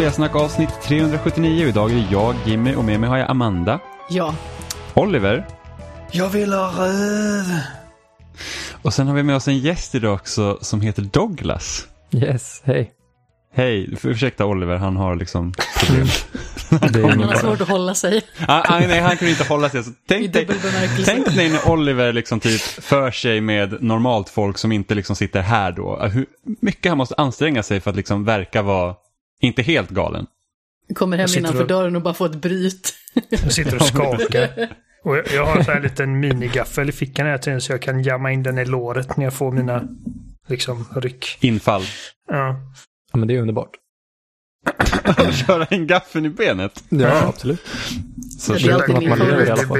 Spelsnack avsnitt 379 idag är jag Jimmy och med mig har jag Amanda, Ja. Oliver Jag vill ha röd. och sen har vi med oss en gäst idag också som heter Douglas. Yes, hej. Hej, för- ursäkta Oliver, han har liksom problem. Det är Han har svårt att hålla sig. ah, ah, nej, han kunde inte hålla sig. Så tänk, dig, tänk dig när Oliver liksom typ för sig med normalt folk som inte liksom sitter här då. Hur mycket han måste anstränga sig för att liksom verka vara inte helt galen. Kommer hem Jag innanför och- dörren och bara får ett bryt. Jag sitter och skakar. Och jag, jag har en sån här liten minigaffel i fickan hela tiden så jag kan jamma in den i låret när jag får mina liksom ryck. Infall. Ja. Ja, men det är underbart. Köra en gaffeln i benet. Ja, absolut. Så, Det är alltid min man lever i alla fall.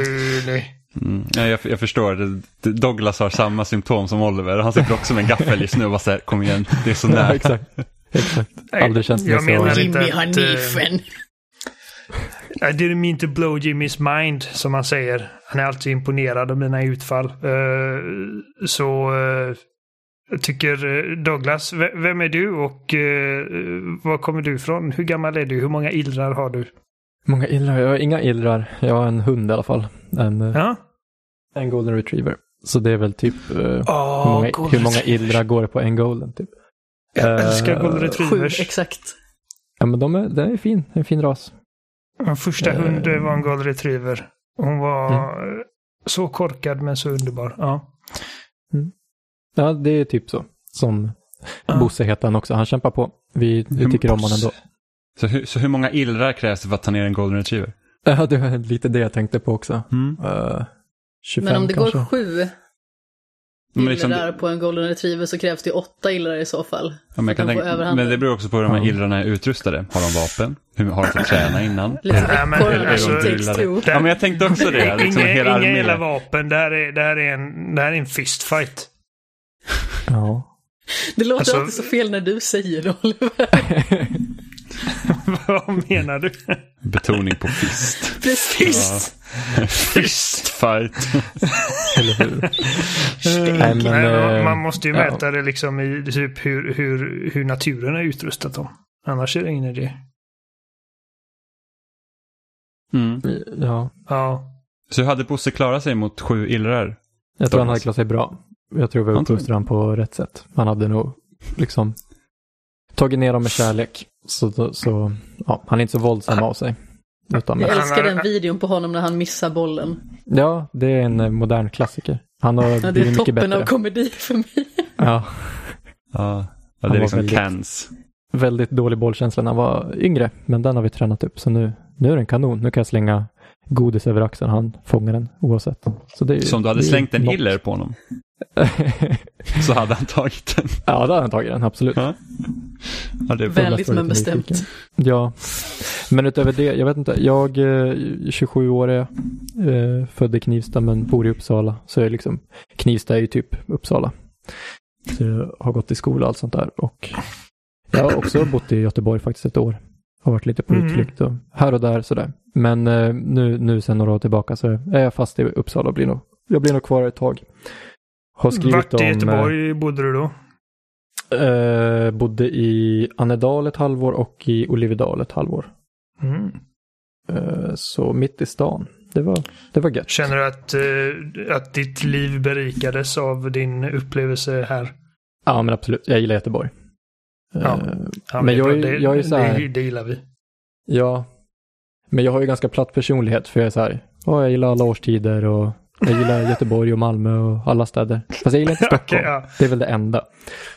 Mm, ja, jag, jag förstår. Douglas har samma symptom som Oliver. Han sitter också med en gaffel just nu och bara så här, kom igen, det är så Ja, nära. exakt. Exakt. Nej, Aldrig känts det jag så. menar inte Jimmy har att, knifen. I didn't mean to blow Jimmys mind, som han säger. Han är alltid imponerad av mina utfall. Eh, så jag tycker eh, Douglas, vem är du och uh, var kommer du ifrån? Hur gammal är du? Hur många illrar har du? Många illrar. Jag har inga illrar. Jag har en hund i alla fall. En, Ja? en golden retriever. Så det är väl typ eh, Oh, hur, många, hur många illrar går det på en golden typ. Jag älskar Eh, golden Sju, retrievers. exakt. Ja men de är, den är fin. En fin ras. Min första Eh. hund var en golden retriever. Hon var eh, så korkad men så underbar. Ja. Ja det är typ så. Som Ja. Bosse heter han också. Han kämpar på. Vi, vi tycker om honom ändå. Så, hur, så hur många illrar krävs det för att ta ner en golden retriever? Ja det var lite det jag tänkte på också. Mm. Uh, 25 Men om det kanske. går sju Men, liksom, illrar på en golden retriever så krävs det åtta illrar i så fall. ja, men, få tänka, men det beror också på hur de här Ja. illrarna är utrustade. Har de vapen? Hur, har de fått träna innan? Lite Nej, men alltså. Ja, men jag tänkte också det. Liksom inga hela inga armén. vapen. Det här är, det här är, en, det här är en fistfight. Ja. Det låter Alltså- alltid så fel när du säger det, Oliver. Vad menar du? Betoning på fist. Precis. Fist fight. Eller hur? Nej, men, man, eh, man måste ju ja. mäta det liksom i typ hur, hur, hur naturen är utrustat dem. Annars är det ingen idé. Mm. Ja. Ja. Så hur hade Bosse klarat sig mot sju illrar? Jag tror han hade klarat sig bra. Jag tror vi uppfostrade honom på rätt sätt. Han hade nog liksom tagit ner dem med kärlek. Så, så ja, han är inte så våldsam av sig. Utan Jag älskar den videon på honom när han missar bollen. ja, det är en eh, modern klassiker. Han har Ja, det är toppen bättre. av komedi för mig. Ja, Ja, det är var liksom väldigt- cans. väldigt dålig bollkänsla när han var yngre. Men den har vi tränat upp. Så nu, nu är den kanon. Nu kan jag slänga godis över axeln. Han fångar den oavsett. Så det är, Så om du hade slängt en något. iller på honom så hade han tagit den. ja, då hade han tagit den. Absolut. Ja, ja. Väldigt men bestämt. nyfiken. Ja, men utöver det, jag vet inte. Jag är 27 år är jag. Eh, född i Knivsta men bor i Uppsala. Så jag är liksom, Knivsta är ju typ Uppsala. Så jag har gått i skola och allt sånt där. Och jag har också bott i Göteborg faktiskt ett år. Har varit lite på Mm. utflykt och här och där sådär. Men eh, nu, nu sen några år tillbaka så är jag fast i Uppsala och blir nog, jag blir nog kvar ett tag. Har skrivit Vart om... i eh, Göteborg bodde du då? Eh, bodde i Annedal ett halvår och i Olivedal ett halvår. Mm. Eh, så mitt i stan. Det var, det var gött. Känner du att, eh, att ditt liv berikades av din upplevelse här? Ja men absolut, jag gillar Göteborg. Eh, Ja. Ja, Men det är jag det, jag är så här- det, det gillar vi. ja. Men jag har ju ganska platt personlighet för jag är så här, ja, jag gillar alla årstider och jag gillar Göteborg och Malmö och alla städer. Fast jag gillar inte Stockholm. Okej, ja. Det är väl det enda.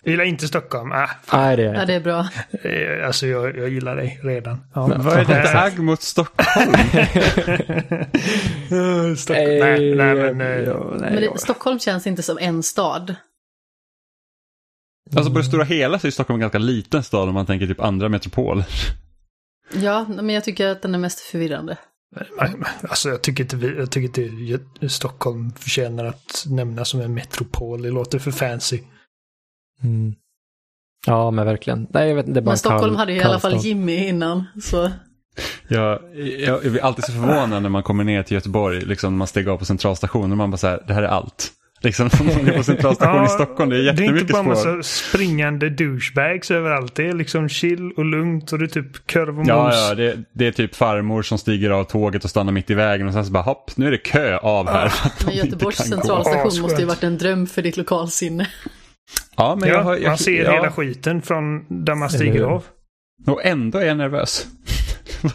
Jag gillar inte Stockholm. Ah, Nej det är Ja, det är bra. eh, alltså jag, jag gillar dig redan. Ja. Men Vad är det för agg mot Stockholm? Stockholm. Nej, nej, men... eh, nej, Men det, ja. Stockholm känns inte som en stad. Alltså på det stora hela så är Stockholm en ganska liten stad om man tänker typ andra metropoler. Ja, men jag tycker att den är mest förvirrande. Alltså jag tycker inte, vi, jag tycker inte Stockholm förtjänar att nämnas som en metropol. Det låter för fancy. Mm. Ja men verkligen. Nej jag vet det är bara Men en Stockholm kall- hade ju i alla fall. Jimmy innan. Så Jag, jag, jag blir alltid så förvånad när man kommer ner till Göteborg, liksom man stiger av på centralstationen och man bara så här, det här är allt. Liksom är på centralstation i Stockholm. Det är Det är inte jättemycket bara spår. massa springande douchebags överallt. Det är liksom chill och lugnt och det är typ kurv och Ja, mos. ja det, det är typ farmor som stiger av tåget och stannar mitt i vägen och sen så bara hopp, nu är det kö av här. de Men Göteborgs centralstation Asskönt. måste ju varit en dröm för ditt lokalsinne. Ja, men Ja, jag, har- jag, man ser ja, hela skiten från där man stiger av. Och ändå är jag nervös.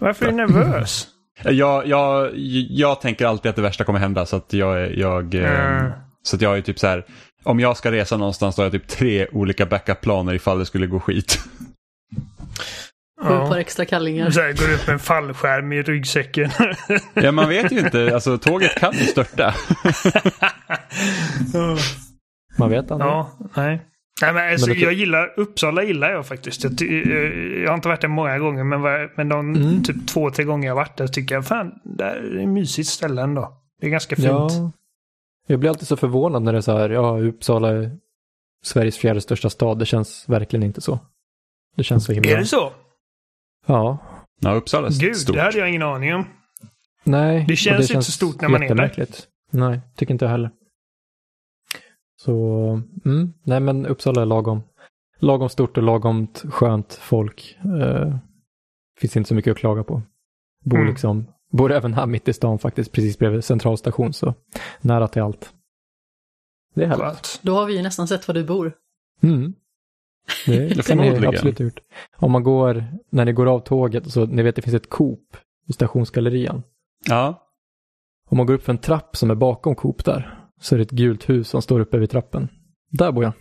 Varför är du nervös? Jag, jag, jag tänker alltid att det värsta kommer hända så att jag, jag, eh, Mm. så att jag är typ så här, om jag ska resa någonstans då har jag typ tre olika backup-planer ifall det skulle gå skit. Sju par Ja. extra kallingar. Så här, går upp en fallskärm i ryggsäcken. Ja, man vet ju inte, alltså tåget kan ju störta. Man vet aldrig. ja, nej. Nej, men alltså, Men det- jag gillar, Uppsala gillar jag faktiskt. Jag, eh, jag har inte varit där många gånger, men, var- men de Mm. typ två, tre gånger jag har varit där tycker jag, fan, det är ett mysigt ställe ändå. Det är ganska fint. Ja. Jag blir alltid så förvånad när det är så här, ja, Uppsala är Sveriges fjärde största stad. Det känns verkligen inte så. Det känns så himla... Är det så? Ja. Ja, Uppsala är Gud, stort. det hade jag ingen aning om. Nej. Det och känns inte så stort när man är där. Nej, tycker inte jag heller. Så, mm, nej men Uppsala är lagom. Lagom stort och lagom skönt folk. Eh, finns inte så mycket att klaga på. Bor Mm. liksom, bor även här mitt i stan faktiskt, precis bredvid centralstation, så nära till allt. Det är härligt. Skönt. Då har vi ju nästan sett var du bor. Mm. Det, det kan ni Förmodligen. absolut ha gjort. Om man går, när ni går av tåget, så ni vet det finns ett Coop i stationsgallerian. Ja, Om man går upp för en trapp som är bakom Coop där, så är det ett gult hus som står uppe vid trappen. Där bor jag.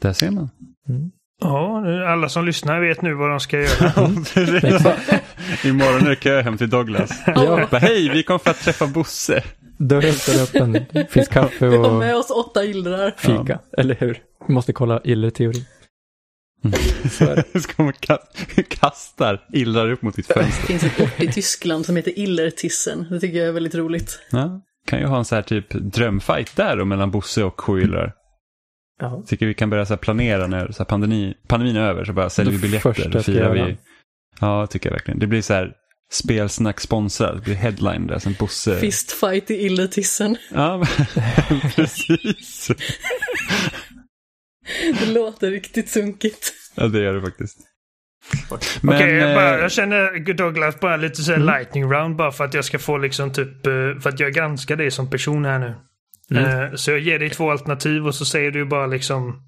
där ser man. Mm. Ja, alla som lyssnar vet nu vad de ska göra. Imorgon är det kö hem till Douglas. Ja. Bara, Hej, vi kom för att träffa Bosse. Dörren står öppen, det finns kaffe Vi har och med oss åtta illrar. fika. Eller hur? Vi måste kolla iller-teori. Så det. Ka- kastar illrar upp mot ditt Det fönster. finns ett ort i Tyskland som heter Illertissen. Det tycker jag är väldigt roligt. Ja, kan ju ha en så här typ drömfight där då, mellan Bosse och illrar. Ja. Tycker vi kan börja så här planera när så här pandemi, pandemin är över så bara säljer vi biljetter. ska firar vi. Ja, tycker jag verkligen. Det blir så här spelsnack sponsrad. Det blir headline där, sen Bosse. Fistfight i Illertissen. Ja, precis. Det låter riktigt sunkigt. Ja, det gör det faktiskt. Okej, jag, bara- eh, jag känner Douglas bara lite så här lightning round bara för att jag ska få liksom typ, eh, för att jag granskar dig som person här nu. Mm. Eh, Så jag ger dig två alternativ och så säger du bara liksom...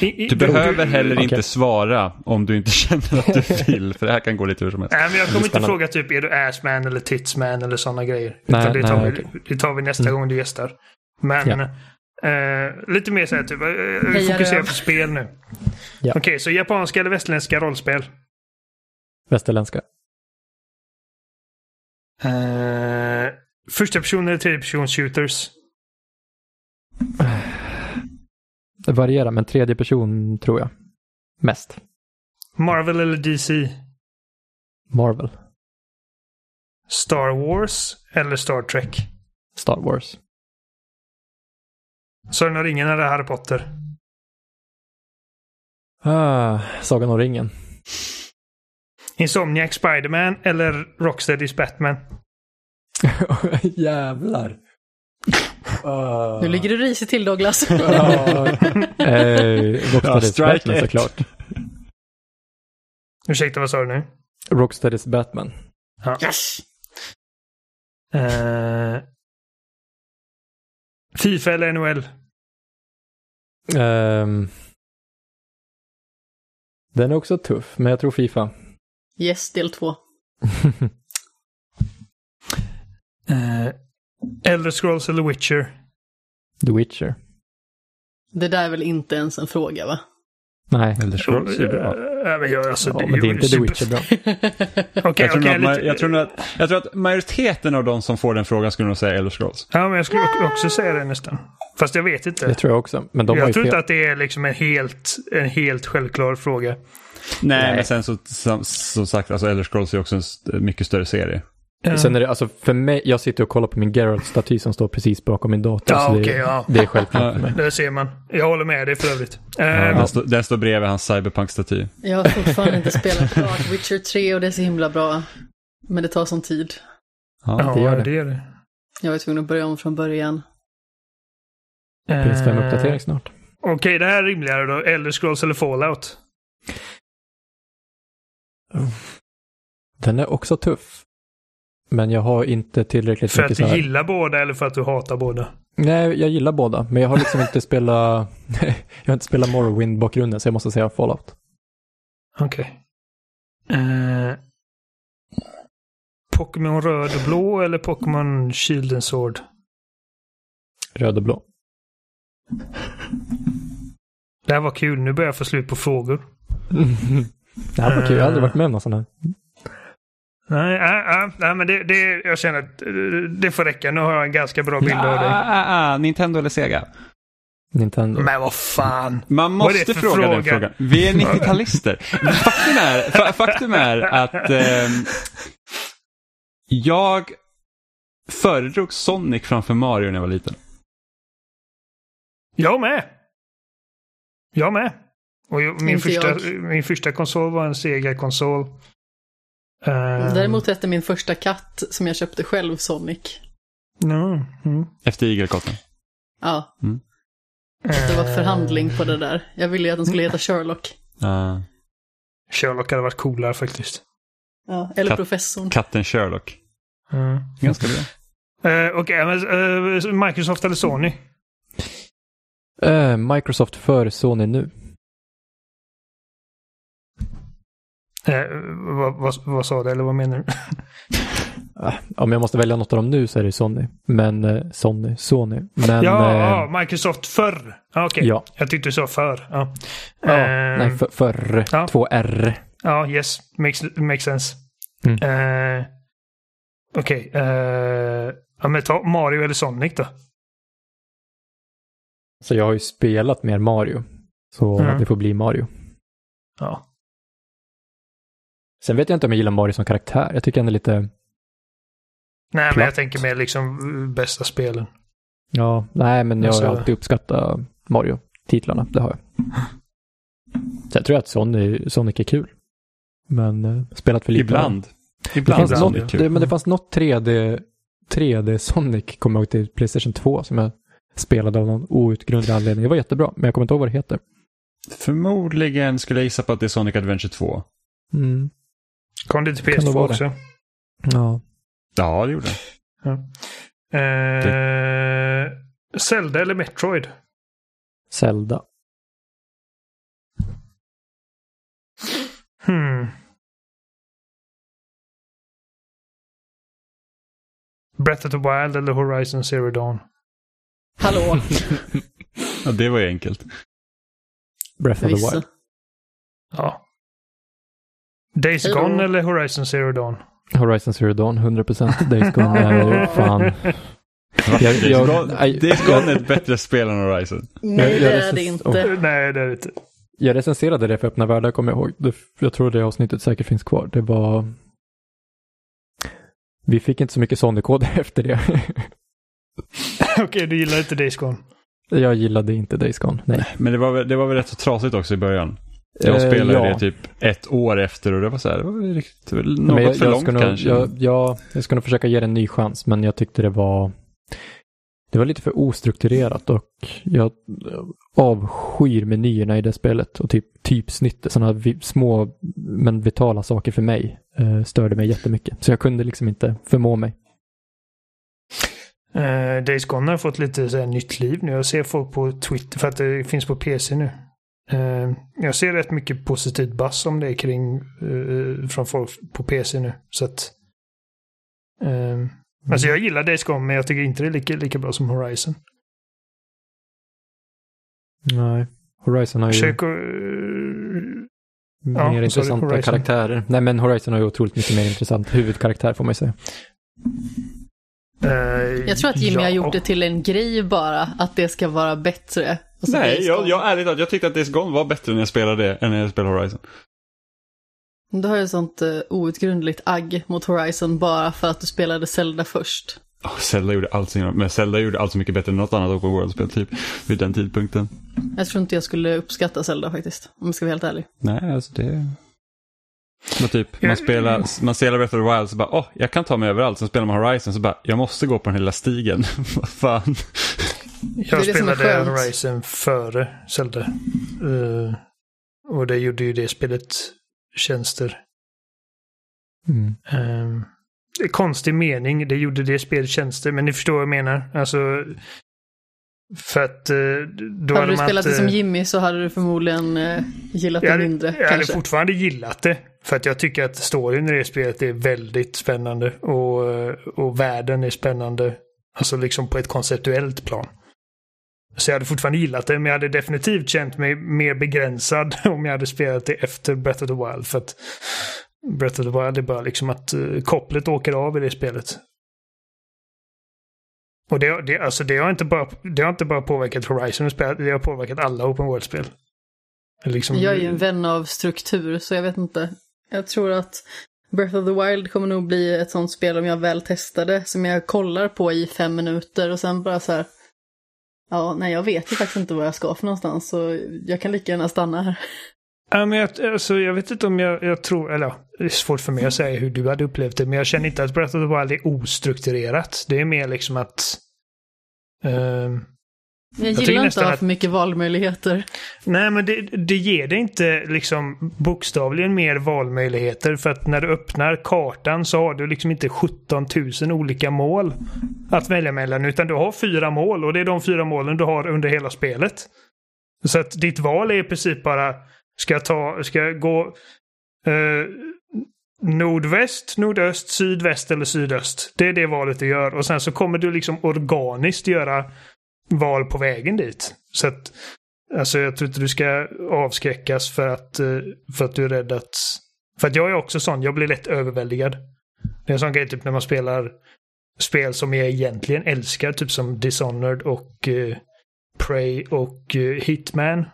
I- i- Du behöver heller Okej. inte svara om du inte känner att du vill, för det här kan gå lite hur som helst. Nej, men jag kommer inte fråga typ är du assman eller titsman eller sådana grejer. Nej, Utan det, nej, tar vi, okej. det tar vi nästa Mm. gång du gästar. Men eh, lite mer så här typ, eh, vi Heja fokuserar på spel nu. Ja. Okej, så japanska eller västerländska rollspel? Västerländska. Eh, första person eller tredje person shooters? Det varierar, men tredje person tror jag. Mest. Marvel eller DC? Marvel. Star Wars eller Star Trek? Star Wars. Sagan om ringen eller Harry Potter? Ah, Sagan om ringen. Insomniac Spiderman eller Rocksteadys Batman? Jävlar. Ah. Nu ligger du risigt till Douglas. Eh, Rocksteadys Batman såklart. Ursäkta, vad sa du nu? Rocksteadys Batman. Ja. Yes! Eh, Fifa eller NHL? Ehm, den är också tuff, men jag tror Fifa. Yes, del två. Uh, Elder Scrolls eller Witcher? The Witcher. Det där är väl inte ens en fråga va? Nej. Elder Scrolls är bra. Ja, men jag, alltså, Ja, men det är inte The Witcher bra. Okej, Jag tror, att, lite- jag, tror att, jag tror att majoriteten av de som får den frågan skulle nog säga Elder Scrolls. Ja, men jag skulle också säga det nästan. Fast jag vet inte. Det tror jag också. Men de jag tror inte att det är liksom en helt, en helt självklar fråga. Nej, Nej. men sen så som, som sagt, alltså Elder Scrolls är också en mycket större serie. Ja. Sen är det, alltså för mig, jag sitter och kollar på min Geralt-staty som står precis bakom min dator. Ja, så det, okej, ja. det är självklart för mig. Det ser man. Jag håller med dig för övrigt. Den, står, den står bredvid hans cyberpunk-staty. Jag har fortfarande inte spelat klart Witcher 3 och det är så himla bra. Men det tar sån tid. Ja. ja, det gör det. det gör det. Jag var tvungen att börja om från början. PS5-uppdatering snart. Okej, det här är rimligare då. Elder Scrolls eller Fallout? Den är också tuff. Men jag har inte tillräckligt För att mycket du så här... gillar båda eller för att du hatar båda? Nej, jag gillar båda. Men jag har liksom inte spelat... jag har inte spelat Morrowind-bakgrunden så jag måste säga Fallout. Okej. Eh, Pokémon röd och blå eller Pokémon Shield and Sword? Röd och blå. Det här var kul. Nu börjar jag få slut på frågor. det här var kul. Jag har aldrig varit med om någon sån här. Nej, äh, äh, nej men det, det, jag känner att eh, det får räcka. Nu har jag en ganska bra bild av Ah, dig. ah, ah, Nintendo eller Sega? Nintendo. Men vad fan. Man måste för fråga den fråga? frågan. Vi är 90-talister. faktum, är, fa faktum är att ehm, jag föredrog Sonic framför Mario när jag var liten. Jag med. Jag med. Och jag, min, Inte första, jag. min första konsol var en Sega-konsol. Uh, Däremot hette min första katt som jag köpte själv Sonic. No, mm. Efter igelkotten. Ja, Mm. det var Eh, förhandling på det där. Jag ville ju att den skulle heta Sherlock. Uh, Sherlock hade varit coolare faktiskt. Ja, eller Katt- professorn. katten Sherlock. Mm. Ganska bra. Uh, Okej, men eh, Microsoft eller Sony? Eh, Microsoft för Sony nu. Eh, vad, vad, vad sa du, eller vad menar du? Ah, Om jag måste välja något av dem nu så är det Sony. Men eh, Sony, Sony. Men... ja, eh, Microsoft förr. Ah, Okej, ja. jag tyckte du sa för. Ja, ja Eh, nej, för, förr. ja. Två R. ja yes, makes, makes sense. Mm. Eh, Okej, eh, ja, men ta Mario eller Sonic då. Så jag har ju spelat mer Mario. Så Mm. det får bli Mario. Ja. Sen vet jag inte om jag gillar Mario som karaktär. Jag tycker han är lite... Nej, men jag Platt. tänker mer liksom eh, bästa spelen. Ja, nej men jag har Alltså- alltid uppskattat Mario-titlarna. Det har jag. Tror jag att Sonic, Sonic är kul. Men eh, spelat för lite. Ibland. Det Ibland fanns är ibland, Sonic något, kul. det, men det fanns något 3D, 3D Sonic, kommer jag ihåg till Playstation 2, som jag spelade av någon outgrundlig anledning. Det var jättebra, men jag kommer inte ihåg vad det heter. Förmodligen skulle jag gissa på att det är Sonic Adventure 2. Mm. Kom det till Kan det PS2 vara det? också? Ja. Ja, det gjorde det. Eh, Zelda eller Metroid? Zelda. Hmm. Breath of the Wild eller Horizon Zero Dawn? Hallå, Ja, det var ju enkelt. Breath of the. Wild. Ja. Days Hej då. Gone eller Horizon Zero Dawn? Horizon Zero Dawn, 100% Days Gone är ju fan... Jag- Days jag- Days Gone är ett bättre spel än Horizon. Nej, det är det inte. Nej, det är det inte. Jag recenserade det för Öppna Världar, kommer jag ihåg. Jag tror det avsnittet säkert finns kvar. Det var... Vi fick inte så mycket Sonic-koder efter det. Okej, du gillar inte Days Gone? jag gillade inte Days Gone, nej. Men det var, väl- det var väl rätt så trasigt också i början. Jag Eh, spelade ja. det typ ett år efter och det var så här, det var riktigt, något jag, för jag långt nog, kanske. jag, jag, jag ska nog försöka ge det en ny chans, men jag tyckte det var... Det var lite för ostrukturerat och jag avskyr menyerna i det spelet och typ typsnitt, sådana små men vitala saker för mig eh, störde mig jättemycket. Så jag kunde liksom inte förmå mig. Uh, Days Gone har fått lite så här, nytt liv nu. Jag ser folk på Twitter, för att det finns på PC nu. Eh, jag ser rätt mycket positivt buzz om det kring eh, från folk på PC nu. Så att... eh, Alltså jag gillar Days Gone, men jag tycker inte det är lika, lika bra som Horizon. Nej. Horizon har ju Försök eh, mer ja, sorry, intressanta Horizon. karaktärer. Nej men Horizon har ju otroligt mycket mer intressant huvudkaraktär får man ju säga. eh, Jag tror att Jimmy ja. har gjort det till en grej bara, att det ska vara bättre. Och så Nej, jag, jag ärligt talat, jag tyckte att Days Gone var bättre när jag spelade det än när jag spelade Horizon. Du har ju sånt uh, outgrundligt agg mot Horizon bara för att du spelade Zelda först. Oh, Zelda gjorde allt men Zelda gjorde allt så mycket bättre än något annat Open World-spel typ vid den tidpunkten. Jag tror inte jag skulle uppskatta Zelda faktiskt, om jag ska vara helt ärlig. Nej, alltså det... Men typ, man spelar, man spelar Breath of the Wild så bara, åh, jag kan ta mig överallt. Sen spelar man Horizon så bara, jag måste gå på den hela stigen. Vad fan. Jag det spelade. Horizon före Zelda. Eh, och det gjorde ju det spelet tjänster. Mm. Um, det konstig mening, det gjorde det spelet tjänster, men ni förstår vad jag menar. Alltså, för att uh, då Hade du spelat det inte- som Jimmy så hade du förmodligen eh, gillat jag det hade, mindre. jag hade kanske. fortfarande gillat det. För att jag tycker att storyn i det spelet är väldigt spännande. Och, eh, och världen är spännande. Alltså liksom på ett konceptuellt plan. Så jag hade fortfarande gillat det, men jag hade definitivt känt mig mer begränsad om jag hade spelat det efter Breath of the Wild. För att Breath of the Wild är bara liksom att uh, kopplet åker av i det spelet. Och det, det, alltså det, har inte bara, det har inte bara påverkat Horizon, det har påverkat alla Open World-spel. Liksom, Jag är ju en vän av struktur, så jag vet inte. Jag tror att Breath of the Wild kommer nog bli ett sånt spel om jag väl testar det, som jag kollar på i fem minuter och sen bara så här. Ja, nej, jag vet ju faktiskt inte vad jag ska för någonstans, så jag kan lika gärna stanna här. Ja, men jag, alltså, jag vet inte om jag, jag tror, eller ja, det är svårt för mig att säga hur du hade upplevt det, men jag känner inte att Breath of the Wild är ostrukturerat. Det är mer liksom att... um, jag gillar inte nästan att ha för mycket valmöjligheter. nej, men det, det ger dig inte liksom bokstavligen mer valmöjligheter, för att när du öppnar kartan så har du liksom inte 17 000 olika mål att välja mellan, utan du har fyra mål och det är de fyra målen du har under hela spelet. Så att ditt val är i princip bara, ska jag ta, ska jag gå eh, nordväst, nordöst, sydväst eller sydöst. Det är det valet du gör och sen så kommer du liksom organiskt göra val på vägen dit. Så att, alltså jag tror inte du ska avskräckas för att, eh, för att du är rädd att... För att jag är också sån, jag blir lätt överväldigad. Det är en sån grej typ när man spelar spel som jag egentligen älskar, typ som Dishonored och eh, Prey och eh, Hitman.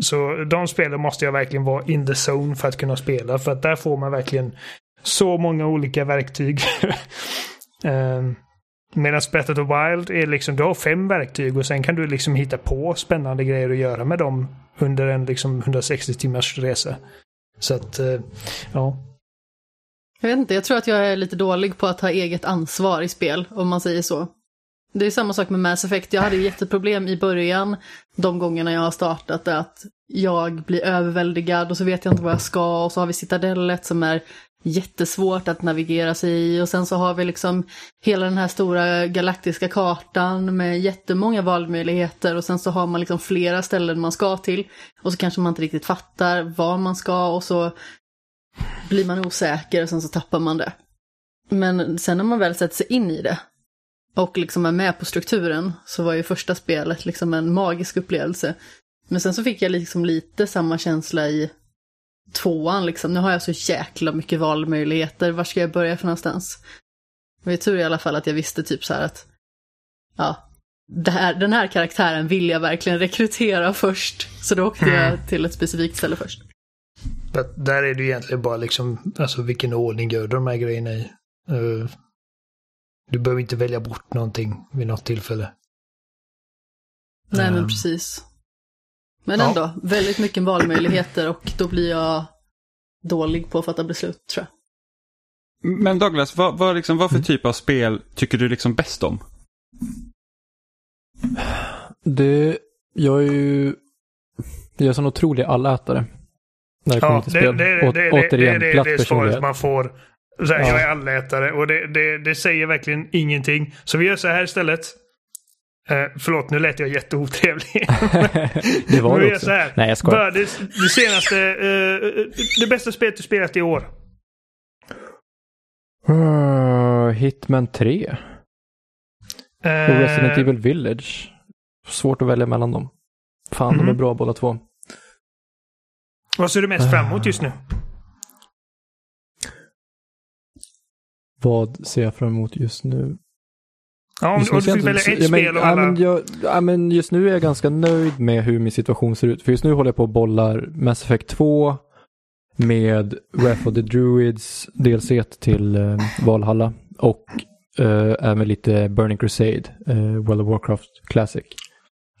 Så de spelen måste jag verkligen vara in the zone för att kunna spela. För att där får man verkligen så många olika verktyg. um, Medan Breath of the Wild är liksom, du har fem verktyg och sen kan du liksom hitta på spännande grejer att göra med dem under en liksom 160 timmars resa. Så att, eh, ja. Jag vet inte, jag tror att jag är lite dålig på att ha eget ansvar i spel, om man säger så. Det är samma sak med Mass Effect. Jag hade ju jätteproblem i början, de gångerna jag har startat det, att jag blir överväldigad och så vet jag inte vad jag ska och så har vi Citadellet som är jättesvårt att navigera sig i och sen så har vi liksom hela den här stora galaktiska kartan med jättemånga valmöjligheter och sen så har man liksom flera ställen man ska till och så kanske man inte riktigt fattar var man ska och så blir man osäker och sen så tappar man det. Men sen när man väl sätter sig in i det och liksom är med på strukturen så var ju första spelet liksom en magisk upplevelse. Men sen så fick jag liksom lite samma känsla i tvåan liksom. Nu har jag så jäkla mycket valmöjligheter. Var ska jag börja för någonstans? Det var tur i alla fall att jag visste typ så här att ja, här, den här karaktären vill jag verkligen rekrytera först. Så då åkte jag till ett specifikt ställe först. För att där är det ju egentligen bara liksom, alltså vilken ordning gör du de här grejerna i? Eh, du behöver inte välja bort någonting vid något tillfälle. Nej men Ehm. precis. Men Ja. ändå, väldigt mycket valmöjligheter och då blir jag dålig på att fatta beslut tror jag. Men Douglas, vad, vad, liksom, vad för typ av spel tycker du liksom bäst om? Det, jag är ju, jag är sån otrolig allätare. När det kommer Ja, till det, spel. det, det, Å- det, återigen, det, det, platt det är svaret man får. Så här, Ja. Jag är allätare och det, det, det säger verkligen ingenting. Så vi gör så här istället. Eh, förlåt, nu lät jag jätteotrevlig. det var gör också. så här. Nej, jag skojar. Bara det, det senaste, eh, det bästa spelet du spelat i år. Uh, Hitman 3 och Eh, Resident Evil Village. Svårt att välja mellan dem. Fan, de är Mhm. bra båda två. Vad ser du mest fram emot just nu? Vad ser jag fram emot just nu? Ja, om, du fick välja ett spel och alla... jag, ja, men just nu är jag ganska nöjd med hur min situation ser ut. För just nu håller jag på och bollar Mass Effect 2 med Wrath of the Druids DLC till eh, Valhalla och eh, även lite Burning Crusade, eh, World of Warcraft Classic.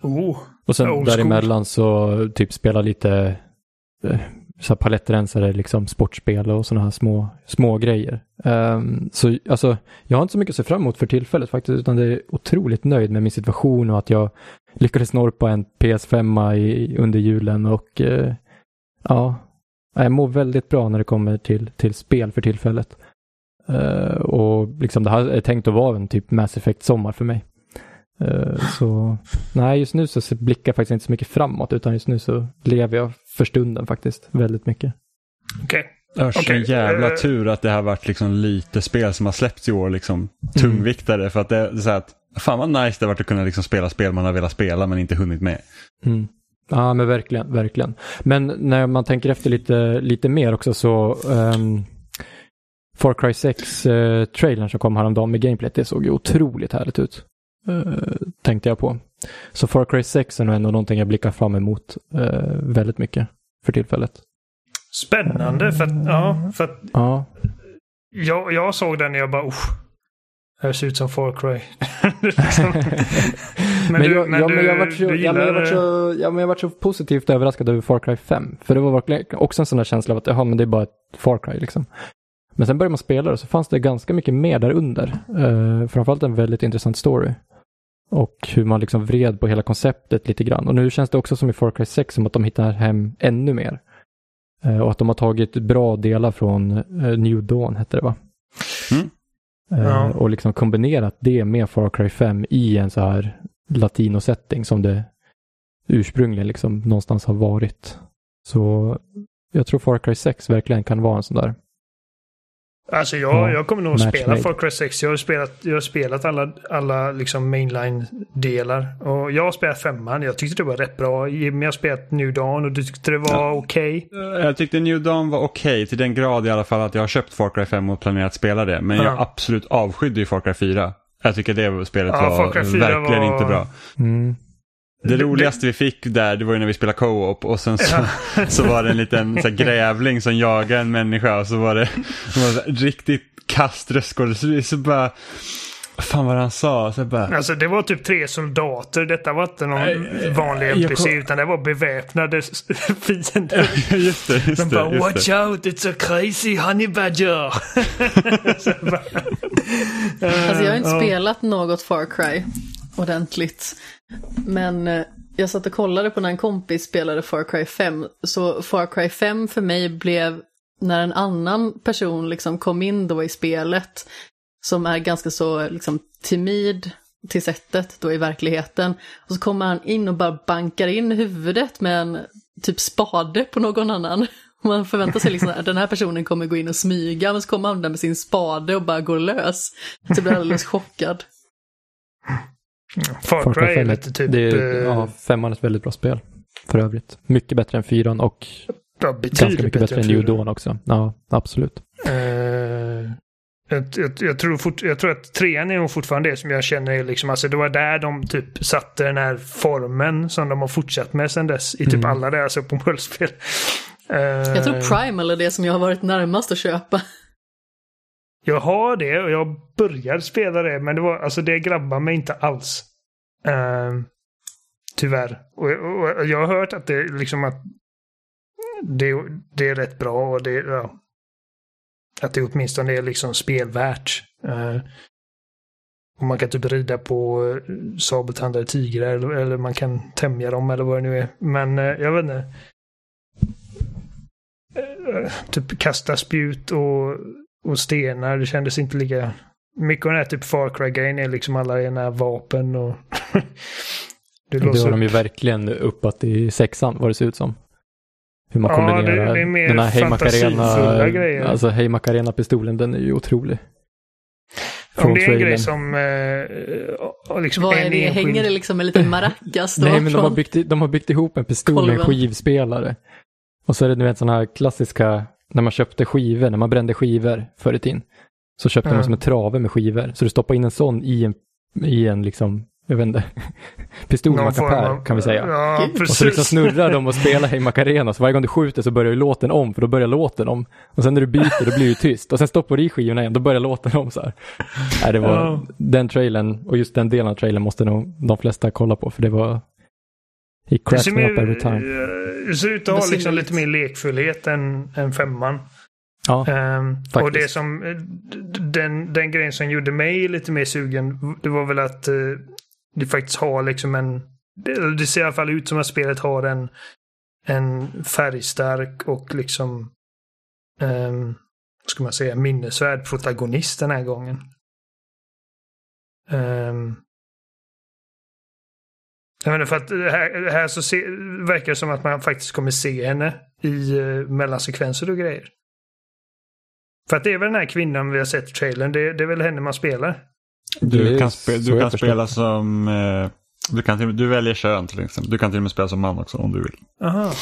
Oh. Och sen däremellan så typ spela lite eh, så här palettrensare, liksom sportspel och sådana här små, små grejer. Um, så alltså, jag har inte så mycket att se fram emot för tillfället faktiskt, utan det är otroligt nöjd med min situation och att jag lyckades norpa en PS5 i, under julen och uh, ja, jag mår väldigt bra när det kommer till, till spel för tillfället. Uh, och liksom det här är tänkt att vara en typ Mass Effect-sommar för mig. Uh, så nej, just nu så blickar jag faktiskt inte så mycket framåt, utan just nu så lever jag för stunden faktiskt väldigt mycket. Okej. Örs, Okej, en jävla eh, tur att det har varit liksom lite spel som har släppts i år, liksom tungviktare. För att det är så här att, fan vad nice det har varit att kunna liksom spela spel man har velat spela men inte hunnit med. Mm. Ja, men verkligen, verkligen. Men när man tänker efter lite, lite mer också så um, Far Cry 6-trailern uh, som kom häromdagen med gameplay, det såg ju otroligt härligt ut. Uh, tänkte jag på. Så Far Cry 6 är nog ändå någonting jag blickar fram emot uh, väldigt mycket för tillfället. Spännande, för att, ja, för att Ja, jag, jag såg den och jag bara, usch. Det ser ut som Far Cry. Liksom. men, du, jag, men ja, du, jag varit så, men jag gillar... varit så, ja, men jag varit så positivt överraskad över Far Cry 5. För det var verkligen också en sån där känsla av att jaha, men det är bara ett Far Cry liksom. Men sen började man spela och så fanns det ganska mycket mer där under. Uh, framförallt en väldigt intressant story. Och hur man liksom vred på hela konceptet lite grann. Och nu känns det också som i Far Cry 6 som att de hittar hem ännu mer. Eh, och att de har tagit bra delar från eh, New Dawn, hette det va? Mm. Eh, Ja. Och liksom kombinerat det med Far Cry 5 i en så här latino-setting som det ursprungligen liksom någonstans har varit. Så jag tror Far Cry 6 verkligen kan vara en sån där. Alltså jag, Ja, jag kommer nog spela made. Far Cry 6. Jag har spelat, jag har spelat alla, alla liksom mainline-delar. Och jag har spelat femman. Jag tyckte det var rätt bra. Jimmy har spelat New Dawn och du tyckte det var Ja. okej. Jag tyckte New Dawn var okej till den grad i alla fall att jag har köpt Far Cry 5 och planerat spela det. Men jag Ja. absolut avskydde ju Far Cry 4. Jag tycker det spelet Ja, var Far Cry 4 verkligen var- inte bra. Mm. Det roligaste vi fick där, det var ju när vi spelade co-op och sen så, så var det en liten så här, grävling som jagade en människa och så var det, det var så här, riktigt kast röstskådespel. Så bara, vad fan var det han sa? Så bara, Alltså det var typ tre soldater. Detta var inte någon Nej, vanlig jag NPC kom- utan det var beväpnade fiender. just det, De just bara det. Just “Watch det. out, it's a crazy honey badger”. Så jag bara, Alltså jag har inte ja. spelat något Far Cry ordentligt. Men eh, jag satt och kollade på när en kompis spelade Far Cry 5. Så Far Cry 5 för mig blev när en annan person liksom kom in då i spelet. Som är ganska så liksom timid till sättet då i verkligheten. Och så kommer han in och bara bankar in huvudet med en typ spade på någon annan. Man förväntar sig liksom att den här personen kommer gå in och smyga, men så kommer han där med sin spade och bara går lös. Så jag blir alldeles chockad. Far Far Cry är 5 lite typ... det är, eh, ja, femman är ett väldigt bra spel. För övrigt. Mycket bättre än fyran och ja, ganska mycket bättre än New. Dawn också. Ja, absolut. Eh, jag, jag, jag, tror fort, jag tror att trean är nog fortfarande det som jag känner är liksom, alltså det var där de typ satte den här formen som de har fortsatt med sedan dess i typ Mm. alla deras open world-spel. Eh, Jag tror Primal är det som jag har varit närmast att köpa. Jag har det och jag började spela det men det var, alltså det grabbar mig inte alls. Uh, tyvärr. Och, och, och jag har hört att det liksom att det, det är rätt bra och det, ja. Att det åtminstone är liksom spelvärt. Uh, och man kan typ rida på eh, sabeltandade tigrar eller, eller man kan tämja dem eller vad det nu är. Men uh, jag vet inte. Uh, typ kasta spjut och, och stenar. Det kändes inte lika... Mycket av den här typ Far Cry-grejen är liksom alla ena vapen och... du Det låser har de ju verkligen uppat i sexan vad det ser ut som. Hur man Ja, kombinerar det- det är mer den här Macarena, grejer. alltså Hey Macarena-pistolen, den är ju otrolig. Om det är en trailern. grej som... Eh, liksom Vad är en det? enskild- Hänger det liksom en liten maracas då? Nej, men de har, byggt, de har byggt ihop en pistol med en skivspelare. Och så är det nu en sån här klassiska, när man köpte skivor, när man brände skivor förr i tiden. Så köpte Ja. man som en trave med skivor. Så du stoppar in en sån i en, i en liksom, jag vet inte, pistolmackapär kan vi säga. Ja. Och så liksom snurrar de och spelar Hey Macarena, så varje gång du skjuter så börjar ju låten om, för då börjar låten om. Och sen när du byter, då blir det tyst. Och sen stoppar du i skivorna igen, då börjar låten om så här. Nej, det var, Ja. Den trailern, och just den delen av trailern måste nog de flesta kolla på, för det var He Det cracks ser, me up every time. eh, det ser ut att ha liksom lite mer lekfullhet än, än femman. Ja, Ehm, och det som, eh, den, den grejen som gjorde mig lite mer sugen, det var väl att eh, det faktiskt har liksom en, det, det ser i alla fall ut som att spelet har en, en färgstark och liksom, um, vad ska man säga, minnesvärd protagonist den här gången. Um, jag menar för att det här, här så se, verkar det som att man faktiskt kommer se henne i uh, mellansekvenser och grejer. För att det är väl den här kvinnan vi har sett i trailern, det, det är väl henne man spelar. Du kan, spe, du kan spela som... Eh, du, kan till, du väljer kön till exempel. Du kan till och med spela som man också om du vill. Aha.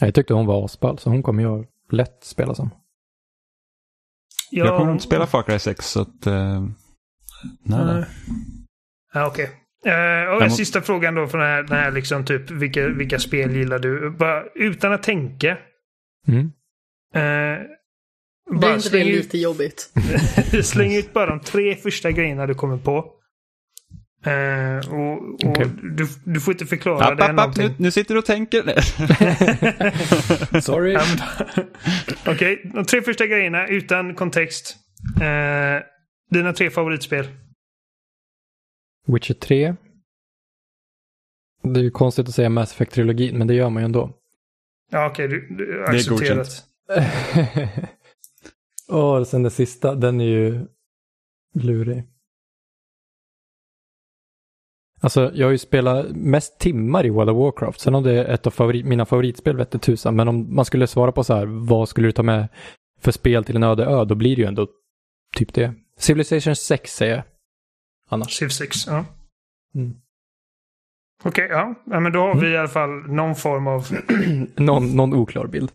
Jag tyckte hon var asball, så hon kommer jag lätt spela som. Ja, Jag kommer inte spela Far Cry 6 så att... Eh, nej, nej. Nej. Ja, Okej. Eh, och Sista frågan då från den här, den här liksom typ vilka, vilka spel gillar du? Bara, utan att tänka. Mm. Blir bara inte det ut, lite jobbigt? släng ut bara de tre första grejerna du kommer på. Eh, och och Okej. du, du får inte förklara App, det. app, någonting. nu, nu sitter du och tänker. Sorry. Okej, de tre första grejerna utan kontext. Eh, dina tre favoritspel. Witcher 3. Det är ju konstigt att säga Mass Effect-trilogin, men det gör man ju ändå. Ja, okej, du, du är accepterat. godkänt. Och sen det sista, den är ju lurig. Alltså, jag har ju spelat mest timmar i World of Warcraft. Sen om det är ett av favorit, mina favoritspel vette tusan. Men om man skulle svara på så här, vad skulle du ta med för spel till en öde ö? Då blir det ju ändå typ det. Civilization 6 säger jag. Annars. Civ 6, ja. Mm. Okej, ja. ja. Men då har vi i alla fall någon form av... någon, någon oklar bild.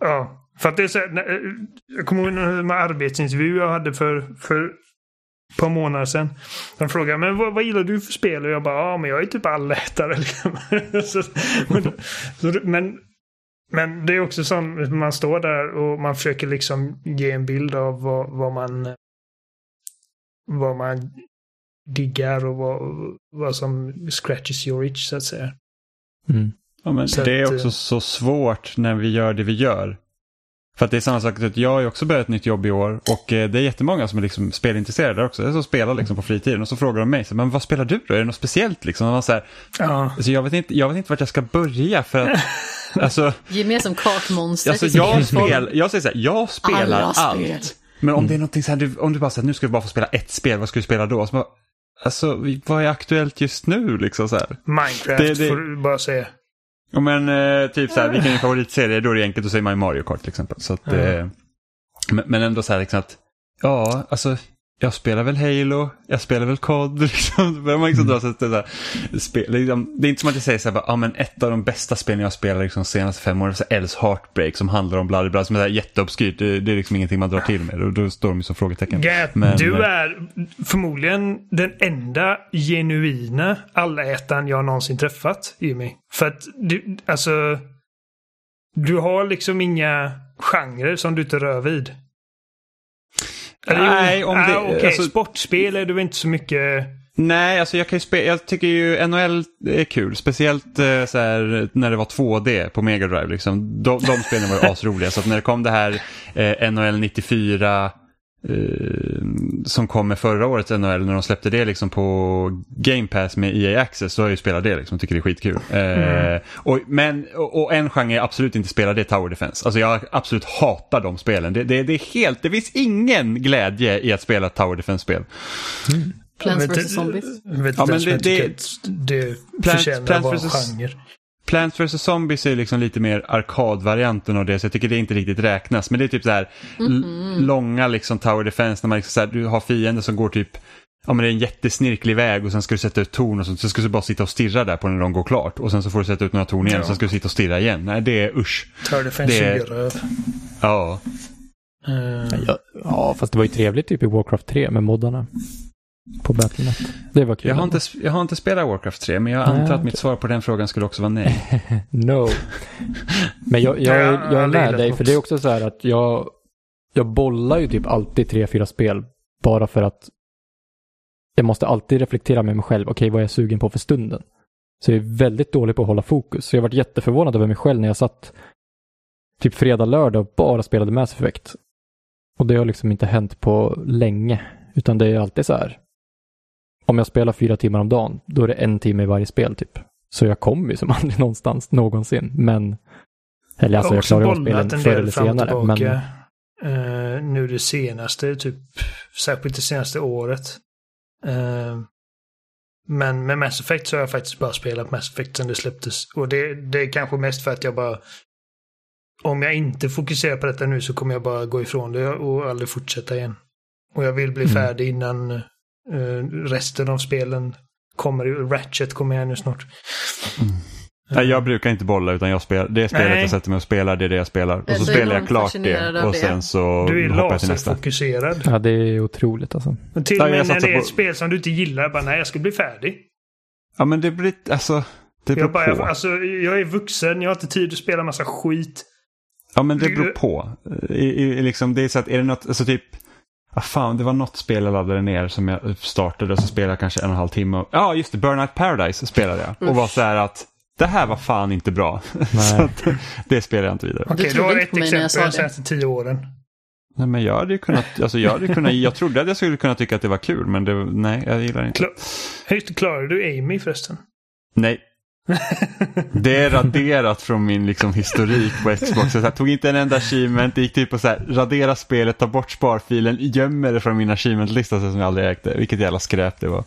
Ja. För att det är så här, eh, Jag kommer ihåg en arbetsintervju jag hade för, för ett par månader sedan. De frågade men vad, vad gillar du för spel? Och jag bara, ja men jag är typ allätare. Liksom. så, men, så, men, men det är också som man står där och man försöker liksom ge en bild av vad, vad man vad man diggar och vad, vad som scratches your itch så att säga. Mm. Ja, men Så det är att, också eh, så svårt när vi gör det vi gör. För att det är samma sak, att jag har också börjat ett nytt jobb i år och eh, det är jättemånga som är liksom spelintresserade också. Som spelar liksom på fritiden och så frågar de mig, så, men vad spelar du då? Är det något speciellt liksom? Och man så här, Ja. alltså, jag, vet inte, jag vet inte vart jag ska börja för att, alltså, Ge med som kakmonster alltså jag, spel, jag säger så här, jag spelar Alla spel. allt. Men om det är någonting så här, du, om du bara säger nu ska du bara få spela ett spel, vad ska du spela då? Så bara, alltså, vad är aktuellt just nu liksom så här? Minecraft Det- det- får du bara säga. Ja men eh, typ så här, vilken är din favoritserie? Då är det enkelt att säga Mario Kart till exempel. Så att, Ja. eh, men, men ändå så här liksom att, ja alltså, jag spelar väl Halo, jag spelar väl COD. Liksom. Börjar man liksom dra sig till det, där, spel, liksom, det är inte som att jag säger så här, ja men ett av de bästa spelen jag spelat liksom, de senaste fem åren, så Els Heartbreak som handlar om bla bla som är jätteobskyrt. Det, det är liksom ingenting man drar till med och då står de som frågetecken. Gät, Men, du eh, är förmodligen den enda genuina allätaren jag någonsin träffat, Jimmy. För att du, alltså... Du har liksom inga genrer som du inte rör vid. Nej, om det- ah, Okej, alltså- sportspel är du inte så mycket... Nej, alltså jag kan ju jag tycker ju NHL är kul. Speciellt eh, så här, när det var 2D på Mega Drive. Liksom. De, de spelen var ju asroliga. Så när det kom det här eh, NHL 94 eh, som kom med förra årets NHL när de släppte det liksom på Game Pass med EA Access så har jag ju spelat det liksom och tycker det är skitkul. Eh, och, men, och, och en genre jag absolut inte spelar det är Tower Defense. Alltså jag absolut hatar de spelen. Det, det, det är helt, det finns ingen glädje i att spela ett Tower Defense-spel. Plants vet, vs Zombies. Vet Ja, men det- tycker det- det Plants- förtjänar Plants att vara en genre. Plants vs Zombies är liksom lite mer arkadvarianten av det, så jag tycker det inte riktigt räknas. Men det är typ så här l- långa liksom tower defense när man liksom så här, du har fiender som går typ Ja men det är en jättesnirklig väg och sen ska du sätta ut torn och sånt. Så ska du bara sitta och stirra där på när de går klart. Och sen så får du sätta ut några torn igen Ja. och sen ska du sitta och stirra igen. Nej det är usch. Tower Defense Det- röv. Ja. Eh, Ja, ja, fast det var ju trevligt typ i Warcraft 3 med moddarna. På Battlenet. Det var kul. Jag har, inte, jag har inte spelat Warcraft 3 men jag antar Nej, att mitt svar på den frågan skulle också vara nej. No. Men jag, jag, jag jag är med dig, för det är också så här att jag, jag bollar ju typ alltid tre, fyra spel bara för att jag måste alltid reflektera med mig själv. Okej, vad är jag sugen på för stunden? Så jag är väldigt dålig på att hålla fokus. Så jag har varit jätteförvånad över mig själv när jag satt typ fredag, lördag och bara spelade Mass Effect. Och det har liksom inte hänt på länge. Utan det är alltid så här. Om jag spelar fyra timmar om dagen, då är det en timme i varje spel typ. Så jag kommer ju som aldrig någonstans någonsin. Men, eller alltså jag klarar av spelen förr eller senare. Men, uh, nu det senaste, typ särskilt det senaste året. Uh, men med Mass Effect så har jag faktiskt bara spelat Mass Effect sen det släpptes. Och det, det är kanske mest för att jag bara... Om jag inte fokuserar på detta nu så kommer jag bara gå ifrån det och aldrig fortsätta igen. Och jag vill bli mm. färdig innan resten av spelen kommer. Ratchet kommer jag nu snart. Mm. Nej, jag brukar inte bolla utan jag spelar, det spelet Nej. jag sätter mig och spelar, det är det jag spelar. Och så spelar jag klart det och sen så Du är laserfokuserad. Ja, det är otroligt alltså. Och till och med när det är ett spel som du inte gillar, bara nej, jag ska bli färdig. Ja, men det blir, alltså, det beror jag bara, på. Alltså, jag är vuxen, jag har inte tid att spela massa skit. Ja, men det beror på. I, i, liksom, det är så att, är det något, alltså typ, Ah, fan, det var något spel jag laddade ner som jag startade och så spelade jag kanske en och en halv timme. Ja, just det, Burnout Paradise spelade jag. Och var så här att det här var fan inte bra. så att, det spelar jag inte vidare. Okej, okay, du har ett exempel de senaste tio åren. Nej, men jag hade kunnat, alltså jag hade kunnat, jag trodde att jag skulle kunna tycka att det var kul, men det, nej, jag gillar inte. Hur klarar du Amy förresten? Nej det är raderat från min liksom, historik på Xbox. Jag tog inte en enda achievement, det gick typ på så här, radera spelet, ta bort sparfilen, gömmer det från min achievement-lista som jag aldrig ägde. Vilket jävla skräp det var.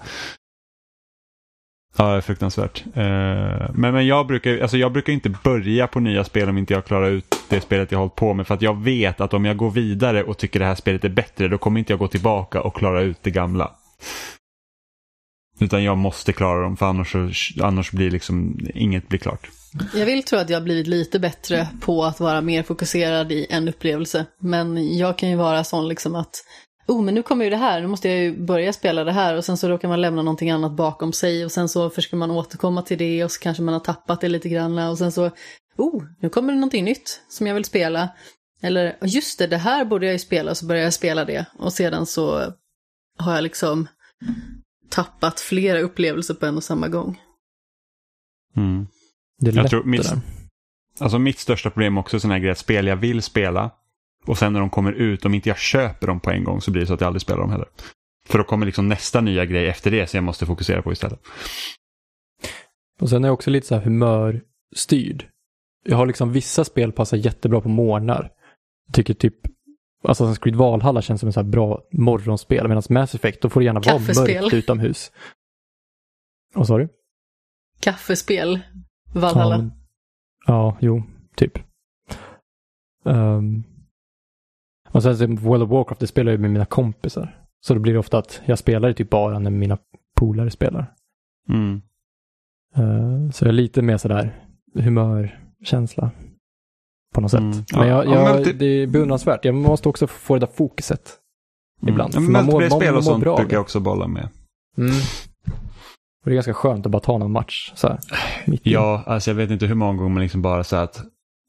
Ja, fruktansvärt. Eh, men men jag, brukar, alltså jag brukar inte börja på nya spel om inte jag klarar ut det spelet jag hållit på med. För att jag vet att om jag går vidare och tycker det här spelet är bättre, då kommer inte jag gå tillbaka och klara ut det gamla. Utan jag måste klara dem, för annars, annars blir liksom inget blir klart. Jag vill tro att jag har blivit lite bättre på att vara mer fokuserad i en upplevelse. Men jag kan ju vara sån liksom att oh men nu kommer ju det här, nu måste jag ju börja spela det här och sen så råkar man lämna någonting annat bakom sig och sen så försöker man återkomma till det och så kanske man har tappat det lite grann och sen så, oh, nu kommer det någonting nytt som jag vill spela. Eller just det, det här borde jag ju spela, så börjar jag spela det och sedan så har jag liksom tappat flera upplevelser på en och samma gång. Mm. Det är lätt jag tror mitt, Alltså mitt största problem också är sådana här grejer, spel jag vill spela och sen när de kommer ut, om inte jag köper dem på en gång så blir det så att jag aldrig spelar dem heller. För då kommer liksom nästa nya grej efter det som jag måste fokusera på istället. Och sen är jag också lite så här humörstyrd. Jag har liksom vissa spel passar jättebra på morgnar. Jag tycker typ Assassin's Creed Valhalla känns som en så här bra morgonspel. Medan Mass Effect, då får det gärna vara mörkt utomhus. Vad sa du? Kaffespel. Valhalla. Ja, ja jo, typ. Um, och sen World of Warcraft, det spelar jag med mina kompisar. Så då blir det ofta att jag spelar typ bara när mina polare spelar. Mm. Uh, så jag är lite mer sådär humörkänsla på något mm. sätt. Men, jag, jag, ja, men det är beundransvärt. Jag måste också få det där fokuset mm. ibland. Mm. Man mår, spel och sånt bra brukar jag också bolla med. Mm. Och det är ganska skönt att bara ta någon match. Så här, ja, alltså jag vet inte hur många gånger man liksom bara så att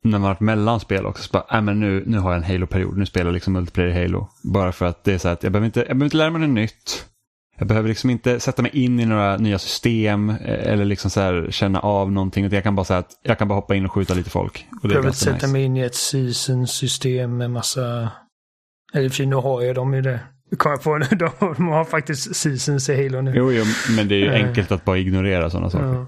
när man har varit mellanspel också, så bara, äh, men nu, nu har jag en Halo-period, nu spelar jag liksom multiplayer Halo. Bara för att det är så att jag behöver inte, jag behöver inte lära mig något nytt. Jag behöver liksom inte sätta mig in i några nya system eh, eller liksom så känna av någonting. Jag kan bara säga att jag kan bara hoppa in och skjuta lite folk. Och jag behöver inte sätta nice. mig in i ett season-system med massa... Eller för nu har jag dem ju det. Kommer på nu, de har faktiskt seasons i Halo nu. Jo, jo men det är ju eh. enkelt att bara ignorera sådana saker. Ja.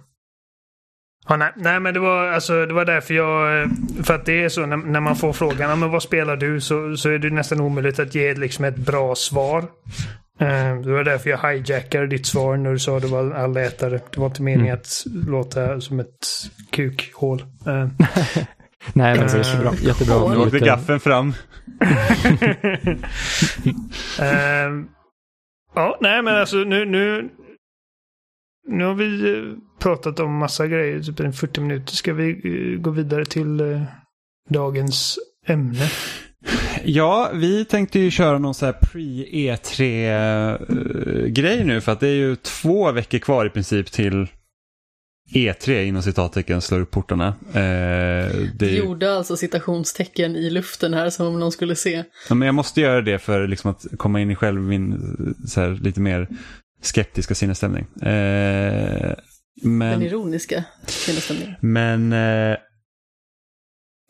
Ja, nej, nej, men det var, alltså, det var därför jag... För att det är så när, när man får frågan men vad spelar du så, så är det nästan omöjligt att ge liksom ett bra svar. Uh, det var därför jag hijackade ditt svar när du sa att det var allätare. Det var inte meningen mm. att låta som ett kukhål. Uh. nej, men det är jättebra. jättebra. Nu åkte gaffeln fram. uh, ja, nej men alltså nu, nu, nu har vi eh, pratat om massa grejer, typ en 40 minuter. Ska vi eh, gå vidare till eh, dagens ämne? Ja, vi tänkte ju köra någon sån här pre-E3-grej nu för att det är ju två veckor kvar i princip till E3 inom citattecken slår upp portarna. Eh, det gjorde alltså citationstecken i luften här som om någon skulle se. Ja, men jag måste göra det för liksom att komma in i själv min så här, lite mer skeptiska sinnesstämning. Eh, Den Men, ironiska sinnesstämningen. men eh,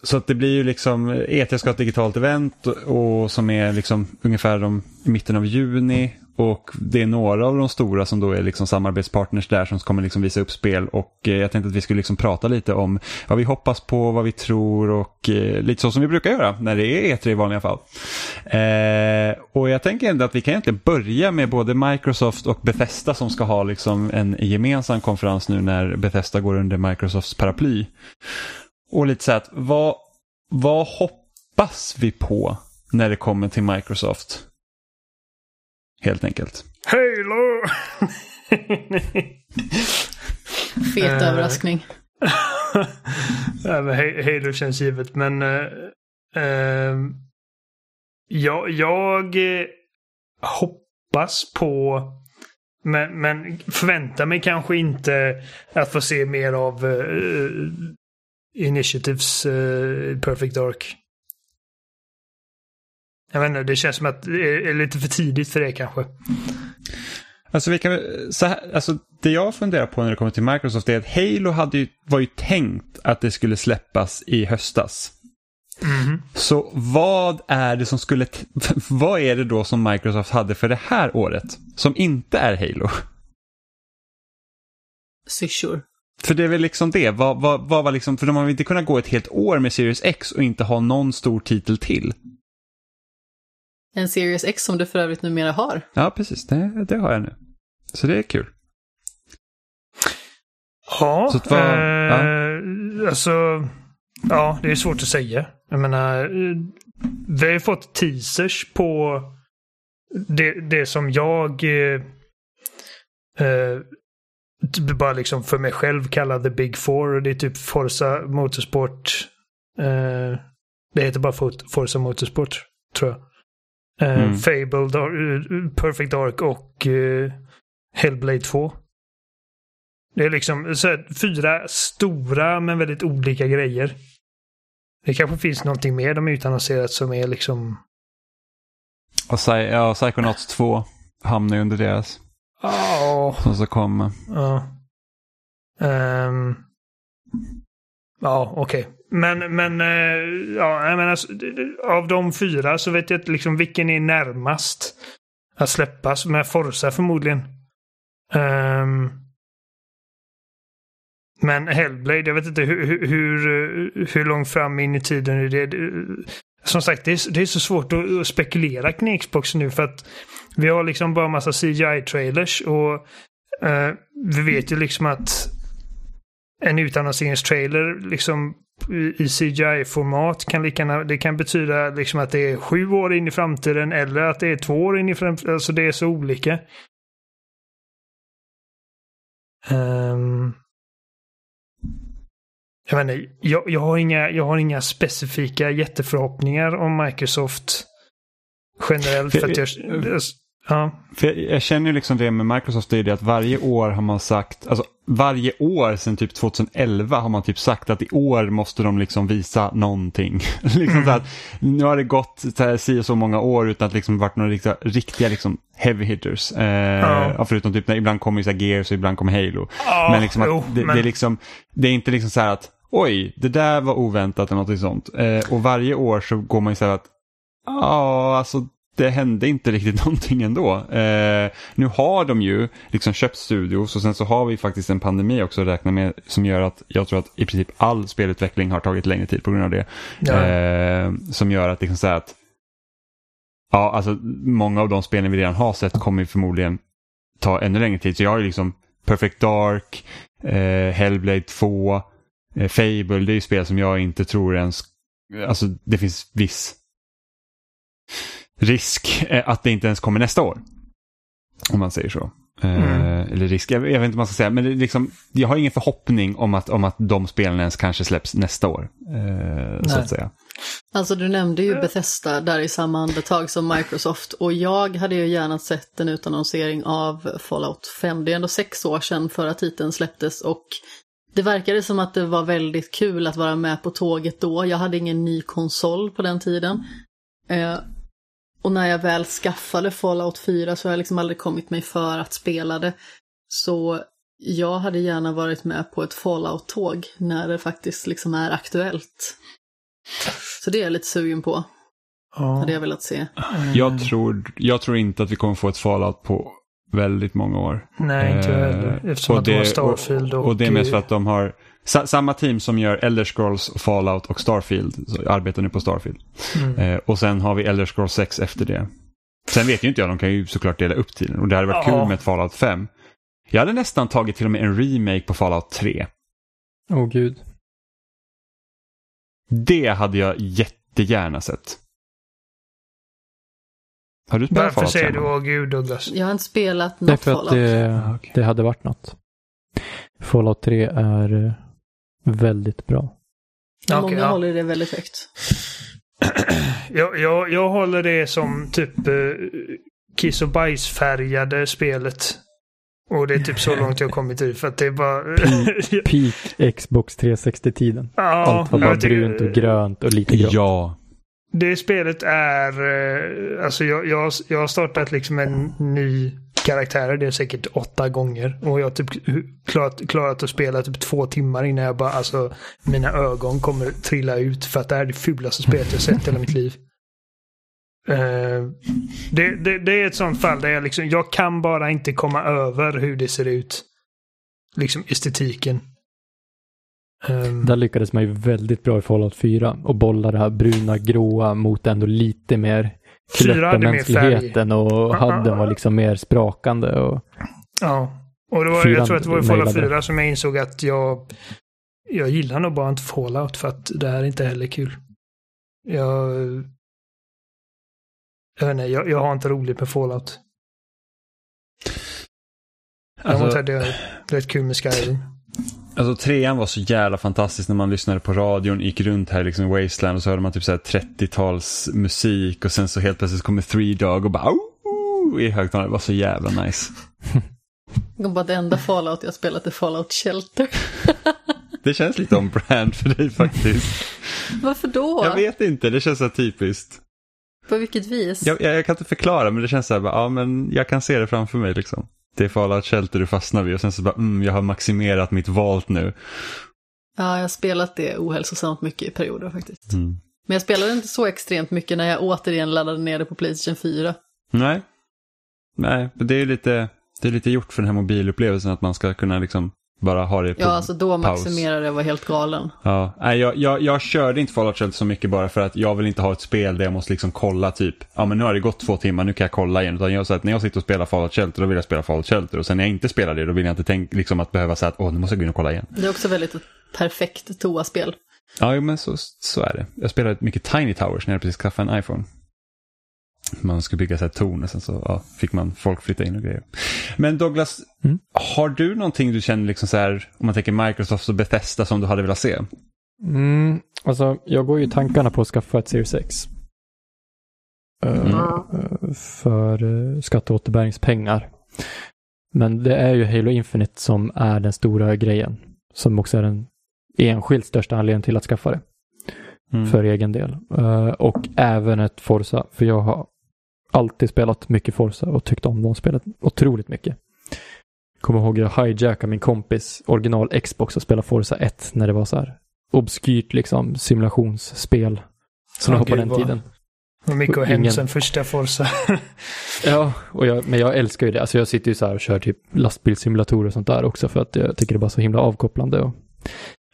så att det blir ju liksom, E3 ska ha ett digitalt event och, som är liksom ungefär de, i mitten av juni. Och det är några av de stora som då är liksom samarbetspartners där som kommer liksom visa upp spel. Och eh, jag tänkte att vi skulle liksom prata lite om vad vi hoppas på, vad vi tror och eh, lite så som vi brukar göra när det är E3 i vanliga fall. Eh, och jag tänker ändå att vi kan egentligen börja med både Microsoft och Bethesda som ska ha liksom en gemensam konferens nu när Bethesda går under Microsofts paraply. Och lite så här att vad, vad hoppas vi på när det kommer till Microsoft? Helt enkelt. Halo! Fet Eh. överraskning. Halo känns givet, men eh, jag, jag eh, hoppas på, men, men förväntar mig kanske inte att få se mer av Initiatives eh, Perfect Dark. Jag vet inte, det känns som att det är lite för tidigt för det kanske. Alltså, vi kan, så här, alltså det jag funderar på när det kommer till Microsoft är att Halo hade ju, var ju tänkt att det skulle släppas i höstas. Mhm. Så vad är det som skulle, vad är det då som Microsoft hade för det här året? Som inte är Halo? Syrsor. För det är väl liksom det, vad, vad, vad var liksom, för de har väl inte kunnat gå ett helt år med Series X och inte ha någon stor titel till. En Series X som du för övrigt numera har. Ja, precis, det, det har jag nu. Så det är kul. Ja, Så att vad- eh, alltså, ja, det är svårt att säga. Jag menar, vi har ju fått teasers på det, det som jag eh, eh, bara liksom för mig själv kallar the big four. Och det är typ Forza Motorsport. Eh, det heter bara For- Forza Motorsport, tror jag. Eh, Mm. Fable, Dark, eh, Perfect Dark och eh, Hellblade 2. Det är liksom så här, fyra stora men väldigt olika grejer. Det kanske finns någonting mer de utannonserat som är liksom... Och ja, Psychonauts 2 hamnar ju under deras, Ja. som ska komma. Ja. Ehm. ja, okej. Men, men, eh, ja, jag menar, av de fyra så vet jag inte liksom vilken är närmast att släppas. Med Forza förmodligen. Ehm. men Hellblade, jag vet inte hur, hur, hur, hur långt fram in i tiden är det. Som sagt, det är, det är så svårt att, att spekulera kring Xbox nu för att vi har liksom bara massa CGI-trailers och Eh, vi vet ju liksom att en utannonseringstrailer liksom i, i CGI-format kan lika det kan betyda liksom att det är sju år in i framtiden eller att det är två år in i framtiden. Alltså det är så olika. Um, jag inte, jag, jag, har inga, jag har inga specifika jätteförhoppningar om Microsoft generellt. För att jag, ja. För jag, jag känner ju liksom det med Microsoft, det är det att varje år har man sagt, alltså varje år sedan typ 2011 har man typ sagt att i år måste de liksom visa någonting. liksom så att, nu har det gått så, här, si och så många år utan att liksom varit några riktiga, riktiga liksom heavy hitters. Eh, ja. Förutom typ när ibland kommer ju så här Gears och ibland kommer Halo. Ja, men liksom att jo, det, men- det är liksom, det är inte liksom så här att oj, det där var oväntat eller något sånt. Eh, och varje år så går man ju så här att ja, alltså det hände inte riktigt någonting ändå. Eh, nu har de ju liksom köpt studios och sen så har vi faktiskt en pandemi också att räkna med som gör att jag tror att i princip all spelutveckling har tagit längre tid på grund av det. Ja. Eh, som gör att liksom så att ja, alltså många av de spelen vi redan har sett kommer ju förmodligen ta ännu längre tid. Så jag har ju liksom Perfect Dark, eh, Hellblade 2, eh, Fable, det är ju spel som jag inte tror ens, alltså det finns viss risk eh, att det inte ens kommer nästa år. Om man säger så. Eh, Mm. Eller risk, jag, jag vet inte vad man ska säga, men liksom, jag har ingen förhoppning om att, om att de spelen ens kanske släpps nästa år. Eh, så att säga. Alltså du nämnde ju Bethesda där i samma andetag som Microsoft och jag hade ju gärna sett en utannonsering av Fallout 5. Det är ändå sex år sedan förra titeln släpptes och det verkade som att det var väldigt kul att vara med på tåget då. Jag hade ingen ny konsol på den tiden. Eh, och när jag väl skaffade Fallout 4 så har jag liksom aldrig kommit mig för att spela det. Så Jag hade gärna varit med på ett Fallout-tåg när det faktiskt liksom är aktuellt. Så det är jag lite sugen på. Hade jag velat se. Jag, tror, jag tror inte att vi kommer få ett Fallout på väldigt många år. Nej, inte jag heller. Eh, Eftersom och att det- Starfield och... Och det är mest för att de har sa, samma team som gör Elder Scrolls, Fallout och Starfield. Arbetar nu på Starfield. Mm. Eh, och sen har vi Elder Scrolls 6 efter det. Sen vet ju inte jag, de kan ju såklart dela upp tiden. Och det hade varit Ja. kul med ett Fallout 5. Jag hade nästan tagit till och med en remake på Fallout 3. Åh oh, gud. Det hade jag jättegärna sett. Har du spelat Varför Fallout säger 3? du åh gud Douglas? Jag har inte spelat något för att Fallout. det, Ah, det hade varit något. Fallout 3 är eh, väldigt bra. Många ja. håller det väldigt högt. Jag, jag, jag håller det som typ eh, kiss och bajsfärgade spelet. Och det är typ så långt jag kommit i för att det är bara... Peak Xbox 360-tiden. ja, Allt var bara tycker- brunt och grönt och lite grått. Ja. Det spelet är... Eh, alltså jag, jag, har- jag har startat liksom en ny karaktär. Det är säkert åtta gånger. Och jag har typ klarat, klarat att spela typ två timmar innan jag bara... Alltså mina ögon kommer trilla ut för att det här är det fulaste spelet jag sett i hela mitt liv. Uh, det, det, det är ett sånt fall där jag liksom... Jag kan bara inte komma över hur det ser ut. Liksom estetiken. Ehm, Där lyckades man ju väldigt bra i Fallout 4 och bolla det här bruna, gråa mot ändå lite mer mänskligheten och hadden var liksom mer sprakande. Och, Ja, och det var, jag tror att det var i Fallout nailade 4 som jag insåg att jag, jag gillar nog bara inte Fallout för att det här är inte heller kul. Jag, jag vet inte, jag, jag har inte roligt med Fallout. Däremot Alltså, hade jag rätt kul med Skyrim. Alltså trean var så jävla fantastisk när man lyssnade på radion, gick runt här liksom i Wasteland och så hörde man typ så här 30-tals musik och sen så helt plötsligt kommer Three Dog och bara i högtalare. Det var så jävla nice. På att det enda Fallout jag spelat är Fallout Shelter. Det känns lite om brand för dig faktiskt. Varför då? Jag vet inte, det känns så typiskt. På vilket vis? Jag, jag, jag kan inte förklara men det känns så här, bara, ja men jag kan se det framför mig liksom. Det är Fallout Shelter du fastnar vid och sen så bara, mm, jag har maximerat mitt valt nu. Ja, jag har spelat det ohälsosamt mycket i perioder faktiskt. Mm. Men jag spelade inte så extremt mycket när jag återigen laddade ner det på Playstation 4. Nej. Nej, det är lite, det är lite gjort för den här mobilupplevelsen att man ska kunna liksom bara ha det på Ja, alltså då maximerade jag var helt galen. Ja, nej, jag, jag, jag körde inte Fallout Shelter så mycket bara för att jag vill inte ha ett spel där jag måste liksom kolla typ, ja men nu har det gått två timmar, nu kan jag kolla igen. Utan jag så att när jag sitter och spelar Fallout Shelter, då vill jag spela Fallout Shelter. Och sen när jag inte spelar det, då vill jag inte tänka liksom att behöva säga att åh, nu måste jag gå in och kolla igen. Det är också väldigt ett perfekt toaspel. Ja, men så, så är det. Jag spelade mycket Tiny Towers när jag precis skaffade en iPhone. Man skulle bygga så här torn och sen så ja, fick man folk flytta in och grejer. Men Douglas, Mm. har du någonting du känner liksom så här, om man tänker Microsoft och Bethesda som du hade velat se? Mm, alltså, jag går ju i tankarna på att skaffa ett Series X. Eh, Mm. eh, för uh, skatteåterbäringspengar. Men det är ju Halo Infinite som är den stora grejen. Som också är den enskilt största anledningen till att skaffa det. Mm. För egen del. Eh, och även ett Forza. För jag har alltid spelat mycket Forza och tyckt om de spelet otroligt mycket. Kommer ihåg jag hijackade min kompis original Xbox och spelade Forza 1 när det var så här obskyrt liksom simulationsspel. Så Ja, det på den vad- tiden. Mycket Och hämta ingen- sen första Forza. Ja, och jag, men jag älskar ju det. Alltså jag sitter ju så här och kör typ lastbilssimulatorer och sånt där också för att jag tycker det är bara så himla avkopplande. Och...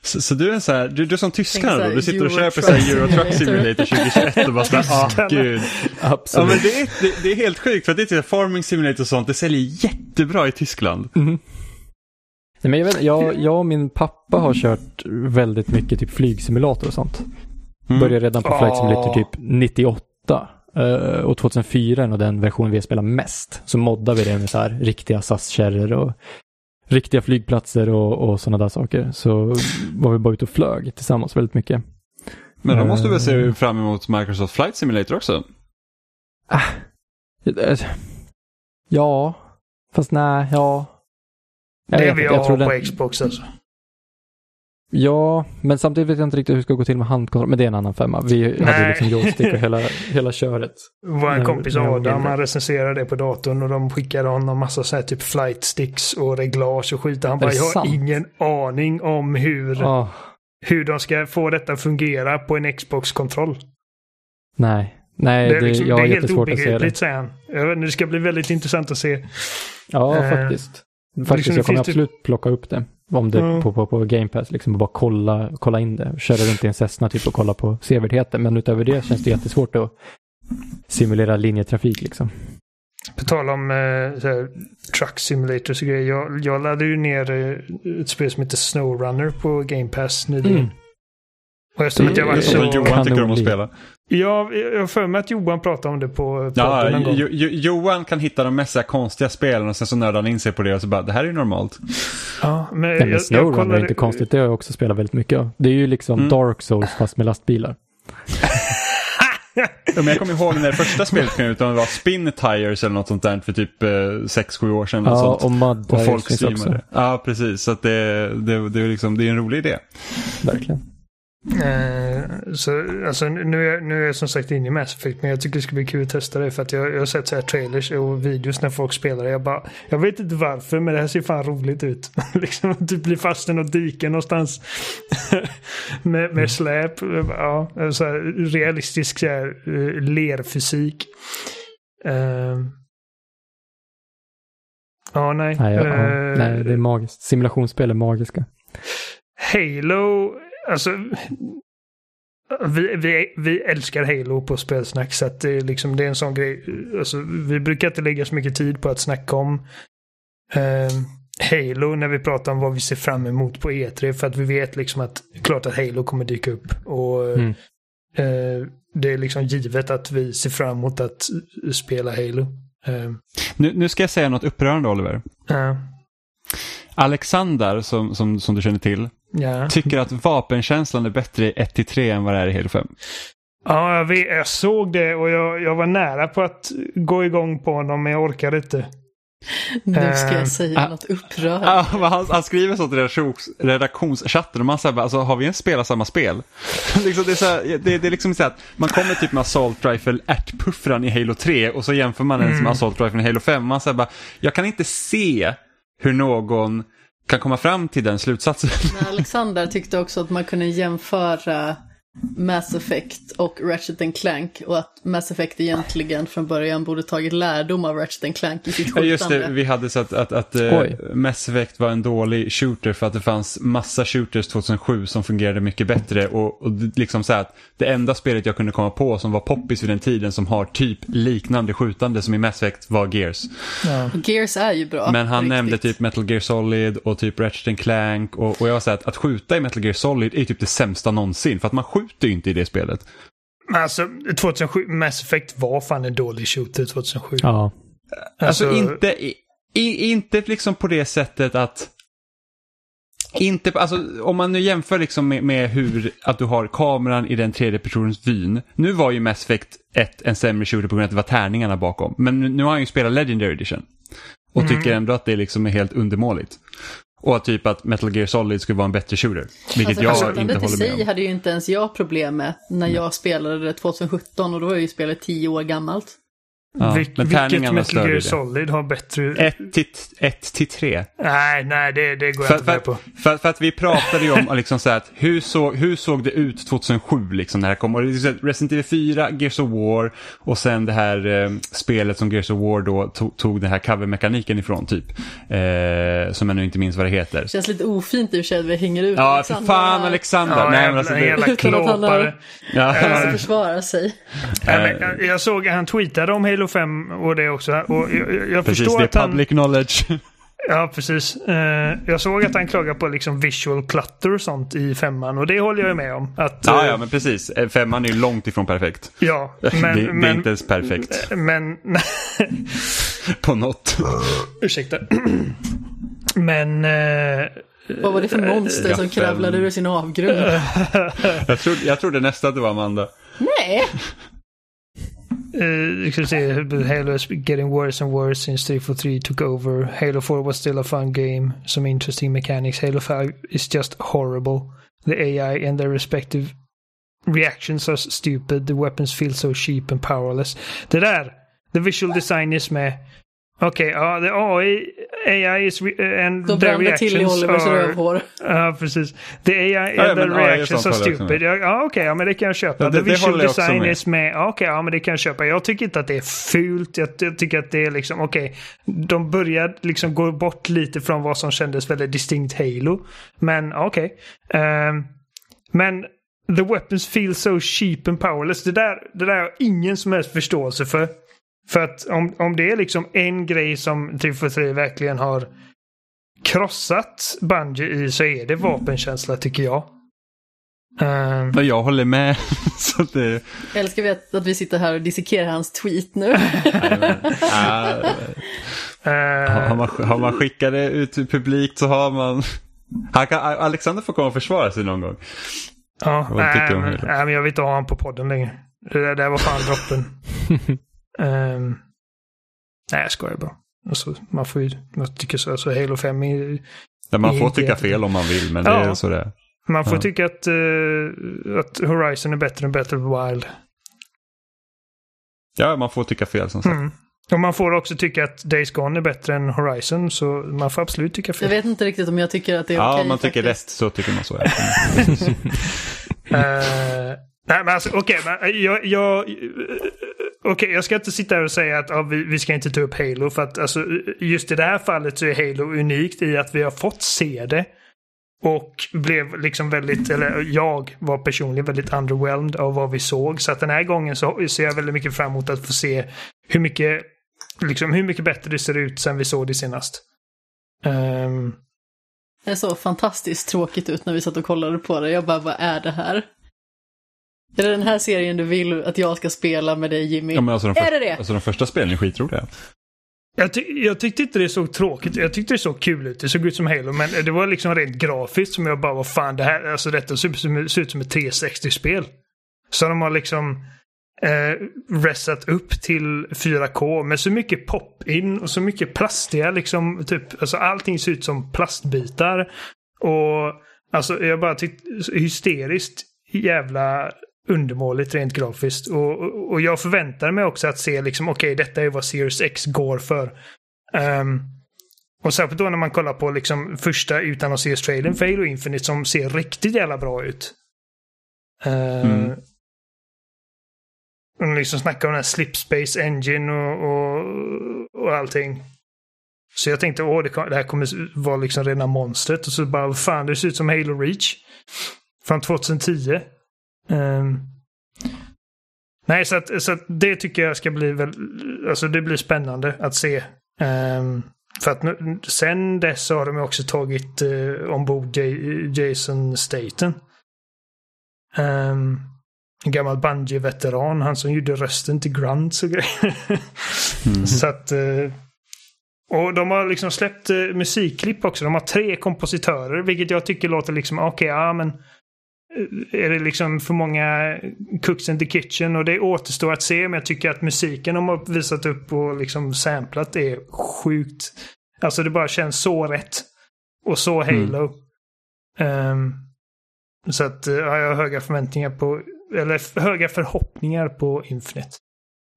Så, så du är så här, du, du är som tyskarna då, du sitter och köper så här Euro Truck Simulator. Simulator 2021 och bara så här, ah gud. Ja Absolut. men det är, det, det är helt sjukt för att det är typ Farming Simulator och sånt, det säljer jättebra i Tyskland. Mhm. Nej, men jag, vet, jag, jag och min pappa har kört väldigt mycket typ flygsimulator och sånt. Mm. Började redan på Flight Ah. Simulator typ 98. Eh, och 2004 är nog den versionen vi har spelat mest. Så moddade vi det med så här riktiga SAS-kärror och riktiga flygplatser och, och sådana där saker. Så var vi bara ute och flög tillsammans väldigt mycket. Men då måste du väl se Eh. fram emot Microsoft Flight Simulator också? Eh, Ja, fast nej, ja. Jag det vill jag ha på Xbox alltså. Ja, men samtidigt vet jag inte riktigt hur det ska gå till med handkontroll. Men det är en annan femma. Vi hade Nej. liksom joystick och hela, hela köret. Vår Nej, kompis det Adam, han recenserade det på datorn och de skickade honom massa så här typ flight sticks och reglage och skit. Han bara, det jag har sant? ingen aning om hur, Ah, hur de ska få detta att fungera på en Xbox-kontroll. nej, nej, Det det, är, liksom, jag det är helt det. obegripligt, säger han. Jag vet Det ska bli väldigt intressant att se. Ja, Eh, faktiskt. Faktiskt, liksom, jag kommer det- absolut plocka upp det. Om det Ja. på, på, på Game Pass, liksom, och bara kolla, kolla in det. Köra runt i en Cessna typ och kolla på sevärdheten. Men utöver det känns det jättesvårt att simulera linjetrafik liksom. På tal om eh, så här, truck simulators och grejer. Jag, jag laddade ju ner eh, ett spel som heter Snowrunner på Game Pass nyligen. Mm. Och eftersom att jag var så... Johan tycker om att spela. Ja, jag har för mig att Johan pratade om det på podden Ja, någon gång. jo, jo, Johan kan hitta de mest konstiga spelen och sen så nördar han in sig på det och så bara, det här är ju normalt. Ja, men Nej, jag, men jag Snowrunner kollade- är inte konstigt, det har jag också spelat väldigt mycket av. Det är ju liksom Mm. Dark Souls fast med lastbilar. Ja, men jag kommer ihåg när det första spelet kom ut, det var Spin Tires eller något sånt där för typ 6-7 år sedan. eller Ja, sånt. och Mud Och folk finns också. streamade. Ja, precis. Så att det, det, det, är liksom, det är en rolig idé. Verkligen. Eh, så, alltså, nu, är, nu är jag som sagt inne i Mass Effect, men jag tycker det ska bli kul att testa det. För att jag, jag har sett så här trailers och videos när folk spelar det. Jag, bara, jag vet inte varför, men det här ser fan roligt ut. liksom, du blir fast i något dike någonstans. med, med släp. Ja, så här, realistisk så här, eh, lerfysik. Eh, ja, nej. Nej, ja. Eh, Nej, det är magiskt. Simulationsspel är magiska. Halo, alltså. Vi, vi, vi älskar Halo på spelsnack så att det är, liksom, det är en sån grej. Alltså, vi brukar inte lägga så mycket tid på att snacka om eh, Halo när vi pratar om vad vi ser fram emot på E3 för att vi vet liksom att klart att Halo kommer dyka upp. Och Mm. eh, det är liksom givet att vi ser fram emot att spela Halo. Eh, Nu, nu ska jag säga något upprörande Oliver. Alexander, som, som, som du känner till, ja. tycker att vapenkänslan är bättre i 1-3 än vad det är i Halo 5. Ja, jag, vet, jag såg det och jag, jag var nära på att gå igång på honom men jag orkade inte. Nu ska Eh, jag säga ah, något upprörande. Men han, han skriver så till redaktions, redaktionschatten och man säger alltså har vi ens spelat samma spel? liksom, det, är så här, det, det är liksom så här att man kommer typ med Assault Rifle ärtpuffran i Halo 3 och så jämför man den Mm. med Assault Rifle i Halo 5. Man säger bara, jag kan inte se hur någon kan komma fram till den slutsatsen. Alexander tyckte också att man kunde jämföra Mass Effect och Ratchet Clank och att Mass Effect egentligen från början borde tagit lärdom av Ratchet Clank i sitt Ja, just det, skjutande. vi hade så att, att, att eh, Oj. Mass Effect var en dålig shooter för att det fanns massa shooters 2007 som fungerade mycket bättre och, och liksom så här att det enda spelet jag kunde komma på som var poppis vid den tiden som har typ liknande skjutande som i Mass Effect var Gears. Ja. Gears är ju bra. Men han riktigt. nämnde typ Metal Gear Solid och typ Ratchet Clank och, och jag var så här att, att skjuta i Metal Gear Solid är typ det sämsta någonsin för att man skjuter ju inte i det spelet. Men alltså 2007, Mass Effect var fan en dålig shooter 2007. Ja. Alltså, inte, i, i, inte liksom på det sättet att inte, alltså, om man nu jämför liksom med, med hur att du har kameran i den tredje personens vyn. Nu var ju Mass Effect 1 en sämre shooter på grund av att det var tärningarna bakom. Men nu, nu har han ju spelat Legendary Edition. Och Mm. tycker ändå att det liksom är helt undermåligt. Och att typ att Metal Gear Solid skulle vara en bättre shooter. Vilket Alltså, jag inte i håller med sig om. hade ju inte ens jag problem med när jag spelade det 2017 och då var ju spelet 10 år gammalt. Ja, Vil- men vilket Metal Gear det. Solid har bättre... 1 till, ett till 3. Nej, nej, det, det går För, jag inte för, med på. för, för att vi pratade ju om liksom så här att hur, såg, hur såg det ut 2007 liksom när det kom? Och det är så att Resident Evil 4, Gears of War och sen det här eh, spelet som Gears of War då tog, tog den här covermekaniken ifrån typ. Eh, som jag nu inte minns vad det heter. Känns lite ofint i och för sig att vi hänger ut Ja, för Alexander fan här. Alexander! Ja, Nej, jävla, men alltså, det, jävla Utan att han har- klåpare. ja, försvara sig. Jag, jag såg han tweetade om Halo 5 och det också. Och jag, jag, precis, förstår det att är han... public knowledge. Ja, precis. Eh, jag såg att han klagar på liksom visual clutter och sånt i femman och det håller jag ju med om. Att, ja, eh, ja, men precis. Eh, Femman är ju långt ifrån perfekt. ja, men, det, det är men, inte ens perfekt men, på något. ursäkta. Men eh, Vad var det för monster jag som fem. kravlade ur sin avgrund? Jag trodde, jag trodde nästan att det var Amanda. Nej! You can see Halo is getting worse and worse since 343 took over. Halo 4 was still a fun game, some interesting mechanics. Halo 5 is just horrible. The AI and their respective reactions are stupid. The weapons feel so cheap and powerless. Det där, the visual designers med. Okej, okay, ja, the AI, AI is re and De brände till i reactions Olivers are... rövhår. Ja, precis. The AI Ja, and the men AI är reactions are stupid. Ja, ja okej, ja, men det kan jag köpa. Ja, det- the visual design med. is med. Ja, okej, ja, men det kan jag köpa. Jag tycker inte att det är fult. Jag, jag tycker att det är liksom, okej. de börjar liksom gå bort lite från vad som kändes väldigt distinkt Halo. Men okej. Ehm, men the weapons feel so cheap and powerless. Det där, det där har jag ingen som helst förståelse för. För att om, om det är liksom en grej som 343 verkligen har krossat Bungie i så är det vapenkänsla tycker jag. Ehm, Ja, Jag håller med. så det, Jag älskar vi att, att vi sitter här och dissekerar hans tweet nu. nej, men, äh, eh, har, man, har man skickat det ut till publikt så har man... Han kan, Alexander får komma och försvara sig någon gång. ja, nej, men, Halo? nej, men jag vill inte ha honom på podden längre. Det där, det där var fan droppen. Ehm, nej, jag skojar bara. Alltså, man får ju, jag tycker så. Alltså, Halo 5 är, Där man får tycka fel om man vill, men det Ja. är så det är. Man får Ja. tycka att, eh, att Horizon är bättre än Battle Wild. Ja, man får tycka fel som sagt. Mm. Och man får också tycka att Days Gone är bättre än Horizon, så man får absolut tycka Jag fel. vet inte riktigt om jag tycker att det är Ja, okej om man tycker rätt faktiskt. så tycker man så. Ja. Nej, men alltså okej, okay, eh, jag... jag eh, eh, okay, jag ska inte sitta här och säga att ja, vi, vi ska inte ta upp Halo för att alltså, just i det här fallet så är Halo unikt i att vi har fått se det. Och blev liksom väldigt, eller jag var personligen väldigt underwhelmed av vad vi såg. Så att den här gången så ser jag väldigt mycket fram emot att få se hur mycket, liksom hur mycket bättre det ser ut sen vi såg det senast. Um... Det såg fantastiskt tråkigt ut när vi satt och kollade på det. Jag bara, vad är det här? Är det den här serien du vill att jag ska spela med dig Jimmy? Ja, men alltså, Är första, det det? alltså de första spelen är skitroliga. Jag, ty jag tyckte inte det såg tråkigt Jag tyckte det såg kul ut. Det såg ut som Halo. Men det var liksom rent grafiskt som jag bara, vad fan det här, alltså detta ser ut som ett 360-spel. Så de har liksom eh, resat upp till 4K med så mycket pop-in och så mycket plastiga liksom, typ, alltså allting ser ut som plastbitar. Och alltså jag bara tyckte hysteriskt jävla undermåligt rent grafiskt. Och, och, och jag förväntar mig också att se liksom, okej, detta är vad Series X går för. Ehm, och särskilt då när man kollar på liksom första utan att se trailern för Halo Infinite som ser riktigt jävla bra ut. Uh, Mm. Och liksom snackar om den här Slipspace Engine och, och, och allting. Så jag tänkte, åh, det, det här kommer vara liksom rena monstret. Och så bara, vad fan, det ser ut som Halo Reach. Från 2010. Ehm, nej, så, att, så att det tycker jag ska bli väl, alltså det blir spännande att se. Ehm, för att nu, sen dess så har de också tagit uh, ombord J- Jason Staten. Um, en gammal Bungie-veteran, han som gjorde rösten till Grunt och grejer. Så att... eh, och de har liksom släppt eh, musikklipp också. De har tre kompositörer, vilket jag tycker låter liksom, okej, ja men... Är det liksom för många cooks in the kitchen? Och det återstår att se, men jag tycker att musiken de har visat upp och liksom samplat är sjukt. Alltså det bara känns så rätt. Och så Halo. Ehm, så att ja, jag har höga förväntningar på, eller höga förhoppningar på Infinite.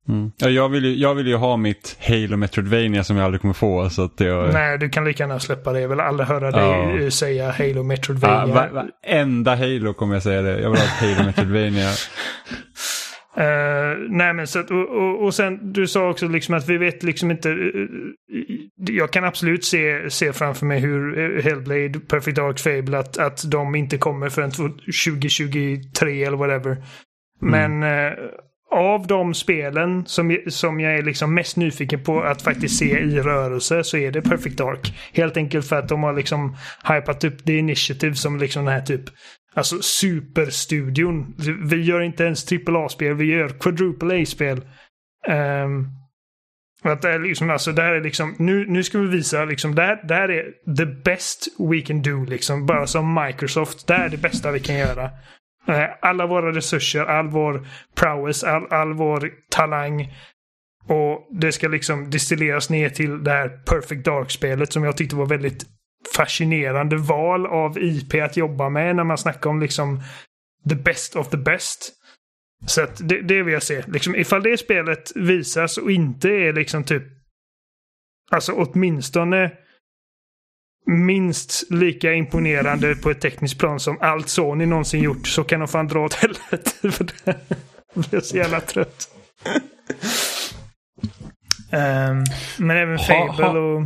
Mm. Ja, jag, vill ju, jag vill ju ha mitt Halo Metroidvania som jag aldrig kommer få. Så att jag, Nej, du kan lika gärna släppa det. Jag vill aldrig höra dig Ja. eh, säga Halo Ja, Metroidvania. va, varenda Halo kommer jag säga det. Jag vill ha ett Halo Metroidvania. Eh, nej men så att, och, och, och sen du sa också liksom att vi vet liksom inte. eh, jag kan absolut se, se framför mig hur Hellblade, Perfect Dark Fable, att, att de inte kommer förrän 2023 eller whatever. Men eh, av de spelen som, som jag är liksom mest nyfiken på att faktiskt se i rörelse så är det Perfect Dark. Helt enkelt för att de har liksom hypat upp The Initiative som liksom den här typ Alltså superstudion. Vi gör inte ens AAA-spel, vi gör quadruple A-spel. Um, att det är liksom, alltså, där är liksom, nu, nu ska vi visa liksom, det här, är the best we can do liksom. Bara som Microsoft, det här är det bästa vi kan göra. Eh, alla våra resurser, all vår prowess, all, all vår talang. Och det ska liksom distilleras ner till det här Perfect Dark-spelet som jag tyckte var väldigt fascinerande val av IP att jobba med när man snackar om liksom the best of the best. Så att det, det vill jag se. Liksom, ifall det spelet visas och inte är liksom typ Alltså åtminstone minst lika imponerande på ett tekniskt plan som allt Sony någonsin gjort så kan de fan dra åt helvete. För det blir så jävla trött. um, men även Fable och...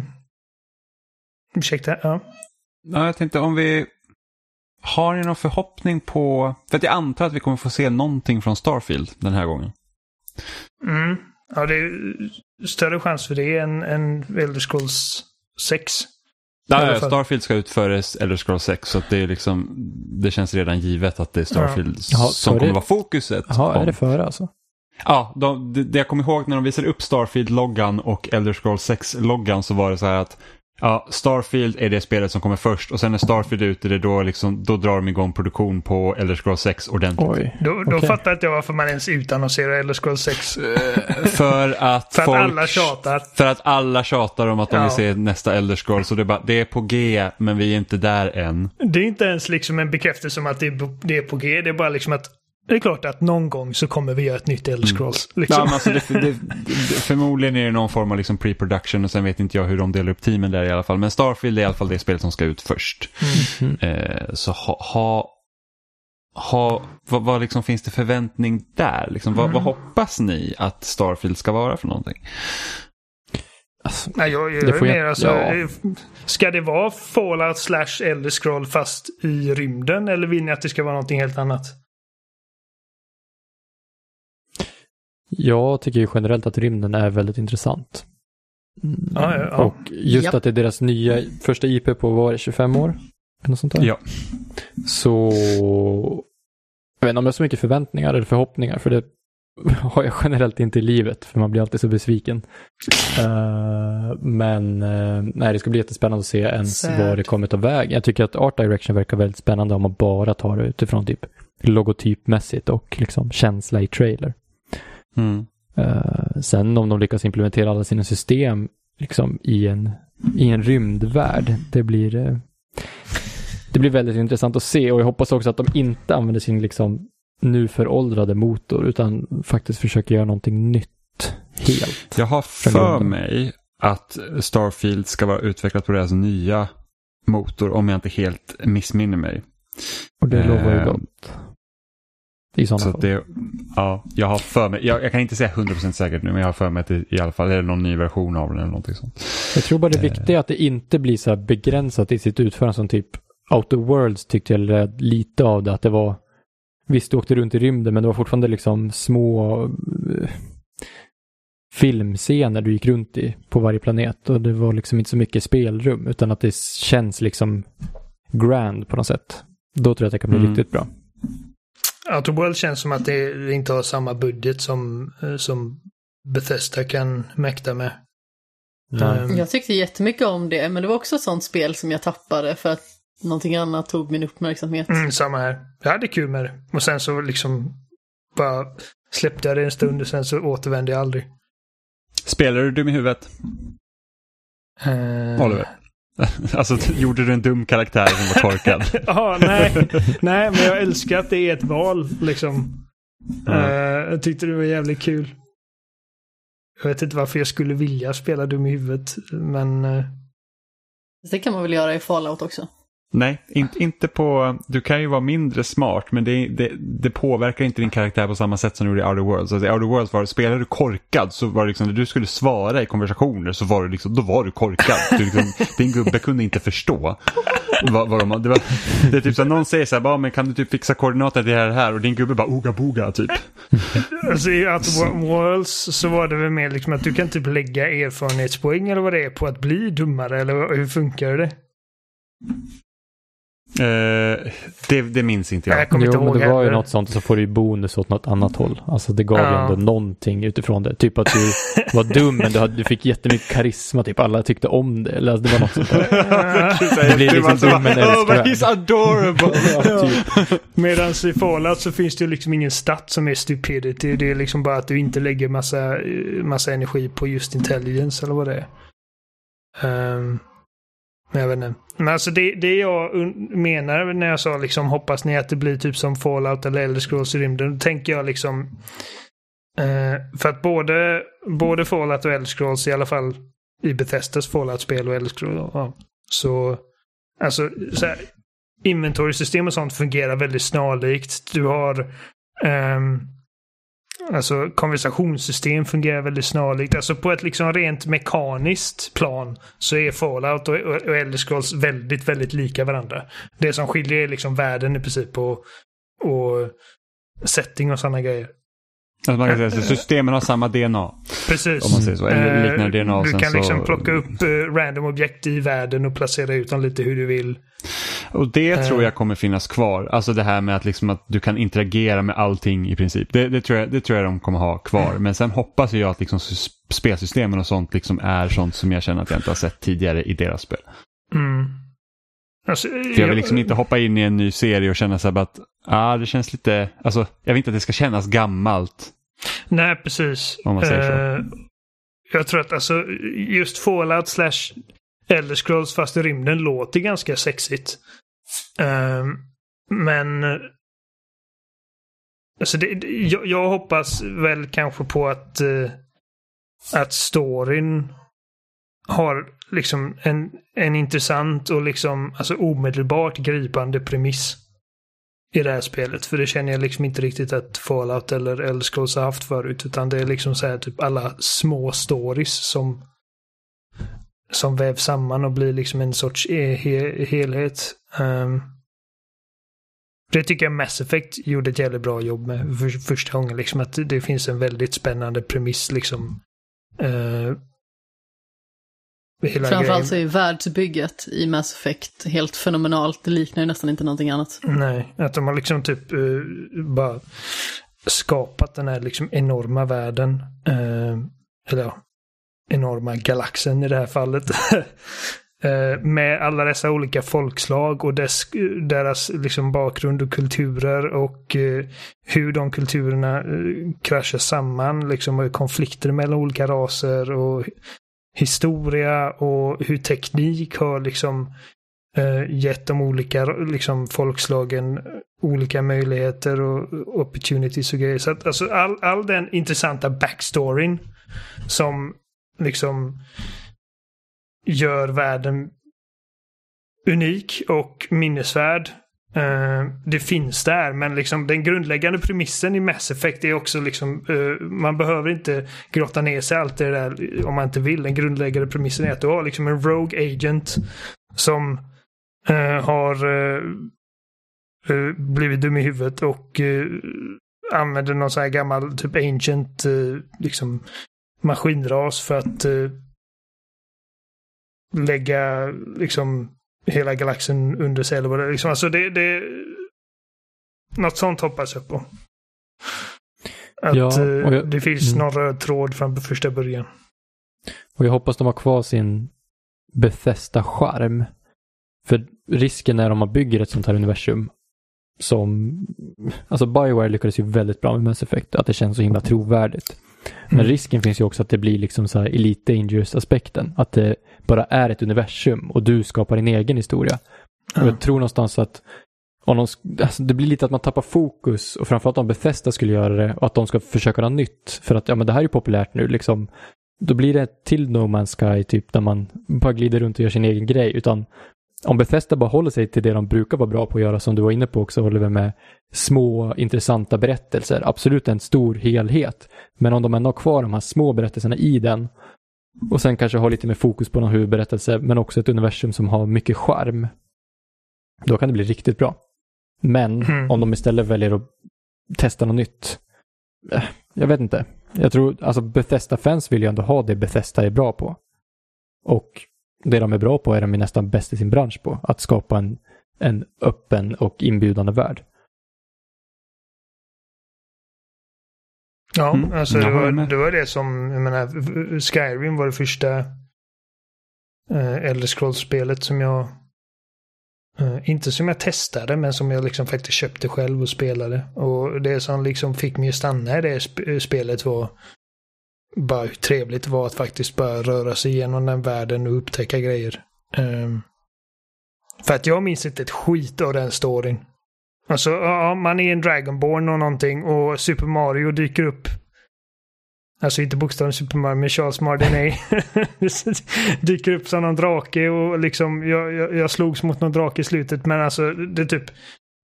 Ursäkta, ja. Ja, jag tänkte om vi... Har ni någon förhoppning på... För att jag antar att vi kommer få se någonting från Starfield den här gången. Mm. Ja, det är större chans för det än, än Elder Scrolls 6. Ja, Starfield ska ut före Elder Scrolls 6 så det, är liksom, det känns redan givet att det är Starfield ja. som kommer vara fokuset. Ja, är det före alltså? Ja, de, det, det jag kommer ihåg när de visade upp Starfield-loggan och Elder Scrolls 6-loggan så var det så här att Ja, Starfield är det spelet som kommer först och sen när Starfield är ute, det då, liksom, då drar de igång produktion på Elder Scrolls 6 ordentligt. Oj, då, då okay. fattar inte jag varför man ens utannonserar Elder Scrolls 6. Eh, för att För folk, att alla tjatar. För att alla tjatar om att de ja. vill se nästa Elder Scrolls. Och det är, bara, det är på G, men vi är inte där än. Det är inte ens liksom en bekräftelse om att det är, det är på G. Det är bara liksom att det är klart att någon gång så kommer vi göra ett nytt Elder mm. Scrolls. Mm. Liksom. Ja, alltså det, det, det, förmodligen är det någon form av liksom pre-production och sen vet inte jag hur de delar upp teamen där i alla fall. Men Starfield är i alla fall det spelet som ska ut först. Mm. Eh, så ha, ha, ha vad, vad liksom finns det förväntning där? Liksom, vad, vad, mm. hoppas ni att Starfield ska vara för någonting? Alltså, Nej, jag, jag, det får jag, mer alltså, ja. Ska det vara Fallout slash Elder Scroll fast i rymden eller vill ni att det ska vara någonting helt annat? Jag tycker ju generellt att rymden är väldigt intressant. Ja, ja, ja. Och just ja. att det är deras nya första IP på, vad var det, 25 år? Något sånt där. Ja. Så, jag vet inte om jag har så mycket förväntningar eller förhoppningar, för det har jag generellt inte i livet, för man blir alltid så besviken. Uh, men uh, nej, det ska bli jättespännande att se ens Sad. vad det kommer ta väg. Jag tycker att Art Direction verkar väldigt spännande om man bara tar det utifrån typ logotypmässigt och liksom känsla i trailer. Mm. Uh, sen om de lyckas implementera alla sina system liksom i en, i en rymdvärld, det blir, uh, det blir väldigt intressant att se och jag hoppas också att de inte använder sin liksom nu föråldrade motor utan faktiskt försöker göra någonting nytt helt. Jag har för mig att Starfield ska vara utvecklat på deras nya motor om jag inte helt missminner mig. Och det lovar ju uh, gott. I sådana så fall. Det, ja, jag har för mig, jag, jag, kan inte säga 100% säkert nu, men jag har för mig att det i alla fall är någon ny version av den eller någonting sånt. Jag tror bara det viktiga är att det inte blir så begränsat i sitt utförande som typ Outer Worlds tyckte jag lite av det, att det var Visst, du åkte runt i rymden, men det var fortfarande liksom små uh, filmscener du gick runt i på varje planet och det var liksom inte så mycket spelrum utan att det känns liksom grand på något sätt. Då tror jag att det kan bli mm. riktigt bra. Outer World känns som att det inte har samma budget som, eh, som Bethesda kan mäkta med. Um, jag tyckte jättemycket om det, men det var också ett sånt spel som jag tappade för att någonting annat tog min uppmärksamhet. Mm, samma här. Jag hade kul med det. Och sen så liksom bara släppte jag det en stund och sen så återvände jag aldrig. Spelar du dum i huvudet? Uh... Oliver? alltså, gjorde du en dum karaktär som var torkad? ja, nej. nej, men jag älskar att det är ett val liksom. Mm. Uh, jag tyckte det var jävligt kul. Jag vet inte varför jag skulle vilja spela dum i huvudet, men... Uh... Det kan man väl göra i Fallout också? Nej, inte, inte på... Du kan ju vara mindre smart men det, det, det, påverkar inte din karaktär på samma sätt som du gjorde i Outer Worlds. Alltså, I Outer Worlds var spelade du korkad så var det liksom när du skulle svara i konversationer så var du liksom, då var du korkad. Du liksom, din gubbe kunde inte förstå. Vad, vad de, det, var, det är typ så att någon säger så här, men kan du typ fixa koordinater till det här, och här och din gubbe bara oga boga typ. Alltså i Outer Worlds så var det väl mer liksom att du kan typ lägga erfarenhetspoäng eller vad det är på att bli dummare eller hur funkar det? Eh, det, det minns inte jag. Jag kommer jo, inte men det var ju något sånt och så får du ju bonus åt något annat håll. Alltså det gav ju Ja. ändå någonting utifrån det. Typ att du var dum men du, hade, du fick jättemycket karisma. Typ alla tyckte om det. Eller alltså, det var något sånt där. Det blir liksom dum men Oh, but älskvärd. he's adorable! Ja, typ. Medan i Fallout så finns det ju liksom ingen stat som är stupidity. Det är liksom bara att du inte lägger massa, eh, massa energi på just intelligence eller vad det är. Men jag vet inte. Men alltså det, det jag menar när jag sa liksom hoppas ni att det blir typ som Fallout eller Elder Scrolls i rymden. Då tänker jag liksom eh, för att både, både Fallout och Elder Scrolls i alla fall i Bethesdas Fallout-spel och Elder Scrolls ja, så alltså så här, inventory-system och sånt fungerar väldigt snarlikt. Du har ehm, Alltså konversationssystem fungerar väldigt snarlikt. Alltså på ett liksom rent mekaniskt plan så är Fallout och, och, och Elder Scrolls väldigt, väldigt lika varandra. Det som skiljer är liksom världen i princip och, och setting och sådana grejer. Alltså man kan säga så systemen har samma DNA. Precis. Om man säger så, eller Eh, liknande DNA, Du kan liksom så- plocka upp eh, random objekt i världen och placera ut dem lite hur du vill. Och det Eh. tror jag kommer finnas kvar. Alltså det här med att, liksom att du kan interagera med allting i princip. Det, det, tror, jag, det tror jag de kommer ha kvar. Men sen hoppas jag att liksom sys- spelsystemen och sånt liksom är sånt som jag känner att jag inte har sett tidigare i deras spel. Mm. Alltså, För jag vill liksom inte hoppa in i en ny serie och känna så här att ah, det känns lite, alltså jag vill inte att det ska kännas gammalt. Nej, precis. Om man säger så. Eh, jag tror att alltså just Fallout slash Elder Scrolls fast i rymden låter ganska sexigt. Eh, men alltså det, jag, jag hoppas väl kanske på att eh, att storyn har liksom en, en intressant och liksom alltså omedelbart gripande premiss i det här spelet. För det känner jag liksom inte riktigt att Fallout eller Elder Scrolls har haft förut. Utan det är liksom så här typ alla små stories som som vävs samman och blir liksom en sorts e he helhet. Um, det tycker jag Mass Effect gjorde ett jävligt bra jobb med för, första gången. Liksom att det finns en väldigt spännande premiss liksom. Uh, hela Framförallt så är världsbygget i Mass Effect helt fenomenalt. Det liknar ju nästan inte någonting annat. Nej, att de har liksom typ eh, bara skapat den här liksom enorma världen. eh, eller ja, enorma galaxen i det här fallet. Eh, med alla dessa olika folkslag och dess, deras liksom bakgrund och kulturer och hur de kulturerna kraschar samman. Liksom och konflikter mellan olika raser och historia och hur teknik har liksom eh, gett de olika liksom, folkslagen olika möjligheter och opportunities och grejer. Så att, alltså, all, all den intressanta backstoryn som liksom gör världen unik och minnesvärd. Uh, det finns där, men liksom den grundläggande premissen i Mass Effect är också liksom, uh, man behöver inte grotta ner sig allt det där om man inte vill. Den grundläggande premissen är att du har liksom en Rogue Agent som uh, har blivit dum i huvudet och använder någon sån här gammal typ ancient liksom maskinras för att lägga liksom hela galaxen under sig eller vad det är. Liksom, alltså det, det Något sånt hoppas jag på. Att Ja, eh, jag- det finns mm. någon röd tråd från första början. Och jag hoppas de har kvar sin Bethesda-charm. För risken är om man bygger ett sånt här universum som, alltså Bioware lyckades ju väldigt bra med Mass Effect, att det känns så himla trovärdigt. Men Mm. risken finns ju också att det blir liksom så här Elite Dangerous-aspekten, att det bara är ett universum och du skapar din egen historia. Och Ja. jag tror någonstans att om de, alltså det blir lite att man tappar fokus och framförallt om Bethesda skulle göra det och att de ska försöka något nytt. För att ja, men det här är ju populärt nu liksom. Då blir det till No Man's Sky typ där man bara glider runt och gör sin egen grej. Utan om Bethesda bara håller sig till det de brukar vara bra på att göra som du var inne på också, håller vi med små intressanta berättelser. Absolut en stor helhet. Men om de ändå har kvar de här små berättelserna i den och sen kanske har lite mer fokus på någon huvudberättelse men också ett universum som har mycket charm. Då kan det bli riktigt bra. Men Mm. om de istället väljer att testa något nytt. eh, Jag vet inte. Jag tror, alltså Bethesda-fans vill ju ändå ha det Bethesda är bra på. Och det de är bra på är de nästan bäst i sin bransch på. Att skapa en en öppen och inbjudande värld. Ja, Mm, alltså det var, det var det som, jag menar, Skyrim var det första eh, Elder Scrolls-spelet som jag, eh, inte som jag testade, men som jag liksom faktiskt köpte själv och spelade. Och det som liksom fick mig att stanna i det sp- spelet var bara hur trevligt det var att faktiskt bara röra sig igenom den världen och upptäcka grejer. Ehm, för att jag minns inte ett skit av den storyn. Alltså, ja, man är en Dragonborn och någonting och Super Mario dyker upp. Alltså inte bokstaven Super Mario, men Charles Martinet dyker upp som någon drake och liksom jag, jag, jag slogs mot någon drake i slutet men alltså det är typ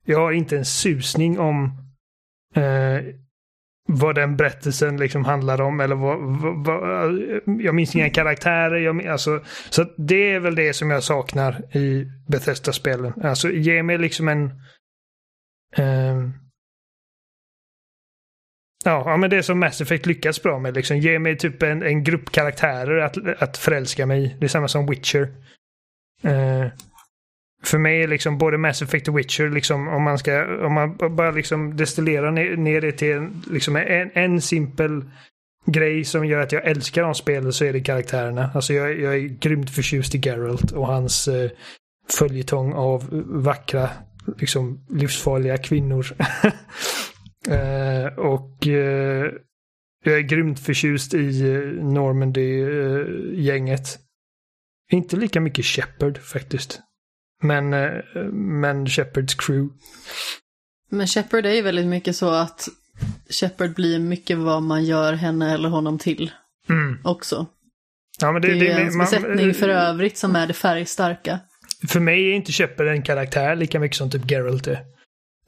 jag har inte en susning om eh, vad den berättelsen liksom handlar om eller vad, vad, vad jag minns inga karaktärer. Jag, alltså, så det är väl det som jag saknar i Bethesda-spelen. Alltså ge mig liksom en Ehm. Ja, men det är som Mass Effect lyckats bra med. Liksom, ge mig typ en, en grupp karaktärer att, att förälska mig i. Det är samma som Witcher. Uh, för mig är liksom både Mass Effect och Witcher, liksom, om man ska om man bara liksom destillerar ner, ner det till en, liksom en, en simpel grej som gör att jag älskar de spelen så är det karaktärerna. Alltså jag, jag är grymt förtjust i Geralt och hans eh, följetong av vackra liksom livsfarliga kvinnor. eh, och eh, jag är grymt förtjust i eh, Normandy-gänget. Inte lika mycket Shepard faktiskt. Men, eh, men Shepards crew. Men Shepard är ju väldigt mycket så att Shepard blir mycket vad man gör henne eller honom till Mm. också. Ja, Det, det, är det, ens man- besättning för övrigt som är det färgstarka. För mig är inte Shepard en karaktär lika mycket som typ Geralt är.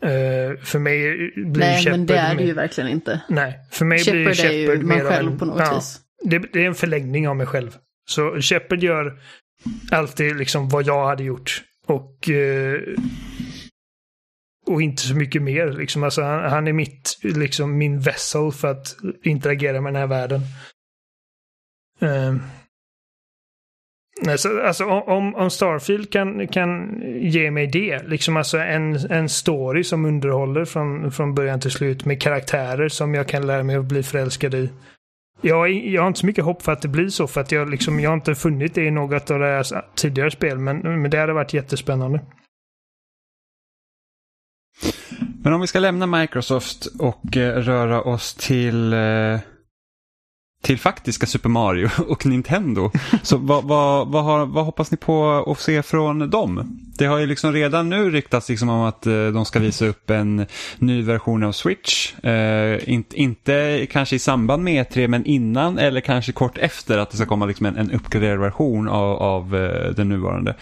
Eh, för mig blir Nej, Shepard men det är det ju verkligen inte. Nej, för mig blir Shepard är ju Shepard man själv en- på något ja, vis. Det, det är en förlängning av mig själv. Så Shepard gör alltid liksom vad jag hade gjort. Och, eh, och inte så mycket mer. Liksom. Alltså, han, han är mitt, liksom, min vessel för att interagera med den här världen. Um, alltså, om, om Starfield kan, kan ge mig det, liksom alltså en, en story som underhåller från, från början till slut med karaktärer som jag kan lära mig att bli förälskad i. Jag, jag har inte så mycket hopp för att det blir så, för att jag, liksom, jag har inte funnit det i något av deras tidigare spel, men, men det hade varit jättespännande. Men om vi ska lämna Microsoft och eh, röra oss till, eh, till faktiska Super Mario och Nintendo. Så vad, vad, vad, har, vad hoppas ni på att se från dem? Det har ju liksom redan nu ryktats liksom om att eh, de ska visa upp en ny version av Switch. Eh, inte, inte kanske i samband med E3 men innan eller kanske kort efter att det ska komma liksom en, en uppgraderad version av, av eh, den nuvarande.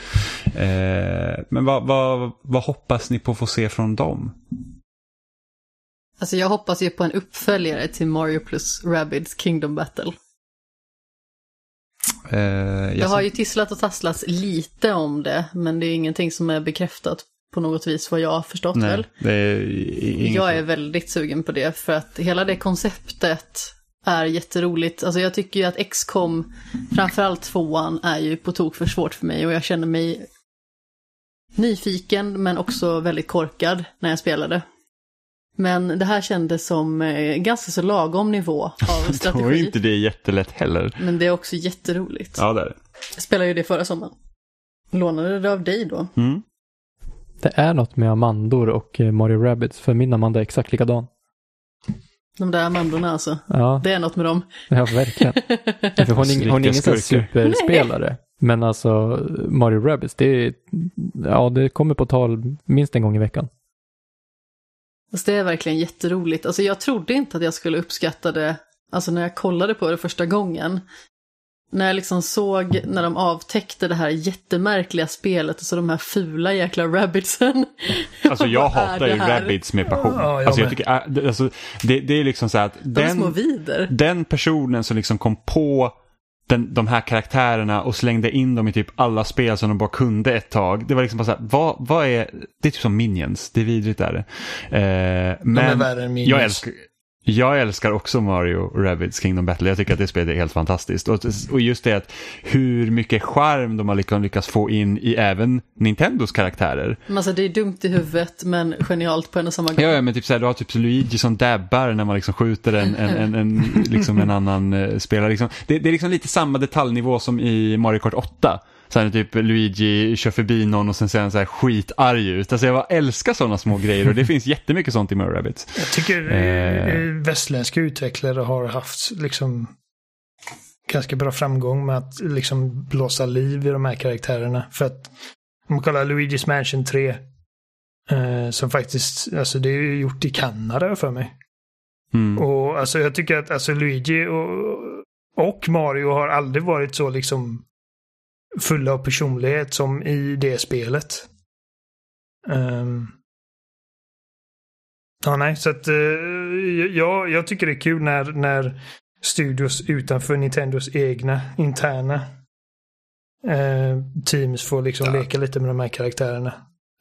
Eh, men vad, vad, vad hoppas ni på att få se från dem? Alltså jag hoppas ju på en uppföljare till Mario plus Rabbids Kingdom Battle. Eh, Det jag har ju tisslat och tasslats lite om det, men det är ingenting som är bekräftat på något vis vad jag har förstått väl. Nej, det är inget. Jag är väldigt sugen på det för att hela det konceptet är jätteroligt. Alltså jag tycker ju att XCOM, framförallt tvåan, är ju på tok för svårt för mig och jag känner mig nyfiken men också väldigt korkad när jag spelade. Men det här kändes som eh, ganska så lagom nivå av Då är strategi. inte det jättelätt heller. Men det är också jätteroligt. Ja, det är det. Jag spelade ju det förra sommaren. Lånade det av dig då? Mm. Det är något med Amandor och eh, Mario Rabbids, för min Amanda är exakt likadan. De där Amandorna alltså. Ja, Det är något med dem. ja verkligen. För hon, är ing- hon är ingen sån superspelare. Men alltså, Mario Rabbids, det är, ja, det kommer på tal minst en gång i veckan. Alltså det är verkligen jätteroligt. Alltså jag trodde inte att jag skulle uppskatta det, alltså när jag kollade på det första gången. När jag liksom såg när de avtäckte det här jättemärkliga spelet och så de här fula jäkla rabbitsen. Alltså jag hatar ju? Rabbids med passion. Ja, jag alltså, jag tycker, äh, det, alltså, det, det är liksom så här att den, den personen som liksom kom på den, de här karaktärerna och slängde in dem i typ alla spel som de bara kunde ett tag. Det var liksom bara så här, vad, vad är, det är typ som Minions, det är vidrigt är det. Eh, men värre än Minions. Jag älskar, Jag älskar också Mario Rabbids Kingdom Battle. Jag tycker att det spelet är helt fantastiskt. Och, och just det att hur mycket charm de har lyckats, få in i även Nintendos karaktärer. Men Alltså det är dumt i huvudet men genialt på en och samma gång. Ja, men typ så här, du har typ Luigi som dabbar när man liksom skjuter en, en, en, en, liksom en annan uh, spelare. Liksom. Det, det är liksom lite samma detaljnivå som i Mario Kart 8. Så här, typ Luigi kör förbi någon och sen ser han så här skitarg ut. Alltså jag bara älskar sådana små grejer och det finns jättemycket sånt i Mario Rabbids. Jag tycker Eh. eh. västländska utvecklare har haft liksom ganska bra framgång med att liksom blåsa liv i de här karaktärerna. För att om man kollar Luigi's Mansion 3 eh, som faktiskt, alltså det är ju gjort i Kanada för mig. Mm. Och alltså jag tycker att alltså Luigi och, och Mario har aldrig varit så liksom fulla av personlighet som i det spelet. Ehm. Ja, nej, så att uh, jag, jag tycker det är kul när, när studios utanför Nintendos egna interna eh, teams får liksom leka lite med de här karaktärerna.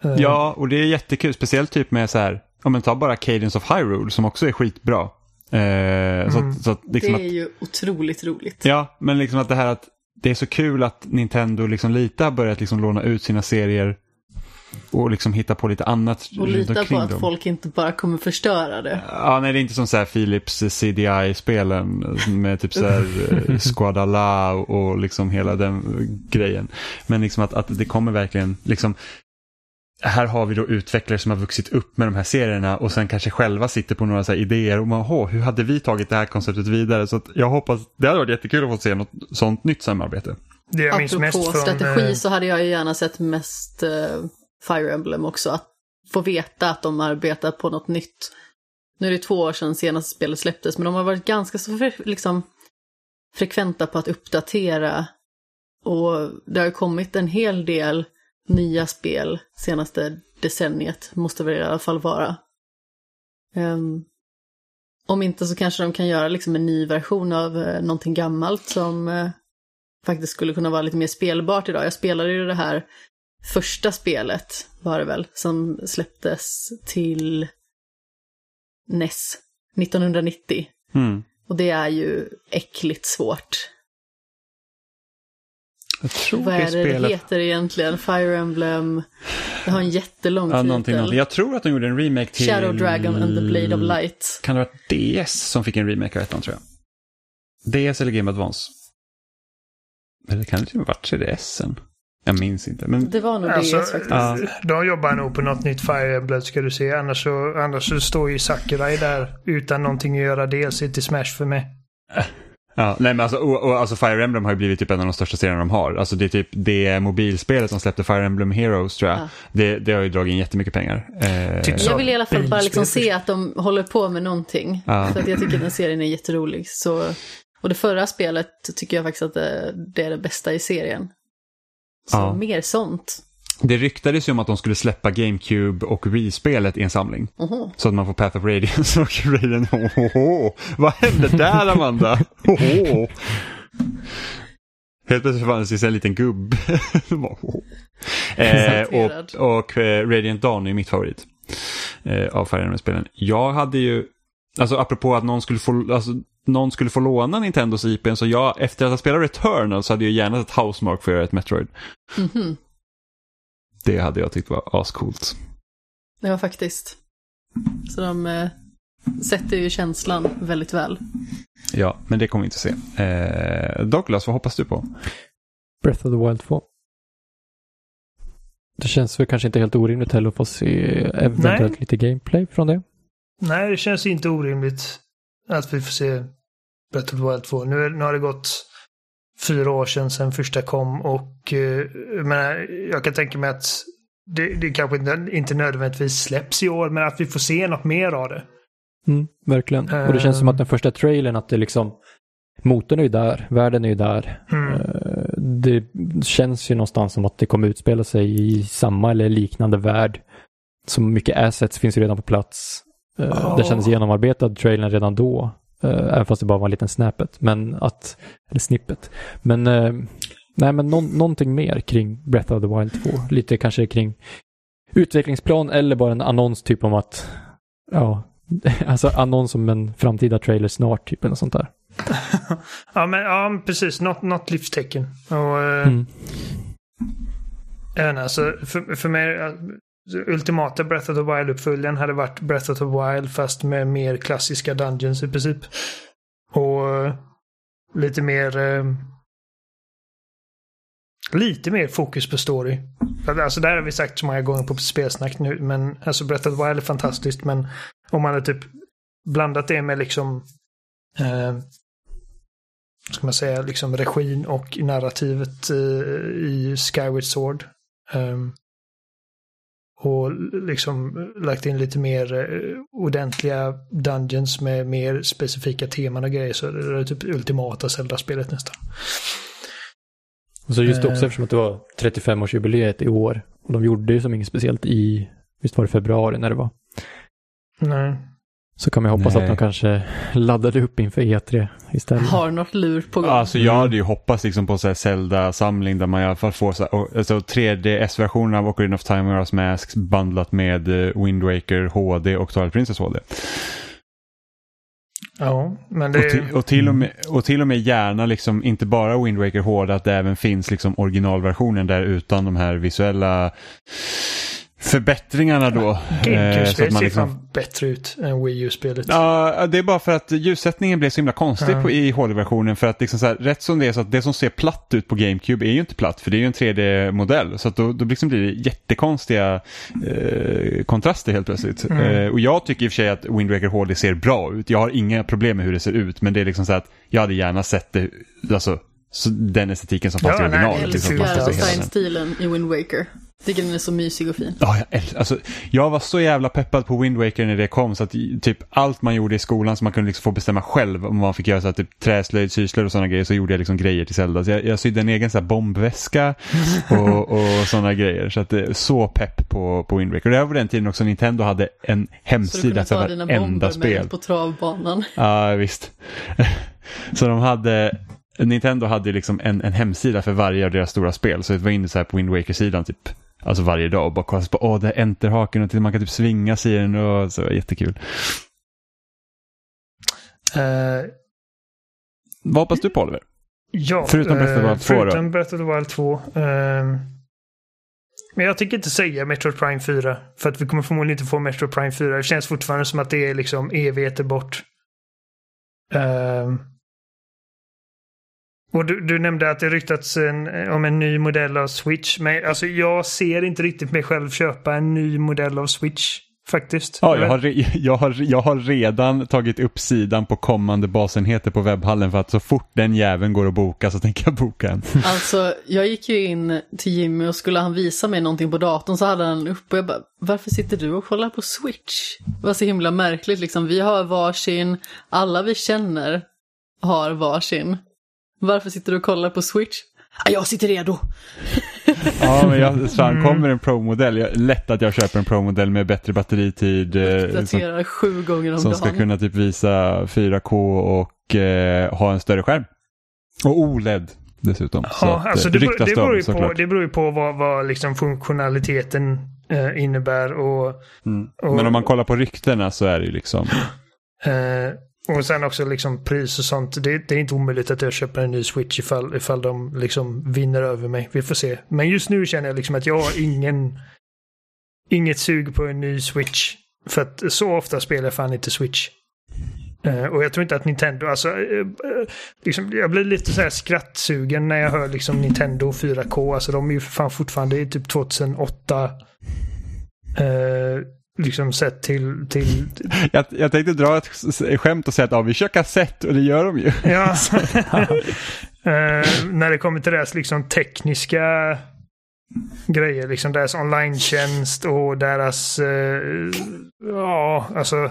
Eh, Ja, och det är jättekul. Speciellt typ med så här, om man tar bara Cadence of Hyrule som också är skitbra. Eh, så, Mm. att- så att, Det liksom är att, ju otroligt roligt. ja, men liksom att det här att det är så kul att Nintendo liksom lite har börjat liksom låna ut sina serier och liksom hitta på lite annat Och lita på att dem. folk inte bara kommer förstöra det. Ja, nej det är inte som så här Philips CDI-spelen med typ så här eh, Squadala och, och liksom hela den grejen. Men liksom att, att det kommer verkligen liksom här har vi då utvecklare som har vuxit upp med de här serierna och sen kanske själva sitter på några så här idéer och man, "Åh, hur hade vi tagit det här konceptet vidare? Så att jag hoppas, det hade varit jättekul att få se något sånt nytt samarbete. det jag minns Apropå mest från... strategi eh, så hade jag ju gärna sett mest eh, Fire Emblem också. Att få veta att de arbetar på något nytt. Nu är det två år sedan senaste spelet släpptes, men de har varit ganska så fre- liksom, frekventa på att uppdatera. Och det har ju kommit en hel del nya spel senaste decenniet, måste väl i alla fall vara. Ehm, om inte så kanske de kan göra liksom en ny version av eh, någonting gammalt som eh, faktiskt skulle kunna vara lite mer spelbart idag. Jag spelade ju det här första spelet, var det väl, som släpptes till NES 1990. Mm. Och det är ju äckligt svårt. Jag tror Vad det är det det spelet... heter egentligen? Fire Emblem? Det har en jättelång Ja, titel. någonting, någonting. Jag tror att de gjorde en remake till... Shadow Dragon and the Blade of Light. Kan det ha varit DS som fick en remake av ettan tror jag. DS eller Game Advance. Eller kan det till och med varit 3DSen? Jag minns inte. Men Det var nog Alltså, DS faktiskt. Ja. de jobbar nog på något nytt Fire Emblem ska du se. Annars så, annars så står ju Sakurai där utan någonting att göra DLC till Smash för mig. Ja, nej men alltså, och, och, alltså Fire Emblem har ju blivit typ en av de största serierna de har. Alltså det är typ det mobilspelet som släppte Fire Emblem Heroes tror jag. Ja. Det, det har ju dragit in jättemycket pengar. Eh, Typ. Jag vill i alla fall bara liksom se att de håller på med någonting. Ja. För att jag tycker den serien är jätterolig. Så, och det förra spelet tycker jag faktiskt att det, det är det bästa i serien. Så Ja. mer sånt. Det ryktades ju om att de skulle släppa GameCube och Wii-spelet i en samling. Oho. Så att man får Path of Radiance och Radiant. Ohoho. Vad hände där Amanda? Oho. Helt plötsligt fanns det en liten gubbe. Eh, och och eh, Radiant Dawn är mitt favorit eh, av Fire Emblem-spelen. Jag hade ju, alltså apropå att någon skulle få, alltså, någon skulle få låna Nintendos IP, så jag efter att ha spelat Returnal så hade jag gärna ett Housemark för att göra ett Metroid. Mhm. Det hade jag tyckt var ascoolt. Det var faktiskt. Så de eh, sätter ju känslan väldigt väl. Ja, men det kommer vi inte se. Eh, Douglas, vad hoppas du på? Breath of the Wild 2. Det känns väl kanske inte helt orimligt heller att få se eventuellt Nej. lite gameplay från det. Nej, det känns inte orimligt att vi får se Breath of the Wild 2. Nu, nu har det gått fyra år sedan, sedan första kom och eh, jag menar, jag kan tänka mig att det, det kanske inte, inte nödvändigtvis släpps i år, men att vi får se något mer av det. Mm, verkligen. Och det känns som att den första trailern att det liksom motorn är ju där, världen är ju där. Mm. Eh, Det känns ju någonstans som att det kommer utspela sig i samma eller liknande värld. Så mycket assets finns ju redan på plats. Eh, Ja. Det kändes genomarbetad trailern redan då. Eh, Även fast det bara var en liten snappet. Men att, eller snippet. Men, eh, nej men någon, någonting mer kring Breath of the Wild 2. Lite kanske kring utvecklingsplan eller bara en annons typ om att ja, alltså annons om en framtida trailer snart, typ eller sånt där. ja, men ja, precis. Något, något livstecken. Och, eh, Mm. inte, alltså, för, för mig, ultimata Breath of the Wild-uppföljaren hade varit Breath of the Wild fast med mer klassiska dungeons i princip. Och eh, lite mer... Eh, lite mer fokus på story. Alltså det här har vi sagt så många gånger på spelsnack nu, men alltså Breath of the Wild är fantastiskt, men om man hade typ blandat det med liksom eh, ska man säga, liksom regin och narrativet eh, i Skyward Sword. Um, och liksom lagt in lite mer eh, ordentliga dungeons med mer specifika teman och grejer så det är typ ultimata Zelda-spelet nästan. Och så just också Eh. eftersom att det var 35-årsjubileet i år. Och de gjorde ju som inget speciellt i, visst var det februari när det var. Nej. Så kan man hoppas Nej. att de kanske laddade upp inför E3 istället. Har något lur på gång. Alltså jag hade ju hoppats liksom på så här Zelda-samling där man i alla fall får så här, alltså 3DS-versionen av Ocarina of Time och Majora's Mask bandlat med eh, Wind Waker HD och Twilight Princess HD. Ja, men det... Och, till, och, till och, med, och till och med gärna liksom inte bara Wind Waker HD, att det även finns liksom originalversionen där utan de här visuella förbättringarna då. Eh, så GameCube-spelet att man ser liksom, fan bättre ut än Wii U-spelet. Ja, det är bara för att ljussättningen blev så himla konstig Ja. på, i HD-versionen. För att liksom så här, rätt som det är så att det som ser platt ut på GameCube är ju inte platt. För det är ju en 3D-modell. Så att då, då liksom blir det jättekonstiga eh, kontraster helt plötsligt. Mm. Eh, och jag tycker i och för sig att Wind Waker HD ser bra ut. Jag har inga problem med hur det ser ut. Men det är liksom så att jag hade gärna sett det, alltså så den estetiken som fanns Ja, i originalet. Jag liksom, älskar den. designstilen i Wind Waker. Tycker den är så mysig och fin. Ja, jag, älskar, alltså, jag var så jävla peppad på Wind Waker när det kom så att typ allt man gjorde i skolan som man kunde liksom få bestämma själv om man fick göra så här, typ träslöjd, sysslor och sådana grejer så gjorde jag liksom grejer till Zelda. Så jag, jag sydde en egen så här, bombväska och, och sådana grejer. Så att det är så pepp på, på Wind Waker. Och det var den tiden också Nintendo hade en hemsida för varenda spel. på travbanan. Ja, visst. så de hade Nintendo hade liksom en, en hemsida för varje av deras stora spel. Så jag var inne så här på Wind Waker-sidan typ Alltså varje dag och bara kolla på, åh det är enterhaken och till man kan typ svinga sig i den och så jättekul. Eh, Vad hoppas du på Oliver? ja, Förutom Breath of the eh, Wild 2 då? Förutom Breath of the Wild 2. ehm, men jag tänker inte säga Metroid Prime 4. För att vi kommer förmodligen inte få Metroid Prime 4. Det känns fortfarande som att det är liksom evigheter bort. Ehm, och du, du nämnde att det ryktats en, om en ny modell av Switch. Men alltså jag ser inte riktigt mig själv köpa en ny modell av Switch. Faktiskt. Ja, jag har, re- jag, har, jag har redan tagit upp sidan på kommande basenheter på webbhallen för att så fort den jäveln går att boka så tänker jag boka en. Alltså, jag gick ju in till Jimmy och skulle han visa mig någonting på datorn så hade han upp och jag bara, varför sitter du och kollar på Switch? Det var så himla märkligt liksom. Vi har varsin, alla vi känner har varsin. Varför sitter du och kollar på Switch? "Ah, Jag sitter redo. Ja, men jag, fan, kommer en Pro-modell, jag, lätt att jag köper en Pro-modell med bättre batteritid. eh, som, sju gånger om som dagen. ska kunna typ visa 4K och eh, ha en större skärm. Och OLED dessutom. så Ja, att, alltså eh, det, beror, det, beror ju på, såklart. det beror ju på vad, vad liksom funktionaliteten eh, innebär. Och, Mm. och- Men om man kollar på ryktena så är det ju liksom... eh, och sen också liksom pris och sånt. Det, det är inte omöjligt att jag köper en ny Switch ifall, ifall de liksom vinner över mig. Vi får se. Men just nu känner jag liksom att jag har ingen, inget sug på en ny Switch. För att så ofta spelar jag fan inte Switch. Eh, och jag tror inte att Nintendo, alltså, eh, eh, liksom, jag blir lite så här skrattsugen när jag hör liksom Nintendo 4K. Alltså de är ju för fan fortfarande i typ 2008. Eh, liksom sett till, till Jag, jag tänkte dra ett skämt och säga att ja, vi kör kassett och det gör de ju. Ja. Eh, när det kommer till deras liksom tekniska grejer, liksom deras online-tjänst och deras... eh, ja, alltså.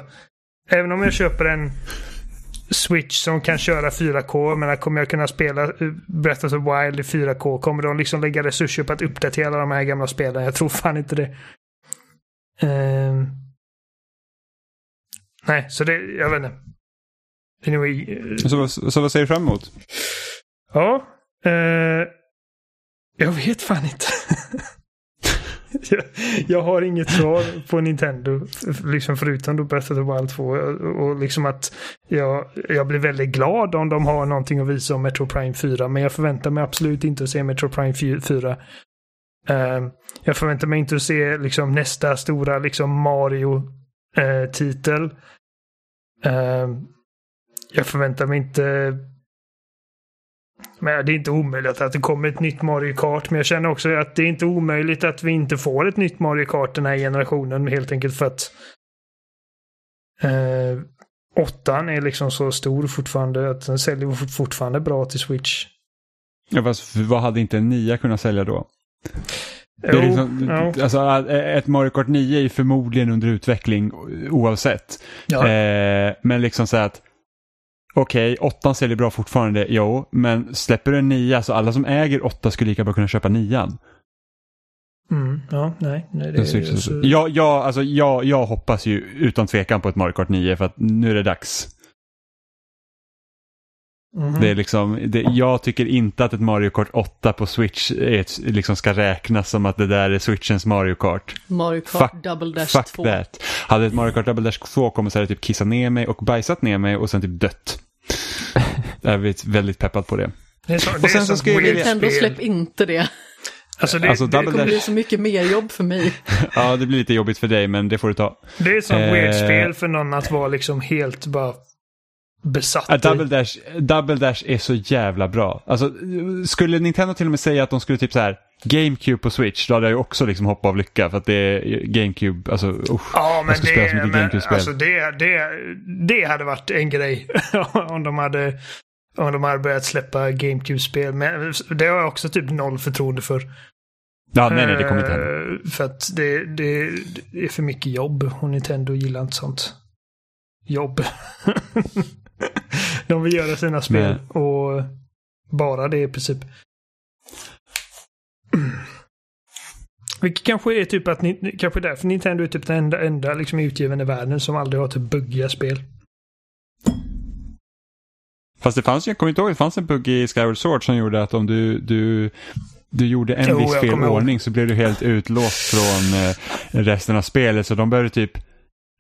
Även om jag köper en Switch som kan köra 4K, men kommer jag kunna spela Breath of the Wild i 4K? Kommer de liksom lägga resurser på att uppdatera de här gamla spelen? Jag tror fan inte det. Ehm. nej, så det, jag vet inte. Anyway, eh, Så, vad- så vad ser du fram emot? Ja. Eh, jag vet fan inte. jag, jag har inget svar på Nintendo. Liksom förutom då Breath of the Wild 2. Och liksom att jag, jag blir väldigt glad om de har någonting att visa om Metro Prime 4. Men jag förväntar mig absolut inte att se Metro Prime 4. Uh, jag förväntar mig inte att se liksom, nästa stora liksom, Mario-titel. Eh, uh, eh, jag förväntar mig inte men det är inte omöjligt att det kommer ett nytt Mario Kart. Men jag känner också att det är inte omöjligt att vi inte får ett nytt Mario Kart den här generationen. Helt enkelt för att uh, åttan är liksom så stor fortfarande att den säljer fortfarande bra till Switch. Ja, fast vad hade inte en nia kunnat sälja då? Jo, liksom, ja. alltså, ett Mario Kart 9 är förmodligen under utveckling oavsett. Ja. Eh, men liksom så att Okej, okay, åttan säljer bra fortfarande, jo, men släpper du en nia så alla som äger åtta skulle lika bra kunna köpa nian. Mm, ja, nej. nej det är, är så... jag, jag, alltså, jag, jag hoppas ju utan tvekan på ett Mario Kart 9 för att nu är det dags. Mm. Det är liksom, det, jag tycker inte att ett Mario Kart 8 på Switch ett, liksom ska räknas som att det där är Switchens Mario Kart. Mario Kart fuck, Double Dash fuck 2. That. Hade ett Mario Kart Double Dash 2 kommit så hade jag typ kissat ner mig och bajsat ner mig och sen typ dött. jag är väldigt, väldigt peppad på det. det så, och sen så ska jag Nintendo släpp inte det. Alltså det, alltså, det kommer bli så mycket mer jobb för mig. ja, det blir lite jobbigt för dig, men det får du ta. Det är som eh... weird spel för någon att vara liksom helt bara besatt ja, Double Dash, Double Dash är så jävla bra. Alltså, skulle Nintendo till och med säga att de skulle typ så här GameCube på Switch, då hade jag ju också liksom hoppat av lycka för att det är GameCube, alltså usch. Ja, men det, men, GameCube-spel. Alltså det, det, det hade varit en grej om de hade om de hade börjat släppa GameCube-spel. Men det har jag också typ noll förtroende för. Ja, nej, nej, det kommer inte hända. Eh, för att det, det, det är för mycket jobb och Nintendo gillar inte sånt jobb. de vill göra sina spel Nej. och bara det i princip. Vilket kanske är typ att ni, kanske därför Nintendo är typ den enda, enda liksom utgivaren i världen som aldrig har typ buggiga spel. Fast det fanns ju, jag kommer inte ihåg, det fanns en bugg i Skyward Sword som gjorde att om du, du, du gjorde en jo, viss fel ordning så blev du helt utlåst från eh, resten av spelet. Så de började typ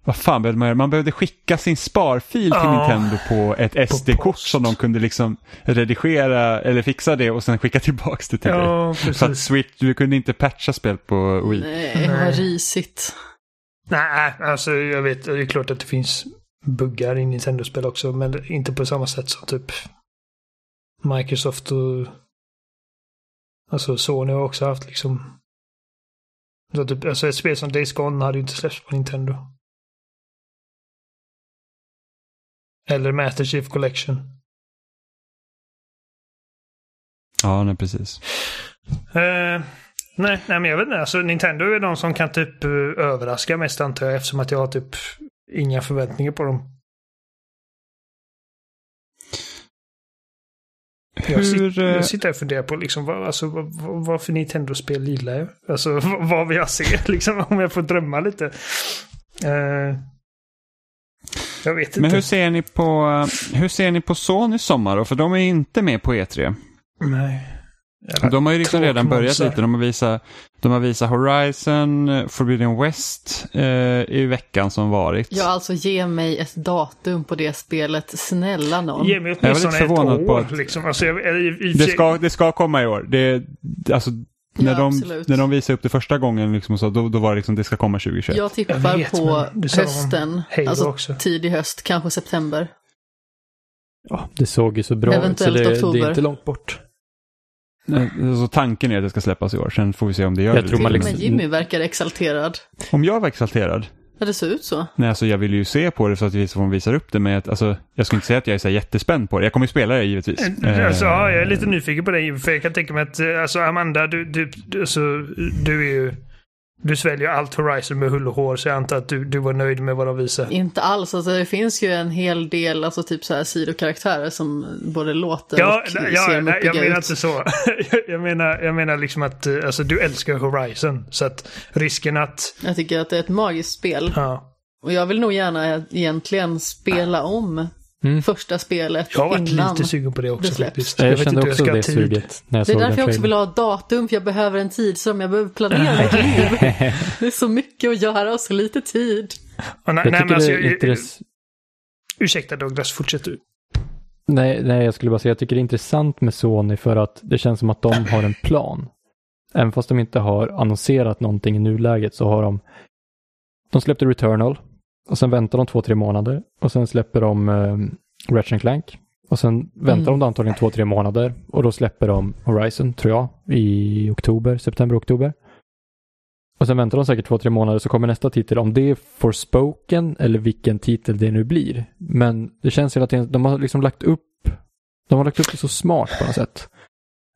vad fan behövde man göra? Man behövde skicka sin sparfil till oh, Nintendo på ett SD-kort som de kunde liksom redigera eller fixa det och sen skicka tillbaka det till ja, dig. För att Switch, du kunde inte patcha spel på Wii. Nej, vad risigt. Nej, alltså jag vet, det är klart att det finns buggar i Nintendo-spel också, men inte på samma sätt som typ Microsoft och alltså Sony har också haft liksom så typ, alltså ett spel som Days Gone hade ju inte släppts på Nintendo. Eller Master Chief Collection. Ja, nej precis. Uh, nej, nej, men jag vet inte. Alltså, Nintendo är de som kan typ uh, överraska mest antar jag eftersom att jag har typ inga förväntningar på dem. Jag, sitter, jag eh, sitter och funderar på liksom, vad, alltså, vad, vad för Nintendo-spel gillar jag? Alltså vad vill jag se liksom om jag får drömma lite. Uh, jag vet inte. Men hur ser ni på, hur ser ni på Sony sommar då? För de är inte med på E3. Nej. De har ju liksom redan börjat lite. De har visat, de har visat Horizon, Forbidden West eh, i veckan som varit. Ja, alltså ge mig ett datum på det spelet. Snälla någon. Ge mig åtminstone ett år. På att, liksom. alltså, jag, i, i, det, ska, det ska komma i år. Det, alltså, när, ja, de, när de visade upp det första gången, liksom så, då, då var det liksom det ska komma 2021. Jag tippar jag vet, på hösten, alltså också. tidig höst, kanske september. Ja, det såg ju så bra ut så det, det, är inte långt bort. Så tanken är att det ska släppas i år, sen får vi se om det gör jag det. Tror man liksom... Men Jimmy verkar exalterad. Om jag var exalterad? Ja, det ser ut så. Nej, alltså jag vill ju se på det så att vi får visar upp det. Men alltså, jag skulle inte säga att jag är så jättespänd på det. Jag kommer ju spela det givetvis. Alltså, ja, jag är lite nyfiken på det. För jag kan tänka mig att eh, alltså, Amanda, du, du, alltså, du är ju du sväljer allt Horizon med hull och hår så jag antar att du, du var nöjd med vad de visade. Inte alls, alltså det finns ju en hel del alltså typ så här sidokaraktärer som både låter ja, och ja, ser nej, jag menar ut. inte så. jag, menar, jag menar liksom att eh, alltså, du älskar Horizon så att risken att... Jag tycker att det är ett magiskt spel. Ja. Och jag vill nog gärna egentligen spela om Mm. första spelet Jag har varit innan. lite sugen på det det också släpps. faktiskt. Jag, vet kände inte också jag det suget när jag Det är därför jag också vill ha datum, för jag behöver en tid som jag behöver planera mitt liv. Det är så mycket att göra och så lite tid. Och nej, Jag nej, men alltså, det jag, intress- ursäkta Douglas, fortsätt du. Nej, nej, jag skulle bara säga jag tycker det är intressant med Sony för att det känns som att de har en plan. Även fast de inte har annonserat någonting i nuläget så har de De släppte Returnal och sen väntar de två, tre månader och sen släpper de eh, Ratchet Clank och sen väntar Mm. de antagligen två, tre månader och då släpper de Horizon, tror jag, i oktober, september, oktober. Och sen väntar de säkert två, tre månader så kommer nästa titel, om det är Forspoken eller vilken titel det nu blir. Men det känns hela tiden, de har liksom lagt upp, de har lagt upp det så smart på något sätt.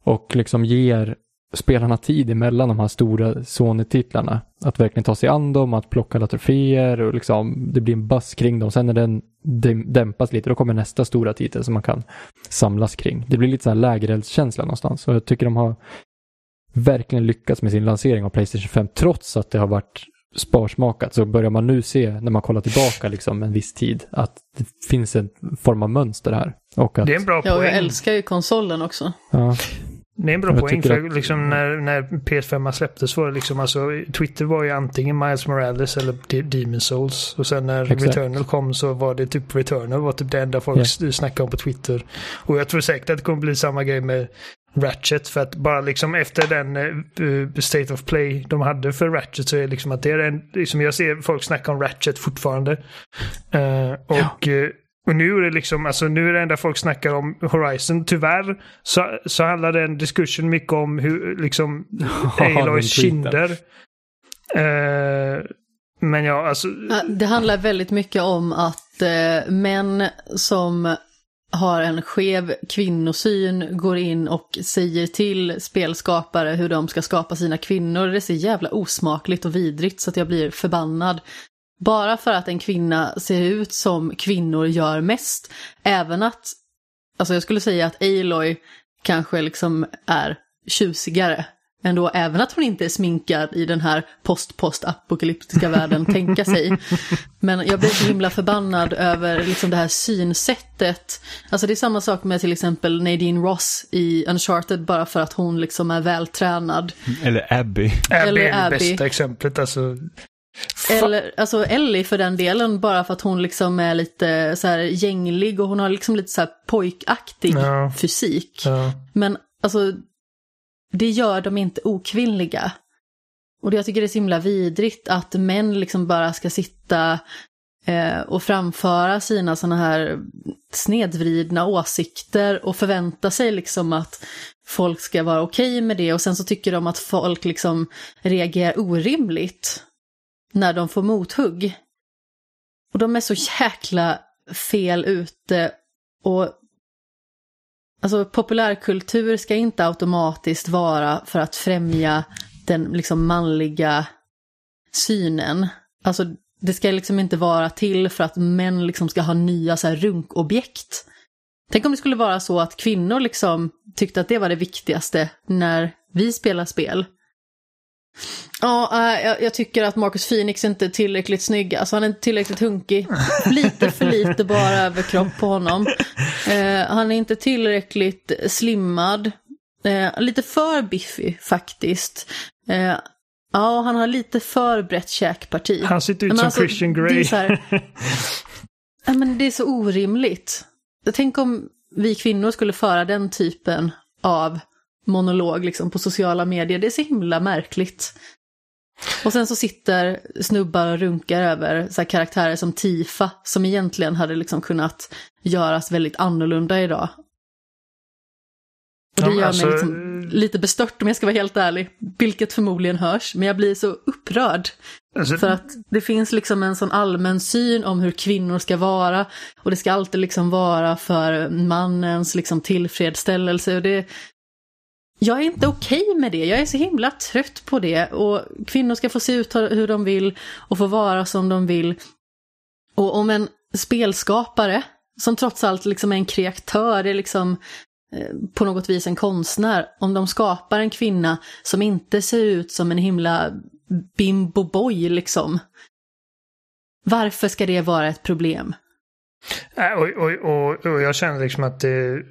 Och liksom ger spelarna tid emellan de här stora Sony-titlarna. Att verkligen ta sig an dem, att plocka alla troféer och liksom det blir en buzz kring dem. Sen när den däm- dämpas lite, då kommer nästa stora titel som man kan samlas kring. Det blir lite så här lägereldskänsla någonstans. Och jag tycker de har verkligen lyckats med sin lansering av Playstation 5 trots att det har varit sparsmakat så börjar man nu se när man kollar tillbaka liksom en viss tid att det finns en form av mönster här. Och att, Det är en bra Ja, och jag poäng. älskar ju konsolen också. ja, Det är en bra Jag poäng. För att- liksom när, när PS5 släpptes var det liksom alltså Twitter var ju antingen Miles Morales eller Demon Souls. Och sen när Exakt. Returnal kom så var det typ Returnal var typ det enda folk Ja. s- snackade om på Twitter. Och jag tror säkert att det kommer bli samma grej med Ratchet. För att bara liksom efter den eh, State of Play de hade för Ratchet så är det liksom att det är en, liksom jag ser folk snacka om Ratchet fortfarande. Eh, och eh, och nu är det liksom, alltså nu är det enda folk snackar om Horizon. Tyvärr så, så handlar den diskussion mycket om hur, liksom, Aloys kinder. Eh, men ja, alltså. Det handlar väldigt mycket om att eh, män som har en skev kvinnosyn går in och säger till spelskapare hur de ska skapa sina kvinnor. Det är så jävla osmakligt och vidrigt så att jag blir förbannad. Bara för att en kvinna ser ut som kvinnor gör mest. Även att, alltså jag skulle säga att Aloy kanske liksom är tjusigare ändå, även att hon inte är sminkad i den här post-post-apokalyptiska världen, tänka sig. Men jag blir så himla förbannad över liksom det här synsättet. Alltså det är samma sak med till exempel Nadine Ross i Uncharted, bara för att hon liksom är vältränad. Eller Abby. Abby Eller är det bästa exemplet. Alltså, Eller, alltså Ellie för den delen, bara för att hon liksom är lite så här gänglig och hon har liksom lite så här pojkaktig Ja. fysik. ja. Men alltså, det gör dem inte okvinnliga. Och jag tycker det är så himla vidrigt att män liksom bara ska sitta eh, och framföra sina sådana här snedvridna åsikter och förvänta sig liksom att folk ska vara okej med det och sen så tycker de att folk liksom reagerar orimligt när de får mothugg. Och de är så jäkla fel ute och Alltså populärkultur ska inte automatiskt vara för att främja den liksom manliga synen. Alltså det ska liksom inte vara till för att män liksom ska ha nya så här runkobjekt. Tänk om det skulle vara så att kvinnor liksom tyckte att det var det viktigaste när vi spelar spel. Ja, äh, jag, jag tycker att Marcus Phoenix inte är tillräckligt snygg. Alltså han är inte tillräckligt hunkig. Lite för lite bara överkropp på honom. Eh, han är inte tillräckligt slimmad. Eh, lite för biffig faktiskt. Eh, ja, han har lite för brett käkparti. Han ser ut Men som alltså, Christian det är Grey. här- Ja, men det är så orimligt. Tänk om vi kvinnor skulle föra den typen av monolog liksom, på sociala medier. Det är så himla märkligt. Och sen så sitter snubbar och runkar över så karaktärer som Tifa, som egentligen hade liksom kunnat göras väldigt annorlunda idag. Och det gör alltså, mig liksom lite bestört om jag ska vara helt ärlig. Vilket förmodligen hörs, men jag blir så upprörd. alltså, För att det finns liksom en sån allmän syn om hur kvinnor ska vara. Och det ska alltid liksom vara för mannens liksom tillfredsställelse. Och det... Jag är inte okej med det. Jag är så himla trött på det. Och kvinnor ska få se ut hur de vill och få vara som de vill. Och om en spelskapare, som trots allt liksom är en kreatör, är liksom eh, på något vis en konstnär, om de skapar en kvinna som inte ser ut som en himla bimbo boy liksom. Varför ska det vara ett problem? Äh, och, och, och, och jag känner liksom att det,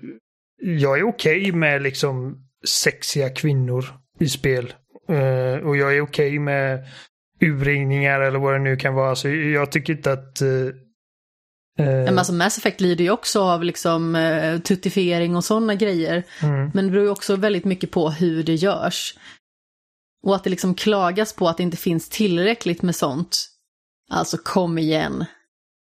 jag är okej okay med liksom sexiga kvinnor i spel. Uh, och jag är okej okay med urringningar eller vad det nu kan vara. Så jag tycker inte att... Uh, men alltså Mass Effect lider ju också av liksom uh, tuttifiering och sådana grejer. Mm. Men det beror ju också väldigt mycket på hur det görs. Och att det liksom klagas på att det inte finns tillräckligt med sånt. Alltså kom igen.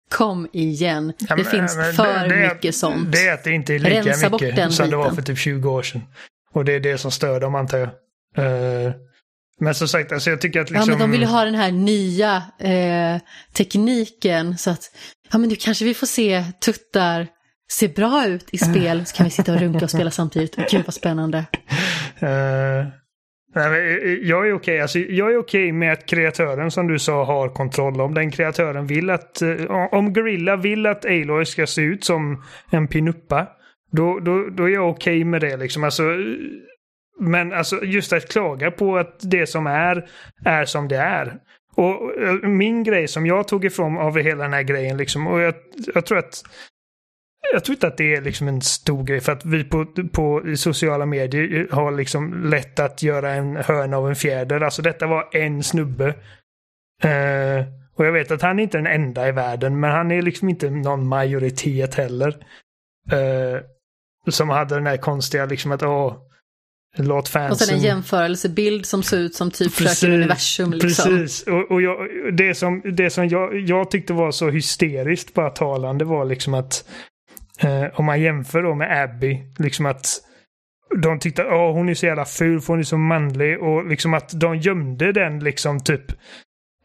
Kom igen. Ja, men, det finns men, för det, det mycket sånt. Det är att det inte är lika Rensa mycket som det var för typ 20 år sedan. Och det är det som stör dem antar jag. Uh, men som sagt, alltså jag tycker att liksom... Ja, men de vill ju ha den här nya eh, tekniken så att, ja men nu kanske vi får se tuttar se bra ut i spel, så kan vi sitta och runka och spela samtidigt. Gud vad spännande. Uh, jag är okej okay. alltså, jag är okej med att kreatören som du sa har kontroll. Om den kreatören vill att, om Gorilla vill att Aloy ska se ut som en pinuppa, då, då, då är jag okej okay med det liksom. Alltså, men alltså just att klaga på att det som är, är som det är. Och eh, min grej som jag tog ifrån av hela den här grejen liksom, och jag, jag tror att jag tror inte att det är liksom en stor grej för att vi på, på sociala medier har liksom lätt att göra en hörna av en fjäder. Alltså detta var en snubbe. Uh, och jag vet att han är inte den enda i världen men han är liksom inte någon majoritet heller. Uh, som hade den här konstiga liksom att åh, Låt fansen... Och sen en jämförelsebild som ser ut som typ precis, universum. Liksom. Precis, och, och jag, det som, det som jag, jag tyckte var så hysteriskt bara talande var liksom att eh, om man jämför då med Abby, liksom att de tyckte att hon är så jävla ful för hon är så manlig och liksom att de gömde den liksom typ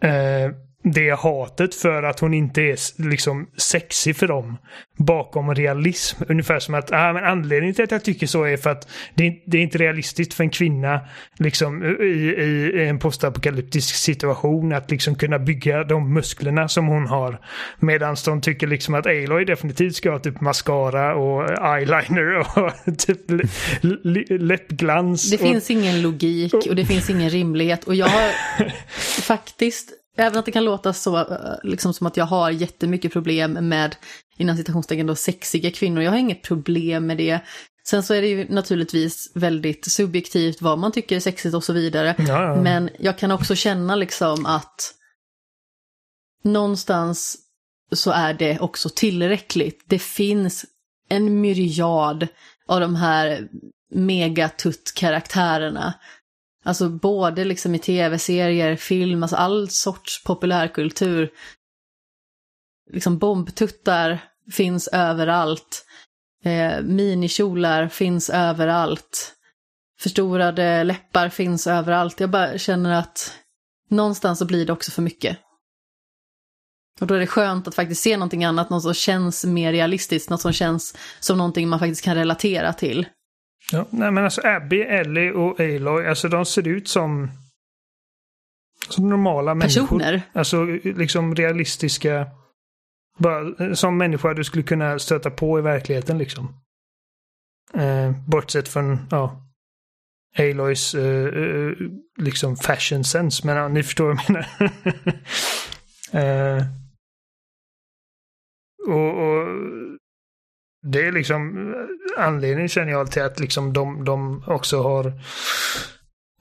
eh, det hatet för att hon inte är liksom sexig för dem bakom realism. Ungefär som att ah, men anledningen till att jag tycker så är för att det, det är inte realistiskt för en kvinna liksom, i, i en postapokalyptisk situation att liksom kunna bygga de musklerna som hon har. Medan de tycker liksom att Aloy definitivt ska ha typ mascara och eyeliner och typ läppglans. Det och... finns ingen logik och det finns ingen rimlighet och jag har faktiskt Även att det kan låta så, eh, liksom som att jag har jättemycket problem med, innan citationstecken då, sexiga kvinnor. Jag har inget problem med det. Sen så är det ju naturligtvis väldigt subjektivt vad man tycker är sexigt och så vidare. Ja, ja. Men jag kan också känna liksom att någonstans så är det också tillräckligt. Det finns en myriad av de här megatutt-karaktärerna Alltså både liksom i tv-serier, film, alltså all sorts populärkultur. Liksom bombtuttar finns överallt. Eh, minikjolar finns överallt. Förstorade läppar finns överallt. Jag bara känner att någonstans så blir det också för mycket. Och då är det skönt att faktiskt se någonting annat, något som känns mer realistiskt, något som känns som någonting man faktiskt kan relatera till. Ja, nej men alltså Abby, Ellie och Aloy, alltså de ser ut som, som normala Personer. människor. Alltså liksom realistiska, bara, som människor du skulle kunna stöta på i verkligheten liksom. Eh, bortsett från, ja, Aloys eh, eh, liksom fashion sense, men ja, ni förstår vad jag menar. eh, och, och det är liksom eh, anledningen känner jag till att liksom de, de också har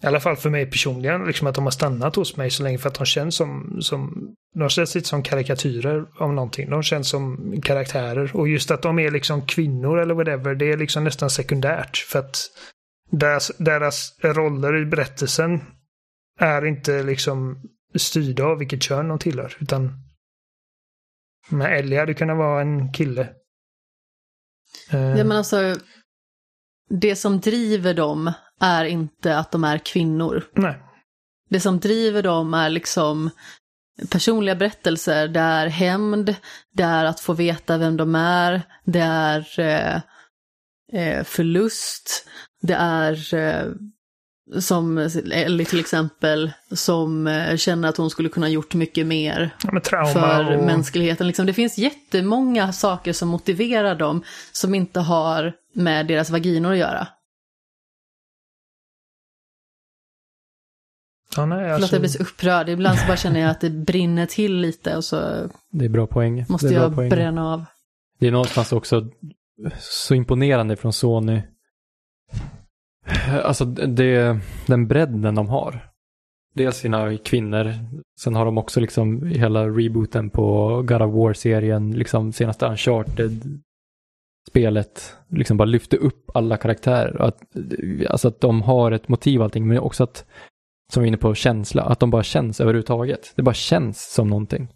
i alla fall för mig personligen, liksom att de har stannat hos mig så länge för att de känns som, som de känns lite som karikatyrer av någonting. De känns som karaktärer. Och just att de är liksom kvinnor eller whatever, det är liksom nästan sekundärt. För att deras, deras roller i berättelsen är inte liksom styrda av vilket kön de tillhör utan med Ellie hade kunnat vara en kille. Ja, men alltså, det som driver dem är inte att de är kvinnor. Nej. Det som driver dem är liksom personliga berättelser. Det är hämnd, det är att få veta vem de är, det är eh, eh förlust, det är eh, som Ellie till exempel, som eh, känner att hon skulle kunna gjort mycket mer ja, för och... mänskligheten. Liksom, det finns jättemånga saker som motiverar dem som inte har med deras vaginor att göra. Ja, nej, alltså... Förlåt jag blir så upprörd. Ibland så bara känner jag att det brinner till lite och så det är bra poäng. måste jag poäng. bränna av. det är någonstans också så imponerande från Sony. Alltså det, den bredden de har. Dels sina kvinnor, sen har de också liksom hela rebooten på God of War-serien, liksom senaste Uncharted-spelet, liksom bara lyfte upp alla karaktärer. Att, alltså att de har ett motiv allting, men också att, som vi är inne på, känsla, att de bara känns överhuvudtaget. Det bara känns som någonting.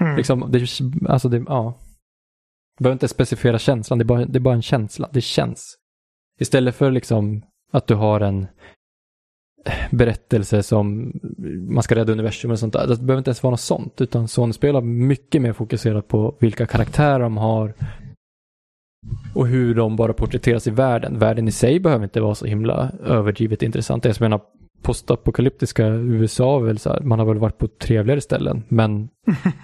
Mm. Liksom, det, alltså det, ja. Du behöver inte specificera känslan, det är, bara, det är bara en känsla. Det känns. Istället för liksom att du har en berättelse som man ska rädda universum och sånt där. Det behöver inte ens vara något sånt, utan Sony-spel har mycket mer fokuserat på vilka karaktärer de har och hur de bara porträtteras i världen. Världen i sig behöver inte vara så himla överdrivet intressant. Det är som menar, postapokalyptiska USA, väl så här, man har väl varit på trevligare ställen, men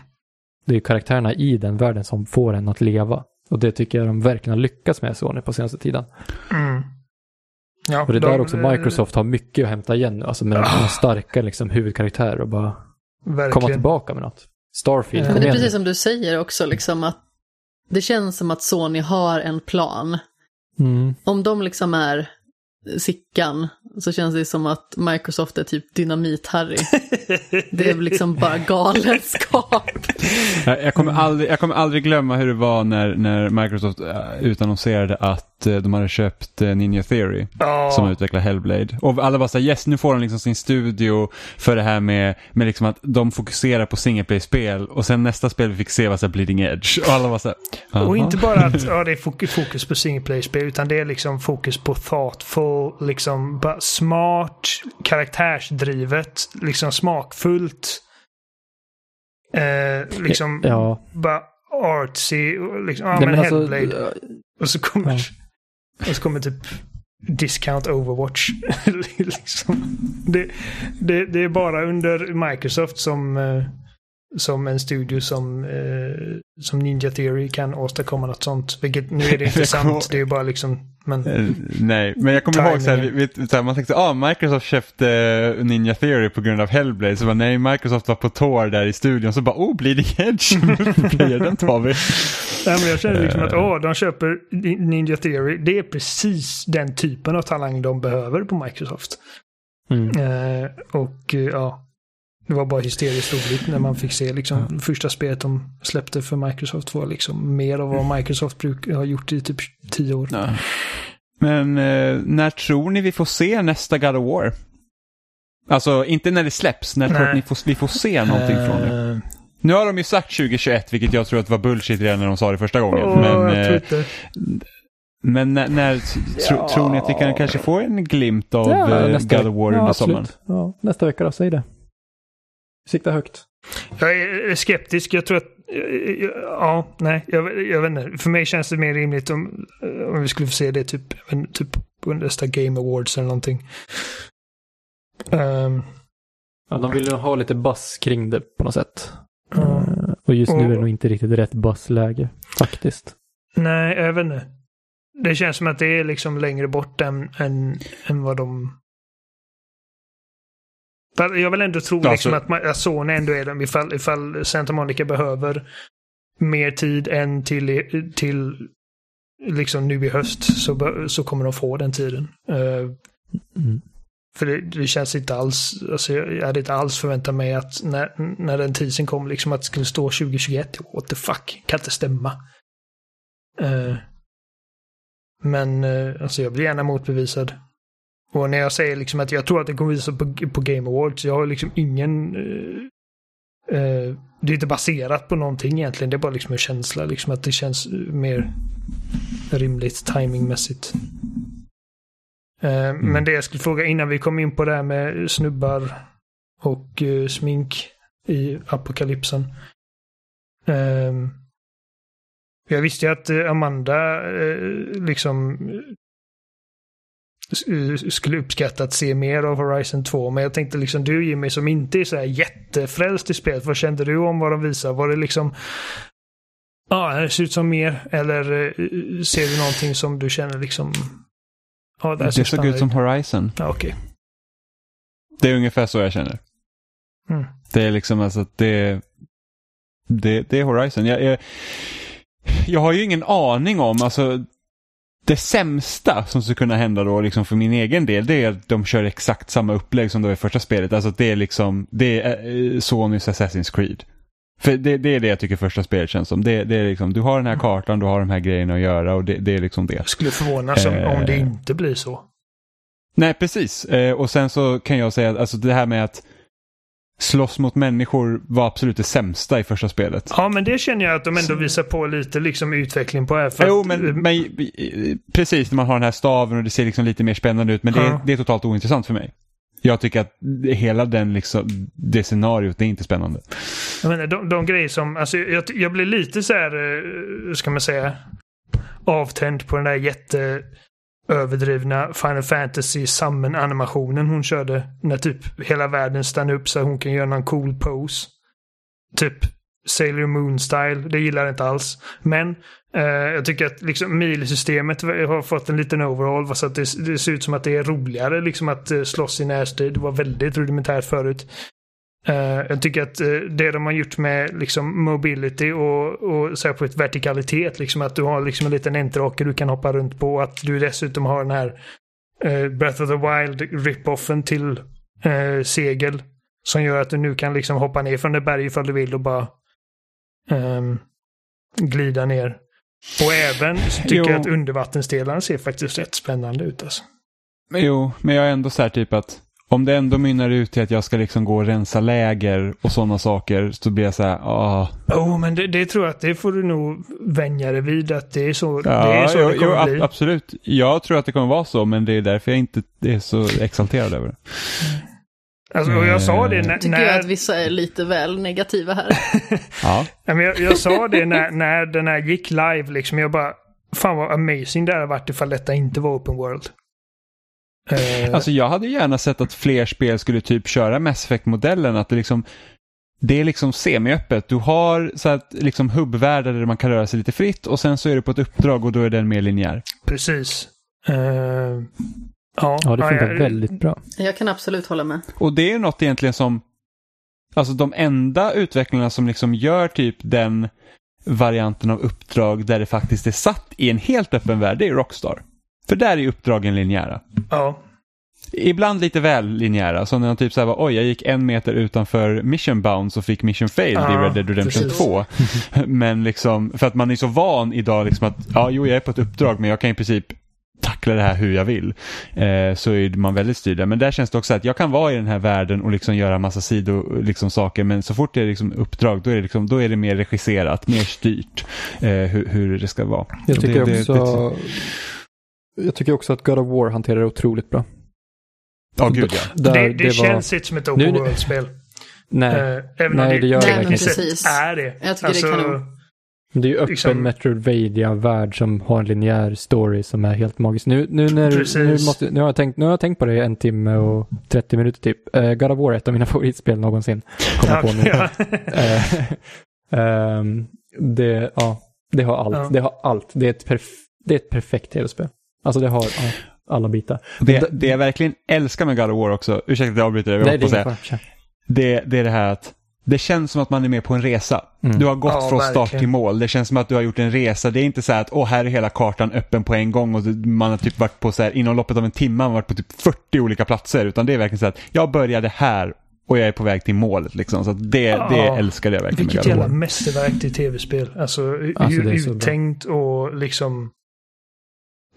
det är karaktärerna i den världen som får en att leva. Och det tycker jag de verkligen har lyckats med Sony på senaste tiden. Mm. Ja, Och det är de- där också Microsoft har mycket att hämta igen nu, alltså med Ah. starka liksom, huvudkaraktärer och bara Verkligen. komma tillbaka med något. Starfield, Men Men det är precis som du säger också, liksom att det känns som att Sony har en plan. Mm. Om de liksom är Sickan så känns det som att Microsoft är typ dynamit-Harry. Det är liksom bara galenskap. Jag, jag, kommer aldrig, jag kommer aldrig glömma hur det var när, när Microsoft uh, utannonserade att eh, de hade köpt eh, Ninja Theory. Ja. Som utvecklar Hellblade. Och alla bara såhär, yes nu får de liksom sin studio för det här med, med liksom att de fokuserar på single play-spel och sen nästa spel vi fick se var såhär Bleeding Edge. Och alla var såhär, Och inte bara att ja, det är fokus, på single play-spel utan det är liksom fokus på thoughtful, liksom bara smart, karaktärsdrivet, liksom smakfullt. Eh, liksom Ja, bara artsy, och liksom, ja men, men alltså, Hellblade. Och så kommer, Ja och så kommer typ Discount Overwatch. liksom. det, det, det är bara under Microsoft som, eh, som en studio som, eh, som Ninja Theory kan åstadkomma något sånt. Vilket nu är det inte sant. Det är bara liksom, men Eh, Nej, men jag kommer ihåg så här, vi, så här, man tänkte ah, Microsoft köpte eh, Ninja Theory på grund av Hellblade. Så bara, nej, Microsoft var på tår där i studion. Så bara, oh, Bleeding Edge, den tar vi. Nej, men jag känner liksom att Eh. åh, de köper Ninja Theory. Det är precis den typen av talang de behöver på Microsoft. mm. Eh, och ja, det var bara hysteriskt roligt när man fick se liksom första spelet de släppte för Microsoft var liksom mer av vad Microsoft bruk, har gjort i typ tio år. Ja. Men eh, när tror ni vi får se nästa God of War? Alltså inte när det släpps, när tror Nej. ni ni får, vi får se någonting från det? Eh, Nu har de ju sagt 2021, vilket jag tror att var bullshit redan när de sa det första gången. åh, men eh, men när, när tro, Ja. tror ni att vi kan kanske få en glimt av Ja, eh, God of War ja, under sommaren? Ja, nästa vecka då, säg det. Sikta högt. Jag är skeptisk. Jag tror att... Ja, nej. Jag, jag vet inte. För mig känns det mer rimligt om, om vi skulle få se det typ, typ på nästa Game Awards eller någonting. Ehm, Ja, de vill ju ha lite buzz kring det på något sätt. Eh, Och just nu är det nog inte riktigt rätt buzzläge, faktiskt. Nej, jag vet inte. Det känns som att det är liksom längre bort än, än, än vad de... Jag vill ändå tro Alltså- liksom att, man, att Sony ändå är dem ifall, ifall Santa Monica behöver mer tid än till, till liksom nu i höst så, så kommer de få den tiden. Eh, Mm. för det, det känns inte alls, alltså jag, hade inte alls förväntat mig att när, när den tiden kom liksom att det skulle stå 2021. What the fuck, kan inte stämma. Eh, men eh, alltså jag blir gärna motbevisad. Och när jag säger liksom att jag tror att det kommer visa på, på Game Awards, jag har liksom ingen... eh, eh, det är inte baserat på någonting egentligen, det är bara liksom en känsla, liksom att det känns eh, mer rimligt timingmässigt. Eh, Men det jag skulle fråga innan vi kom in på det här med snubbar och eh, smink i apokalypsen. Ehm, jag visste ju att eh, Amanda eh, liksom eh, skulle uppskatta att se mer av Horizon 2. Men jag tänkte liksom du Jimmy som inte är så här jättefrälst i spelet. Vad kände du om vad de visade? Var det liksom Ja, det ser ut som mer. Eller eh, ser du någonting som du känner liksom Ja, det, såg ut som Horizon. Ja, okej. Det är ungefär så jag känner. Mm. Det är liksom alltså att det, det, det är Horizon. Jag, jag, jag har ju ingen aning om, alltså det sämsta som skulle kunna hända då liksom för min egen del det är att de kör exakt samma upplägg som det var i första spelet. Alltså det är liksom, det är eh, Sonys Assassin's Creed. För det, det, är det jag tycker första spelet känns som. Det, det, är liksom, du har den här kartan, du har de här grejerna att göra och det, det är liksom det. Jag skulle förvånas Eh. om det inte blir så. Nej, precis. Eh, och sen så kan jag säga att alltså det här med att slåss mot människor var absolut det sämsta i första spelet. Ja, men det känner jag att de ändå visar på lite liksom utveckling på här. Jo, att, men, men eh, precis när man har den här staven och det ser liksom lite mer spännande ut. Men det, är, Ja. det är totalt ointressant för mig. Jag tycker att hela den liksom, det scenariot, det är inte spännande. Jag menar, de, de grejer som, alltså jag, jag blir lite så här, eh, hur ska man säga, avtänd på den där jätte överdrivna Final Fantasy Summon animationen hon körde. När typ hela världen stannar upp så att hon kan göra någon cool pose. Typ Sailor Moon style. Det gillar jag inte alls. Men eh, jag tycker att liksom milsystemet har fått en liten overall. Så att det, det ser ut som att det är roligare liksom att eh, slåss i närstrid. Det var väldigt rudimentärt förut. Eh, jag tycker att eh, det de har gjort med liksom mobility och, och ett vertikalitet, liksom att du har liksom en liten enterhake du kan hoppa runt på, att du dessutom har den här eh, Breath of the Wild rip-offen till eh, segel som gör att du nu kan liksom hoppa ner från det berg ifall du vill och bara ehm, glida ner. Och även så tycker Jo. jag att undervattensdelarna ser faktiskt rätt spännande ut. Alltså. Men Jo, men jag är ändå så här typ att om det ändå mynnar ut till att jag ska liksom gå och rensa läger och sådana saker så blir jag så här, ah, Oh, men det, det tror jag att det får du nog vänja dig vid att det är så, Ja, det, är så jo, det kommer jo, bli. ab- absolut. Jag tror att det kommer vara så, men det är därför jag inte är så exalterad över det. Alltså, och jag sa det när... Tycker när jag att vissa är lite väl negativa här. Ja, Ja, men jag, jag sa det när, när den här gick live liksom. Jag bara, fan vad amazing det hade varit ifall detta inte var open world. Eh, alltså jag hade gärna sett att fler spel skulle typ köra Mass Effect-modellen, att det liksom det är liksom semiöppet. Du har så att liksom hubbvärldar där man kan röra sig lite fritt och sen så är du på ett uppdrag och då är den mer linjär. Precis. Eh, ja, Ja, det funkar jag- väldigt bra. Jag kan absolut hålla med. Och det är något egentligen som, alltså de enda utvecklarna som liksom gör typ den varianten av uppdrag där det faktiskt är satt i en helt öppen värld, det är Rockstar. För där är uppdragen linjära. Ja, Ibland lite väl linjära, som när de typ såhär var, oj jag gick en meter utanför mission bounds och fick mission failed i Ja, Red Dead Redemption precis. 2. men liksom, för att man är så van idag liksom att, ja jo jag är på ett uppdrag men jag kan i princip tackla det här hur jag vill. Eh, så är man väldigt styrd. Men där känns det också att jag kan vara i den här världen och liksom göra massa sido liksom, saker men så fort det är liksom uppdrag då är det, liksom, då är det mer regisserat, mer styrt eh, hur, hur det ska vara. Jag tycker, det, det- också, jag tycker också att God of War hanterar det otroligt bra. Ja, gud ja. Där det, det, var- känns inte som ett open world-spel. Nej, Eh, även Nej, om det gör det sett precis. är det. Jag tycker det är kanon. men det är ju öppen liksom- Metroidvania-värld som har en linjär story som är helt magisk. Nu, nu, när, Precis. nu, måste, nu, har jag tänkt, nu har jag tänkt på det i en timme och 30 minuter typ. Uh, God of War är ett av mina favoritspel någonsin. Kommer på nu. Ja, ehm, det, ja, det har allt. Ja. Det har allt. Det är ett, perf det är ett perfekt tv-spel. Alltså det har ja, alla bitar. Det, det jag verkligen älskar med God of War också, ursäkta att jag avbryter Nej, det säga. fara. det, det är det här att det känns som att man är med på en resa. Mm. Du har gått Ja, från start verkligen. till mål. Det känns som att du har gjort en resa. Det är inte så här att åh, här är hela kartan öppen på en gång och man har typ varit på så här, inom loppet av en timme, man har varit på typ 40 olika platser. Utan det är verkligen så att jag började här och jag är på väg till målet liksom. Så att det, Ja. det älskade jag verkligen Vilket jävla mästerverk till tv-spel. Alltså, Alltså, det hur uttänkt och liksom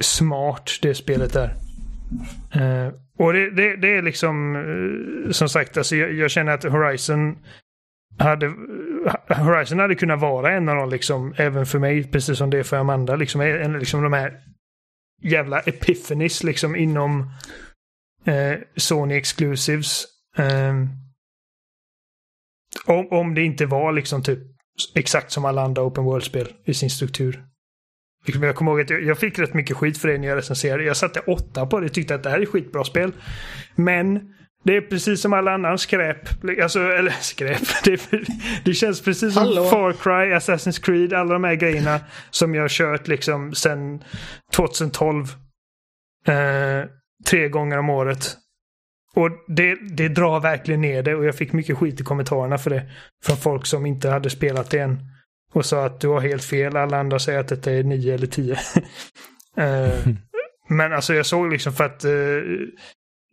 smart det spelet är. Uh, och det, det, det är liksom, uh, som sagt, alltså jag, jag känner att Horizon hade, Horizon hade kunnat vara en av dem, liksom, även för mig, precis som det är för Amanda, liksom, en, liksom de här jävla epiphanies liksom inom eh, Sony Exclusives. Ehm, om, om det inte var liksom typ exakt som alla andra Open World-spel i sin struktur. Liksom, Jag kommer ihåg att jag, fick rätt mycket skit för det när jag recenserade. Jag satte åtta på det och tyckte att det här är skitbra spel. Men det är precis som alla annan skräp. Alltså, eller skräp. Det, det känns precis som Hallå. Far Cry, Assassin's Creed, alla de här grejerna som jag har kört liksom sedan 2012. Eh, tre gånger om året. Och det, det drar verkligen ner det och jag fick mycket skit i kommentarerna för det. Från folk som inte hade spelat det än och sa att du har helt fel. Alla andra säger att detta är 9 eller 10. Eh, men alltså jag såg liksom för att uh,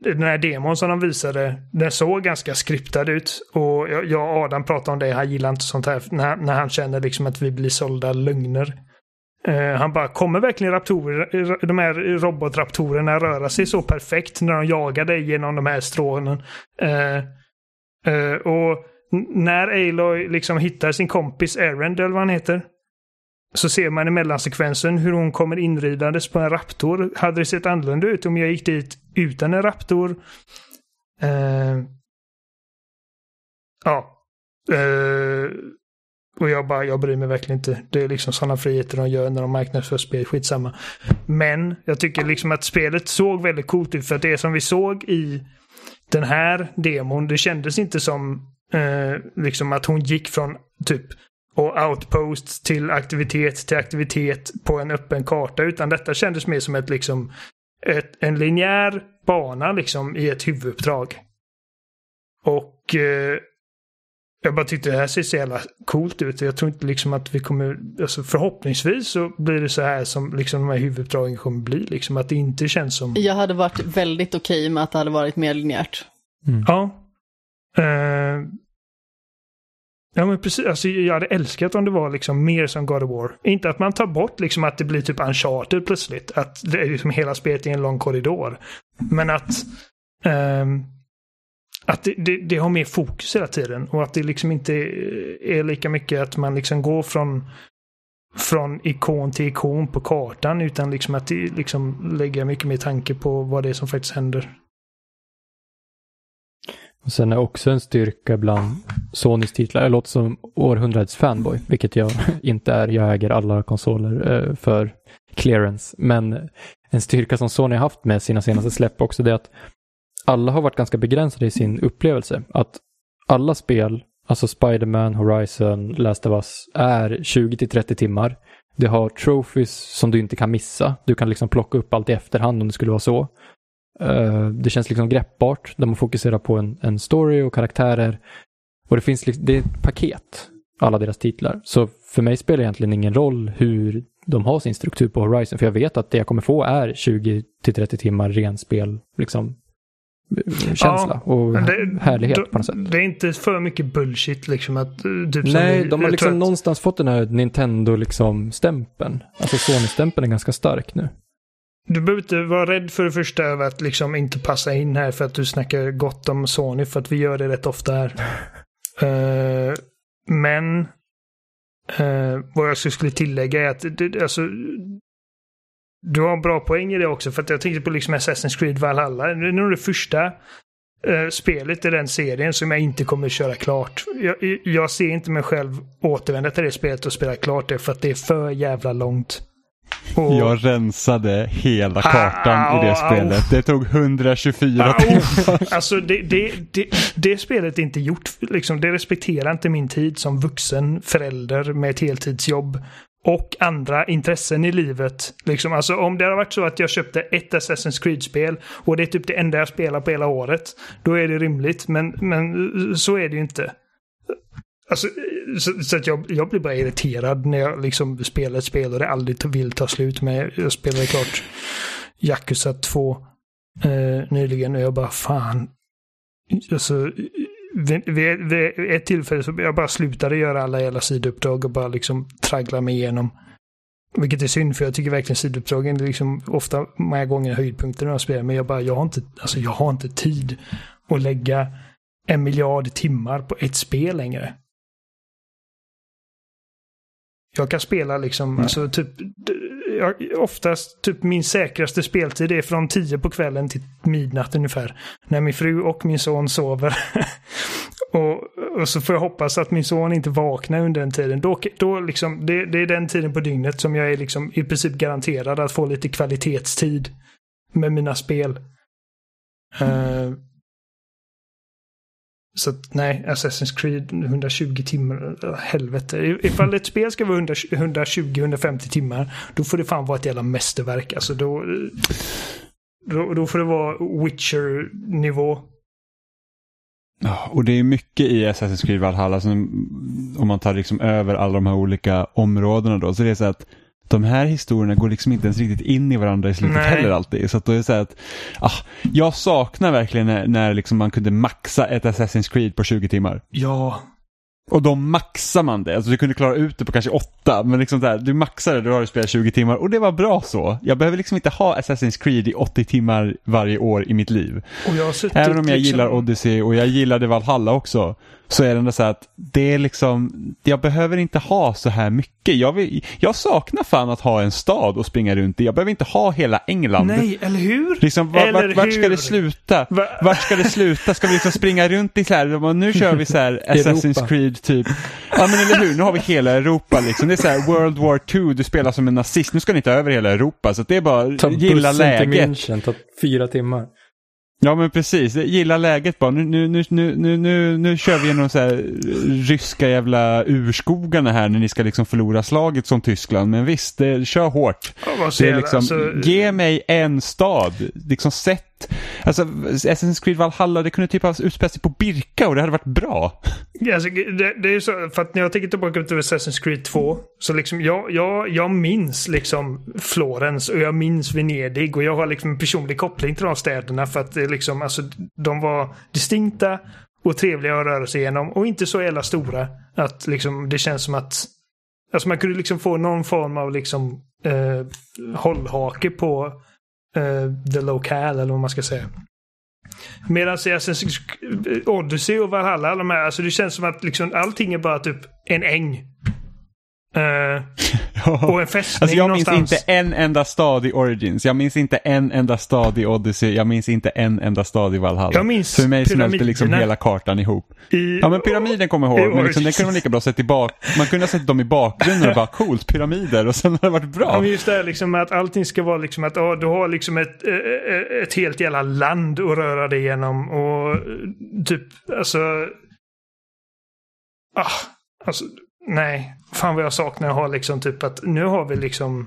den här demon som de visade, den såg ganska skriptad ut. Och jag, jag och Adam pratade om det, han gillar inte sånt här när, när han känner liksom att vi blir sålda lögner. Uh, han bara, kommer verkligen raptorer, de här robotraptorerna röra sig så perfekt när de jagar dig genom de här strålen? Uh, uh, och när Aloy liksom hittar sin kompis Erend, eller vad han heter, så ser man i mellansekvensen hur hon kommer inridandes på en raptor. Hade det sett annorlunda ut om jag gick dit utan en raptor? Uh, ja. Uh, och jag bara, jag bryr mig verkligen inte. Det är liksom sådana friheter de gör när de marknadsför spel, skitsamma. Men jag tycker liksom att spelet såg väldigt coolt ut för att det som vi såg i den här demon, det kändes inte som uh, liksom att hon gick från typ och outposts till aktivitet till aktivitet på en öppen karta. Utan detta kändes mer som ett liksom ett, en linjär bana liksom i ett huvuduppdrag. Och eh, jag bara tyckte det här ser så jävla coolt ut. Jag tror inte liksom att vi kommer, alltså förhoppningsvis så blir det så här som liksom de här huvuduppdragen kommer bli. Liksom att det inte känns som... Jag hade varit väldigt okej okay med att det hade varit mer linjärt. Mm. Ja. Uh, Ja men precis, alltså, jag hade älskat om det var liksom mer som God of War. Inte att man tar bort liksom att det blir typ uncharted plötsligt. Att det är liksom hela spelet i en lång korridor. Men att um, att det, det, det, har mer fokus hela tiden och att det liksom inte är lika mycket att man liksom går från från ikon till ikon på kartan utan liksom att det liksom lägger mycket mer tanke på vad det är som faktiskt händer. Och sen är också en styrka bland Sonys titlar, jag låter som århundradets fanboy, vilket jag inte är. Jag äger alla konsoler eh, för clearance. Men en styrka som Sony har haft med sina senaste släpp också, det är att alla har varit ganska begränsade i sin upplevelse. Att alla spel, alltså Spiderman, Horizon, Last of Us, är 20-30 timmar. Det har trophies som du inte kan missa. Du kan liksom plocka upp allt i efterhand om det skulle vara så. Uh, det känns liksom greppbart där man fokuserar på en, en story och karaktärer. Och det finns liksom, det är ett paket, alla deras titlar. Så för mig spelar det egentligen ingen roll hur de har sin struktur på Horizon. För jag vet att det jag kommer få är 20-30 timmar ren spel, liksom känsla ja, och det, härlighet då, på något sätt. Det är inte för mycket bullshit liksom att... Typ Nej, de har liksom att... någonstans fått den här Nintendo-stämpeln. Liksom, alltså Sony-stämpeln är ganska stark nu. Du behöver inte vara rädd för det första över att liksom inte passa in här för att du snackar gott om Sony för att vi gör det rätt ofta här. uh, men uh, vad jag skulle tillägga är att det, alltså, du har en bra poäng i det också för att jag tänkte på liksom Assassin's Creed Valhalla. Det är nog det första uh, spelet i den serien som jag inte kommer köra klart. Jag, jag ser inte mig själv återvända till det spelet och spela klart det för att det är för jävla långt. Och... Jag rensade hela kartan ah, i det spelet. Det tog 124 ah, timmar. Alltså det, det, det, det, spelet är inte gjort, liksom, det respekterar inte min tid som vuxen förälder med ett heltidsjobb. Och andra intressen i livet. Liksom, alltså, om det hade varit så att jag köpte ett Assassin's Creed-spel och det är typ det enda jag spelar på hela året. Då är det rimligt, men, men så är det ju inte. Alltså, så, så, att jag, jag blir bara irriterad när jag liksom spelar ett spel och det aldrig vill ta slut. Men jag spelade klart Yakuza 2 eh, nyligen och jag bara fan. Alltså, vid, vid, vid, ett tillfälle så jag bara slutade göra alla jävla sidouppdrag och bara liksom traggla mig igenom. Vilket är synd för jag tycker verkligen sidouppdragen är liksom ofta många gånger höjdpunkter när jag spelar. Men jag bara, jag har inte, alltså jag har inte tid att lägga en miljard timmar på ett spel längre. Jag kan spela liksom, mm. alltså typ, jag, oftast typ min säkraste speltid är från 10 på kvällen till midnatt ungefär. När min fru och min son sover. och, och, så får jag hoppas att min son inte vaknar under den tiden. Då, då liksom, det, det är den tiden på dygnet som jag är liksom i princip garanterad att få lite kvalitetstid med mina spel. Mm. Uh, så att, nej, Assassin's Creed 120 timmar, helvete. Ifall ett spel ska vara 120-150 timmar, då får det fan vara ett jävla mästerverk. Alltså då, då, då får det vara Witcher-nivå. Ja, och det är mycket i Assassin's Creed Valhalla som, om man tar liksom över alla de här olika områdena då. Så det är så att de här historierna går liksom inte ens riktigt in i varandra i slutet Nej. heller alltid. Så att då är det så att, ah, jag saknar verkligen när, när liksom man kunde maxa ett Assassin's Creed på 20 timmar. Ja. Och då maxar man det. Alltså du kunde klara ut det på kanske åtta, men liksom där, du maxar det, då har du spelat 20 timmar och det var bra så. Jag behöver liksom inte ha Assassin's Creed i 80 timmar varje år i mitt liv. Även om jag liksom, gillar Odyssey och jag gillade Valhalla också. Så är det ändå så att det är liksom, jag behöver inte ha så här mycket. Jag, vill, jag saknar fan att ha en stad och springa runt i. Jag behöver inte ha hela England. Nej, eller hur? Liksom, var, Eller vart, vart ska hur? det sluta? Va- Vart ska det sluta? Ska vi liksom springa runt i så här, nu kör vi så här Assassin's. Creed typ. Ja men eller hur, nu har vi hela Europa liksom. Det är så här World War 2, du spelar som en nazist. Nu ska ni ta över hela Europa. Så att det är bara Ta gilla bussen till läget. München, ta fyra timmar. Ja men precis, gilla läget bara. Nu, nu, nu, nu, nu, nu, nu kör vi genom så här ryska jävla urskogarna här när ni ska liksom förlora slaget som Tyskland. Men visst, det, kör hårt. Ja, Det är liksom, Alltså, ge mig en stad. Liksom sätt, Alltså, alltså Assassin's Creed Valhalla, det kunde typ ha utspelat sig på Birka och det hade varit bra. Alltså, det, det är ju så, för att när jag tänker tillbaka till Assassin's Creed 2, så liksom jag, jag, jag minns liksom Florens och jag minns Venedig och jag har liksom en personlig koppling till de städerna för att det liksom, alltså, de var distinkta och trevliga att röra sig igenom och inte så jävla stora. Att liksom det känns som att Alltså man kunde liksom få någon form av liksom eh, hållhake på eh, the local eller vad man ska säga. Medan i Assassin's Odyssey och Valhalla, de här, alltså det känns som att liksom allting är bara typ en äng. Eh, och en fästning Alltså jag minns någonstans. inte en enda stad i Origins, jag minns inte en enda stad i Odyssey, jag minns inte en enda stad i Valhalla. Jag minns För mig smälte liksom hela kartan ihop. I, Ja men pyramiden kommer jag ihåg, men liksom, den kunde man lika bra sett i bak... Man kunde ha sett dem i bakgrunden och bara coolt, pyramider och sen har det varit Ja, bra. men just det här liksom att allting ska vara liksom att ja, du har liksom ett, eh, ett helt jävla land att röra dig igenom och typ alltså... Ah, alltså nej. Fan vad jag saknar att ha liksom typ att nu har vi liksom...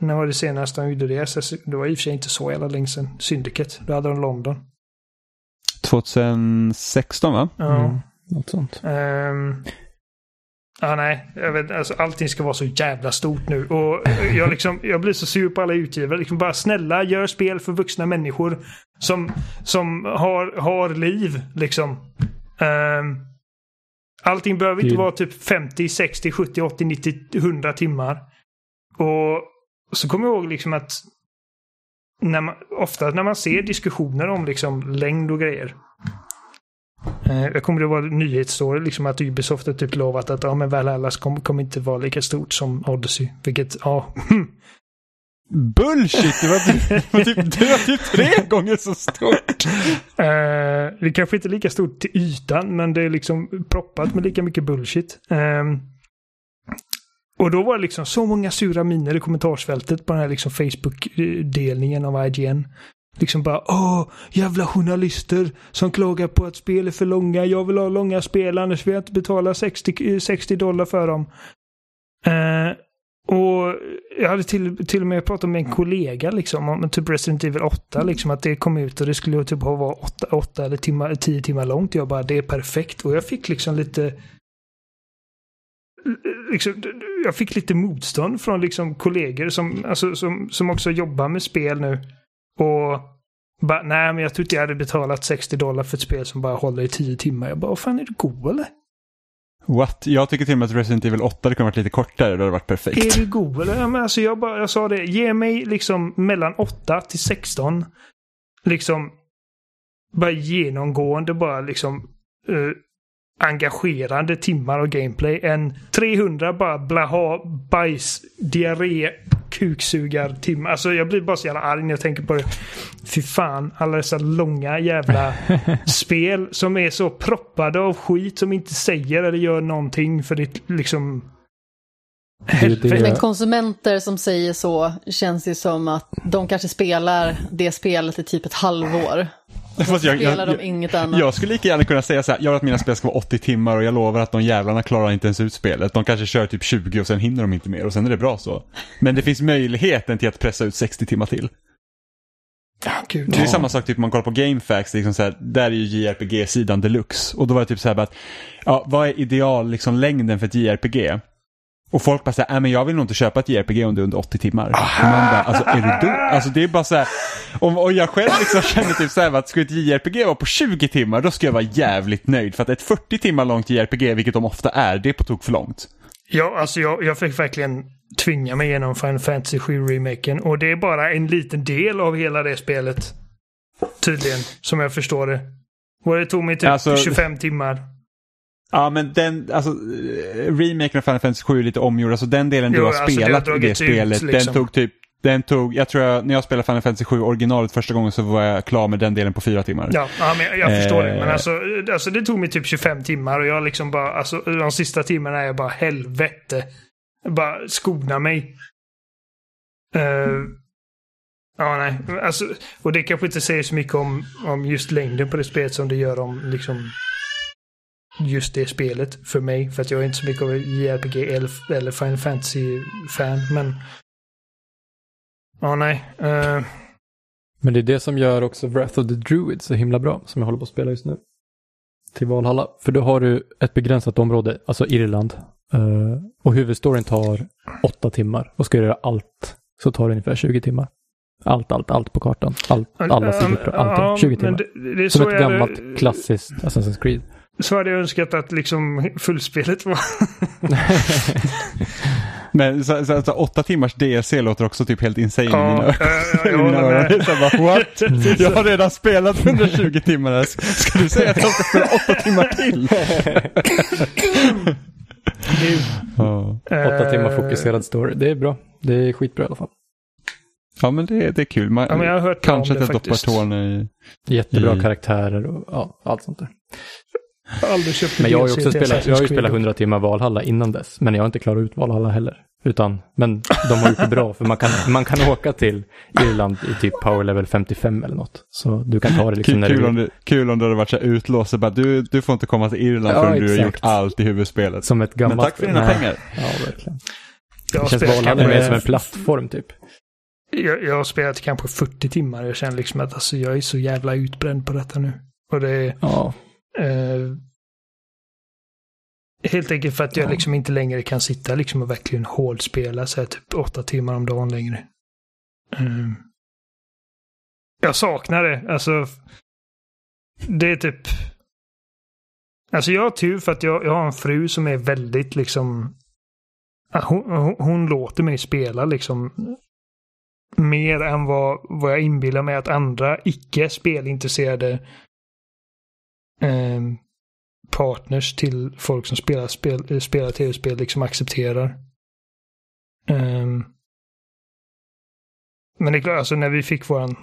När var det senast de gjorde det? Så Det var i och för sig inte så jävla länge sedan. Syndicate. Då hade de London. 2016 va? Ja. Mm, något sånt. Ehm, ja, nej. Jag vet, alltså, allting ska vara så jävla stort nu. Och jag, liksom, jag blir så sur på alla utgivare. Liksom bara snälla, gör spel för vuxna människor. Som, som har, har liv, liksom. Ehm, allting behöver inte vara typ 50, 60, 70, 80, 90, 100 timmar. Och så kommer jag ihåg liksom att när man, ofta när man ser diskussioner om liksom längd och grejer. Eh, Jag kommer det var en nyhetsstory, liksom att Ubisoft har typ lovat att ja, men Valhalla kommer kom inte vara lika stort som Odyssey. Vilket, ja. Bullshit! Det var typ, det var typ, det var typ tre gånger så stort. Uh, det kanske inte är lika stort till ytan, men det är liksom proppat med lika mycket bullshit. Uh, och då var det liksom så många sura miner i kommentarsfältet på den här liksom Facebook-delningen av IGN. Liksom bara åh, jävla journalister som klagar på att spel är för långa. Jag vill ha långa spel annars vill jag inte betala 60, 60 eh, dollar för dem. Uh, och jag hade till, till och med pratat med en kollega liksom om typ Resident Evil 8 liksom att det kom ut och det skulle typ vara 8, 8 eller timmar, 10 timmar långt. Jag bara det är perfekt och jag fick liksom lite liksom, jag fick lite motstånd från liksom kollegor som, alltså, som, som också jobbar med spel nu. Och bara, nej men jag tror inte jag hade betalat 60 dollar för ett spel som bara håller i 10 timmar. Jag bara, vad fan är du god eller? What? Jag tycker till och med att Resident Evil 8 hade kunnat varit lite kortare, det hade varit perfekt. Är du god eller? Ja, men alltså jag, bara, jag sa det, ge mig liksom mellan 8 till 16. Liksom bara genomgående bara liksom uh, engagerande timmar av gameplay. En 300 bara blaha, bajs, diarré, kuksugar timmar. Alltså jag blir bara så jävla arg när jag tänker på det. Fy fan, alla dessa långa jävla spel som är så proppade av skit som inte säger eller gör någonting för ditt liksom ju. Men konsumenter som säger så känns det som att de kanske spelar det spelet i typ ett halvår. Fast jag, Spelar jag, de inget annat. jag skulle lika gärna kunna säga så här, jag vill att mina spel ska vara 80 timmar och jag lovar att de jävlarna klarar inte ens ut spelet. De kanske kör typ 20 och sen hinner de inte mer och sen är det bra så. Men det finns möjligheten till att pressa ut 60 timmar till. Gud. Det är samma sak typ man kollar på GameFAQs, liksom så här, där är ju JRPG-sidan deluxe. Och då var det typ så här att, ja, vad är ideal liksom, längden för ett JRPG? Och folk bara säger, äh, men jag vill nog inte köpa ett JRPG om det är under 80 timmar. Och man bara, alltså är du dum? Alltså det är bara så här, och, och jag själv liksom känner typ så här att skulle ett JRPG vara på 20 timmar, då ska jag vara jävligt nöjd. För att ett 40 timmar långt JRPG, vilket de ofta är, det är på tok för långt. Ja, alltså jag, jag fick verkligen tvinga mig igenom Final Fantasy 7-remaken. Och det är bara en liten del av hela det spelet. Tydligen, som jag förstår det. Och det tog mig typ Alltså- 25 timmar. Ja men den, alltså eh, remaken av Final Fantasy 7 är lite omgjord, alltså den delen du Jo, har alltså, det spelat i det spelet, liksom. den tog typ, den tog, jag tror jag, när jag spelade Final Fantasy 7 originalet första gången så var jag klar med den delen på fyra timmar. Ja, ja men jag, jag förstår det. Men Eh. alltså, alltså det tog mig typ 25 timmar och jag liksom bara, alltså de sista timmarna är jag bara helvete. Bara skona mig. Eh, ja, nej. Alltså, och det kanske inte säger så mycket om, om just längden på det spelet som det gör om liksom just det spelet för mig. För att jag är inte så mycket av JRPG eller, eller Final Fantasy-fan. Men ja, nej. Eh, Men det är det som gör också Wrath of the Druid så himla bra, som jag håller på att spela just nu. Till Valhalla. För då har du ett begränsat område, alltså Irland. eh, och huvudstoryn tar åtta timmar. Och ska du göra allt så tar det ungefär 20 timmar. Allt, allt, allt på kartan. Allt, alla sidor, allting. Ja, 20 men timmar. Det, det är Som ett gammalt klassiskt Assassin's Creed. Så hade jag önskat att liksom fullspelet var. Men så, så, så, åtta timmars DLC låter också typ helt insane i mina ja, ja, i jag mina öron. här bara, What? Jag har redan spelat 120 timmar här. Ska du säga att jag ska spela åtta timmar till? Ja. Åtta timmar fokuserad story. Det är bra. Det är skitbra i alla fall. Ja men det, det är kul. Man, Ja, men jag har hört kanske att jag doppar tårna i... Jättebra Mm. karaktärer och ja, allt sånt där. Jag har aldrig köpt Men jag har ju också spelat, jag har ju spelat 100 timmar Valhalla innan dess. Men jag har inte klarat ut Valhalla heller. Utan, men de har gjort det bra för man kan, man kan åka till Irland i typ power level 55 eller något. Så du kan ta det liksom Kul, när kul, du om det, kul om det hade varit så utlåst. Bara, du, du får inte komma till Irland Ja, förrän du har exakt. gjort allt i huvudspelet. Som ett Men gammalt... tack för dina Nej. pengar. Ja, verkligen. Jag Det känns Valhalla mer som en plattform typ. jag, jag har spelat kanske 40 timmar. Jag känner liksom att alltså, jag är så jävla utbränd på detta nu. Och det är Ja, eh, helt enkelt för att jag Ja. liksom inte längre kan sitta liksom och verkligen hårdspela så här typ åtta timmar om dagen längre. Eh, jag saknar det. Alltså, det är typ... Alltså jag har tur för att jag, jag har en fru som är väldigt liksom... Hon, hon, hon låter mig spela liksom mer än vad, vad jag inbillar mig att andra icke spelintresserade eh, partners till folk som spelar, spel, spelar tv-spel liksom accepterar. Ehm, men det är klart, alltså när vi fick våran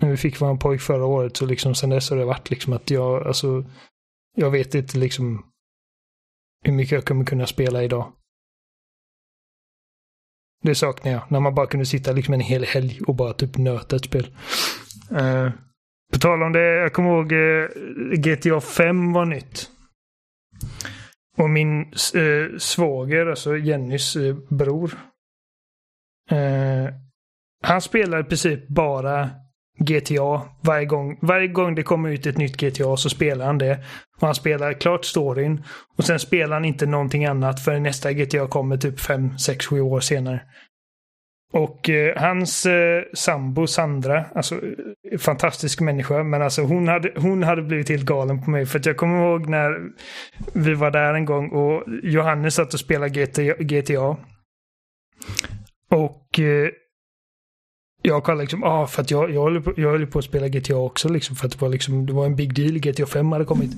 när vi fick våran pojk förra året så liksom sen dess har det varit liksom att jag, alltså jag vet inte liksom hur mycket jag kommer kunna spela idag. Det saknar jag. När man bara kunde sitta liksom en hel helg och bara typ nöta ett spel. Uh, på tal om det, jag kommer ihåg eh, GTA 5 var nytt. Och min eh, svåger, alltså Jennys eh, bror. eh, han spelar i princip bara GTA varje gång. Varje gång det kommer ut ett nytt GTA så spelar han det. Och han spelar klart storyn. Och sen spelar han inte någonting annat förrän nästa GTA kommer typ 5, 6, 7 år senare. Och eh, hans eh, sambo Sandra, alltså eh, fantastisk människa, men alltså hon hade, hon hade blivit helt galen på mig. För att jag kommer ihåg när vi var där en gång och Johannes satt och spelade GTA. GTA. Och eh, jag kollade liksom, ah, för att jag, jag, håller på, jag höll på att spela GTA också liksom, för att det var liksom, det var en big deal. GTA 5 hade kommit.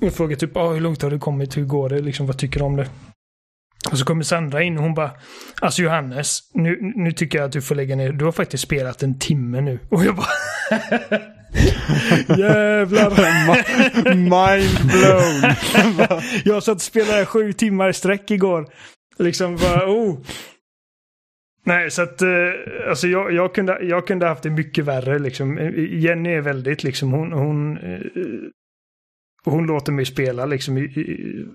Jag frågade typ, ah, hur långt har du kommit? Hur går det? Liksom, vad tycker du om det? Och så kommer Sandra in och hon bara, alltså Johannes, nu, nu tycker jag att du får lägga ner. Du har faktiskt spelat en timme nu. Och jag bara, jävlar. Mind blown. jag satt och spelade sju timmar i sträck igår. Liksom bara, oh. Nej, så att eh, alltså jag, jag, kunde, jag kunde haft det mycket värre liksom. Jenny är väldigt liksom, hon, hon, eh, hon låter mig spela liksom i,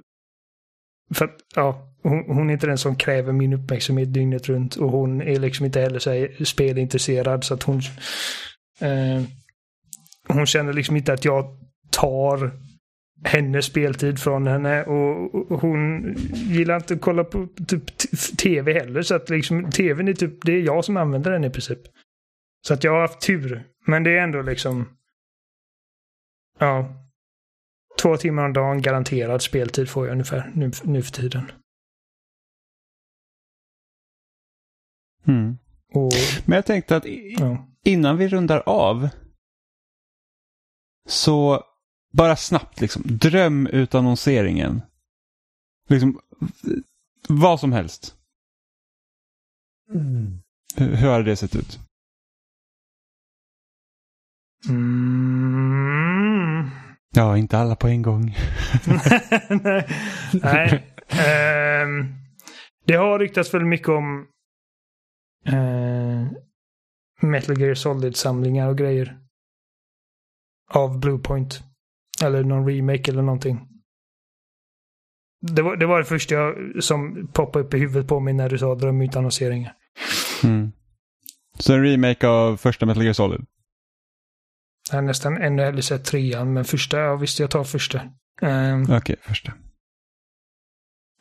För att, ja, hon, hon är inte den som kräver min uppmärksamhet dygnet runt och hon är liksom inte heller så här spelintresserad så att hon eh, hon känner liksom inte att jag tar hennes speltid från henne och och hon gillar inte att kolla på typ tv heller så att liksom tvn är typ, det är jag som använder den i princip. Så att jag har haft tur. Men det är ändå liksom, ja, två timmar om dagen garanterad speltid får jag ungefär nu, nu för tiden. Mm. Och, Men jag tänkte att i- ja. innan vi rundar av så bara snabbt liksom, drömutannonseringen. Liksom, v- vad som helst. Hur, hur hade det sett ut? Mm. Ja, inte alla på en gång. Nej. Nej. Ehm, det har ryktats väldigt mycket om eh, Metal Gear Solid-samlingar och grejer. Av Bluepoint. Eller någon remake eller någonting. Det var, det var det första jag, som poppade upp i huvudet på mig när du sa drömutannonseringar. Mm. Så en remake av första Metal Gear Solid? Jag har nästan ännu hellre sett trean, men första, ja visst jag tar första. Ehm, Okej, första.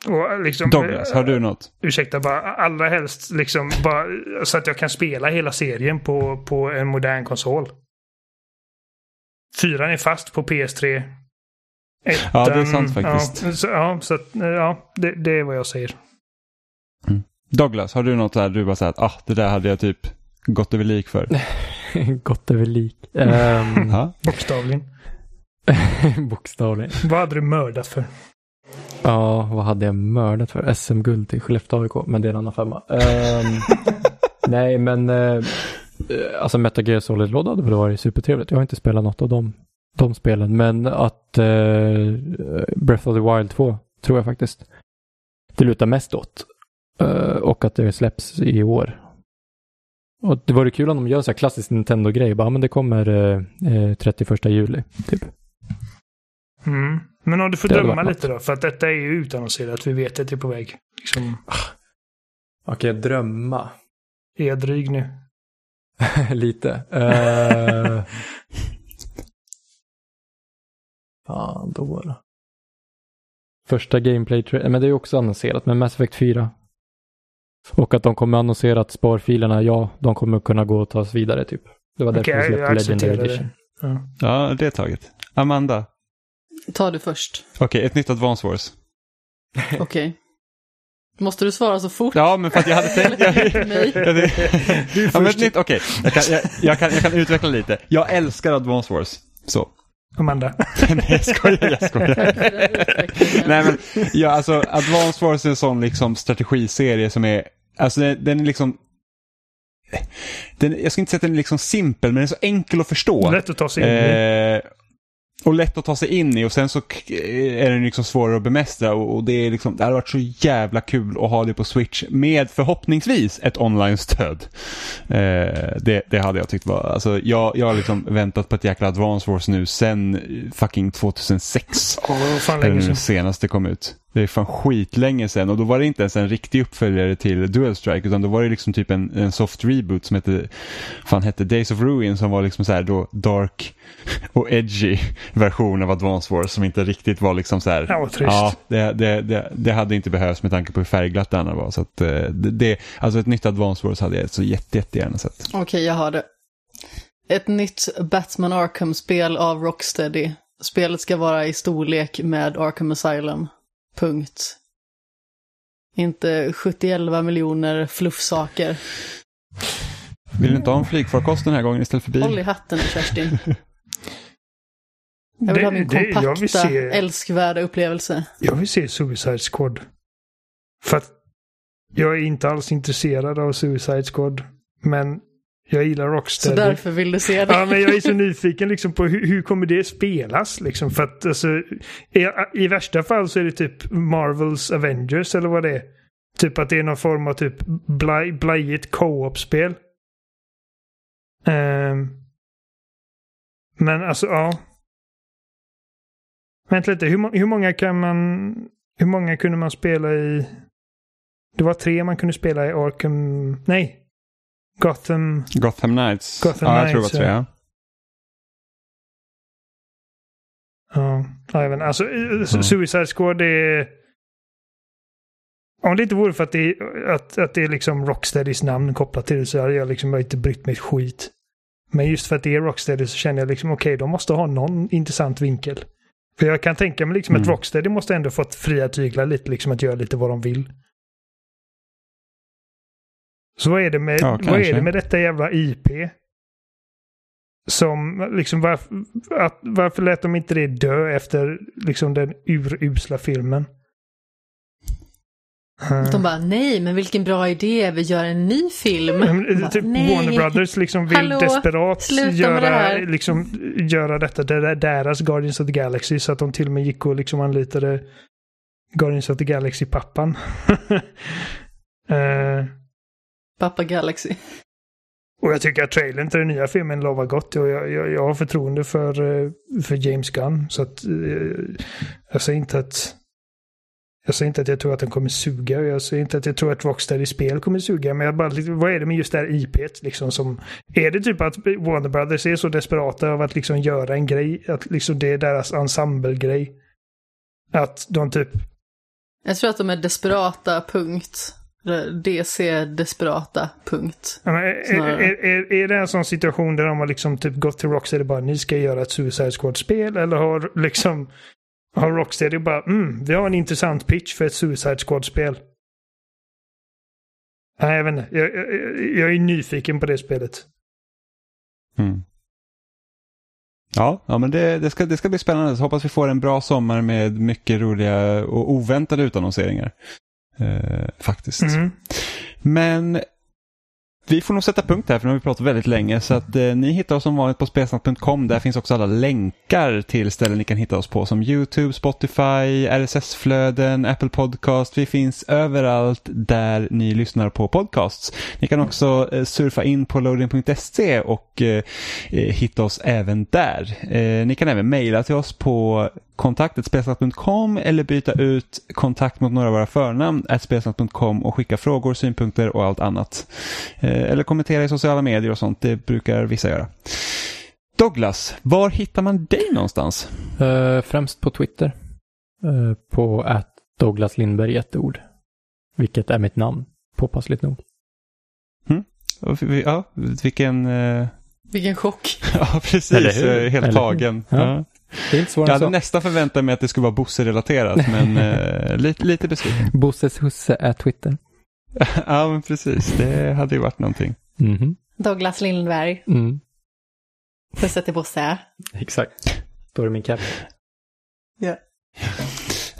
Och liksom, Douglas, har du något? ursäkta, bara allra helst liksom bara så att jag kan spela hela serien på, på en modern konsol. Fyran är fast på PS3. Ettan, Ja, det är sant faktiskt. Ja, så, ja, så att, ja det, det är vad jag säger. Douglas, har du något där du bara säger att ah, det där hade jag typ gått över lik för? Gott över lik. Um. Bokstavligen. bokstavligen. Vad hade du mördat för? Ja, vad hade jag mördat för? SM-guld till Skellefteå AIK, men det är en annan femma. Ehm, nej, men uh, alltså Metal Gear Solid-låda hade väl varit supertrevligt. Jag har inte spelat något av de, de spelen, men att eh, Breath of the Wild 2 tror jag faktiskt det lutar mest åt. Eh, och att det släpps i år. Och det vore kul om de gör så här klassisk Nintendo-grej. Bara, men det kommer eh, eh, 31 juli, typ. Mm. Men om du får döma lite då, för att detta är ju utannonserat. Vi vet att det är på väg. Liksom, Okej, drömma. är jag dryg nu? Lite. Uh... Fan, då då. Första gameplay tra- men det är ju också annonserat med Mass Effect 4. Och att de kommer annonsera att sparfilerna, ja, de kommer kunna gå och tas vidare typ. Det var därför Okej, vi jag släppte Legendary accepterar det. Edition. Ja. ja, det är taget. Amanda, Ta du först. okej, ett nytt Advance Wars. Okej. Måste du svara så fort? Ja, men för att jag hade tänkt... Jag, Nej. Ja, det, ja, men ett nytt, okej. Jag, kan, jag, jag, kan, jag kan utveckla lite. Jag älskar Advance Wars. Så. Amanda. Nej, jag skojar, jag skojar. Nej, men ja, alltså Advance Wars är en sån liksom strategiserie som är, alltså den, den är liksom, den, jag ska inte säga att den är liksom simpel, men den är så enkel att förstå. Lätt att ta sig in i. Eh, och lätt att ta sig in i och sen så är den liksom svårare att bemästra och, och det, är liksom, det hade varit så jävla kul att ha det på Switch med förhoppningsvis ett online-stöd. Eh, det, det hade jag tyckt var, alltså jag, jag har liksom väntat på ett jäkla Advance Wars nu sen fucking 2006. Åh, vad fan länge sedan. senaste kom ut. Det är fan skitlänge sedan och då var det inte ens en riktig uppföljare till Dual Strike utan då var det liksom typ en, en soft reboot som hette, fan hette Days of Ruin som var liksom så här då dark och edgy version av Advance Wars som inte riktigt var liksom så här. Ja. Ja, det, det, det, det hade inte behövts med tanke på hur färgglatt det andra var. Så att, eh, det, det, alltså ett nytt Advance Wars hade jag så jätte, jättegärna sett. Okej, jag har det. Ett nytt Batman Arkham-spel av Rocksteady. Spelet ska vara i storlek med Arkham Asylum. Punkt. Inte 71 miljoner fluffsaker. Vill du inte ha en flygfarkost den här gången istället för bil? Håll i hatten Kerstin. Jag vill ha min Det- det- jag vill kompakta, se- älskvärda upplevelse. Jag vill se Suicide Squad. För att jag är inte alls intresserad av Suicide Squad. Men jag gillar Så Rocksteady. därför vill du se det. Ja, men jag är så nyfiken liksom på hur, hur kommer det spelas liksom. För att alltså, i, i värsta fall så är det typ Marvels Avengers eller vad det är. Typ att det är någon form av typ blaj, blajigt co-op-spel. Ehm. men alltså, ja. Vänta lite, hur, hur många kan man Hur många kunde man spela i? Det var tre man kunde spela i Arkham... Nej. Gotham... Gotham Knights. Gotham ja, jag tror det var tre. ja. Ja. Ja, jag vet inte. Alltså, eh, Suicide Squad är... Om det inte vore för att det, är- att, att det är liksom Rocksteadys namn kopplat till det så hade jag liksom inte brytt mig ett skit. Men just för att det är Rocksteady så känner jag liksom okej, de måste ha någon intressant vinkel. För jag kan tänka mig liksom att Mm. Rocksteady måste ändå fått fria tyglar lite, liksom att göra lite vad de vill. Så vad är det med, Ja, vad är det med detta jävla IP? Som liksom varför, att, varför lät de inte det dö efter liksom den urusla filmen? Eh, De bara, nej, men vilken bra idé, vi gör en ny film. men, Bara, typ nej. Warner Brothers liksom vill Hallå, desperat göra, det liksom, göra detta, det deras Guardians of the Galaxy, så att de till och med gick och liksom anlitade Guardians of the Galaxy-pappan. Eh, Pappa Galaxy. och jag tycker att trailern till den nya filmen lovar gott. Och jag, jag, jag har förtroende för, eh, för James Gunn. Så att eh, jag säger inte att jag säger inte att jag tror att den kommer suga. Jag säger inte att jag tror att Rocksteady spel kommer suga. Men jag bara, vad är det med just det här IPet liksom som... Är det typ att Warner Brothers är så desperata av att liksom göra en grej? Att liksom det är deras ensemble-grej? Att de typ... Jag tror att de är desperata, punkt. DC desperata, punkt. Ja, men Är, är, är, är det en sån situation där de har liksom typ gått till Rocksteady och bara ni ska göra ett Suicide Squad-spel? Eller har liksom har Rocksteady bara mm, vi har en intressant pitch för ett Suicide Squad-spel? Nej, jag vet inte. Jag, jag, jag är nyfiken på det spelet. Mm. Ja, ja men det, det, ska, det ska bli spännande. Så hoppas vi får en bra sommar med mycket roliga och oväntade utannonseringar. Eh, faktiskt. Mm. Men vi får nog sätta punkt här för nu har vi pratat väldigt länge. Så att eh, ni hittar oss som vanligt på spelsnack.com. Där finns också alla länkar till ställen ni kan hitta oss på som YouTube, Spotify, RSS-flöden, Apple Podcast. Vi finns överallt där ni lyssnar på podcasts. Ni kan också eh, surfa in på loading.se och eh, eh, hitta oss även där. Eh, ni kan även mejla till oss på kontaktet spelsnack.com eller byta ut kontakt mot några av våra förnamn at spelsnack.com och skicka frågor, synpunkter och allt annat. Eh, eller kommentera i sociala medier och sånt, det brukar vissa göra. Douglas, var hittar man dig någonstans? Eh, främst på Twitter. Eh, på att Douglas Lindberg i ett ord. Vilket är mitt namn, påpassligt nog. Vi- Ja, vilken... eh, Vilken chock. Ja, precis. Helt Eller tagen. Ja. Ja. Det är inte Jag svårare än hade så. nästan förväntat mig att det skulle vara Bosse-relaterat, men eh, lite, lite besviken. Bosses husse är Twitter. ja, men precis. Det hade ju varit någonting. Mhm. Douglas Lindberg. Mm. Pussa till Bosse. Exakt. Står i min cap.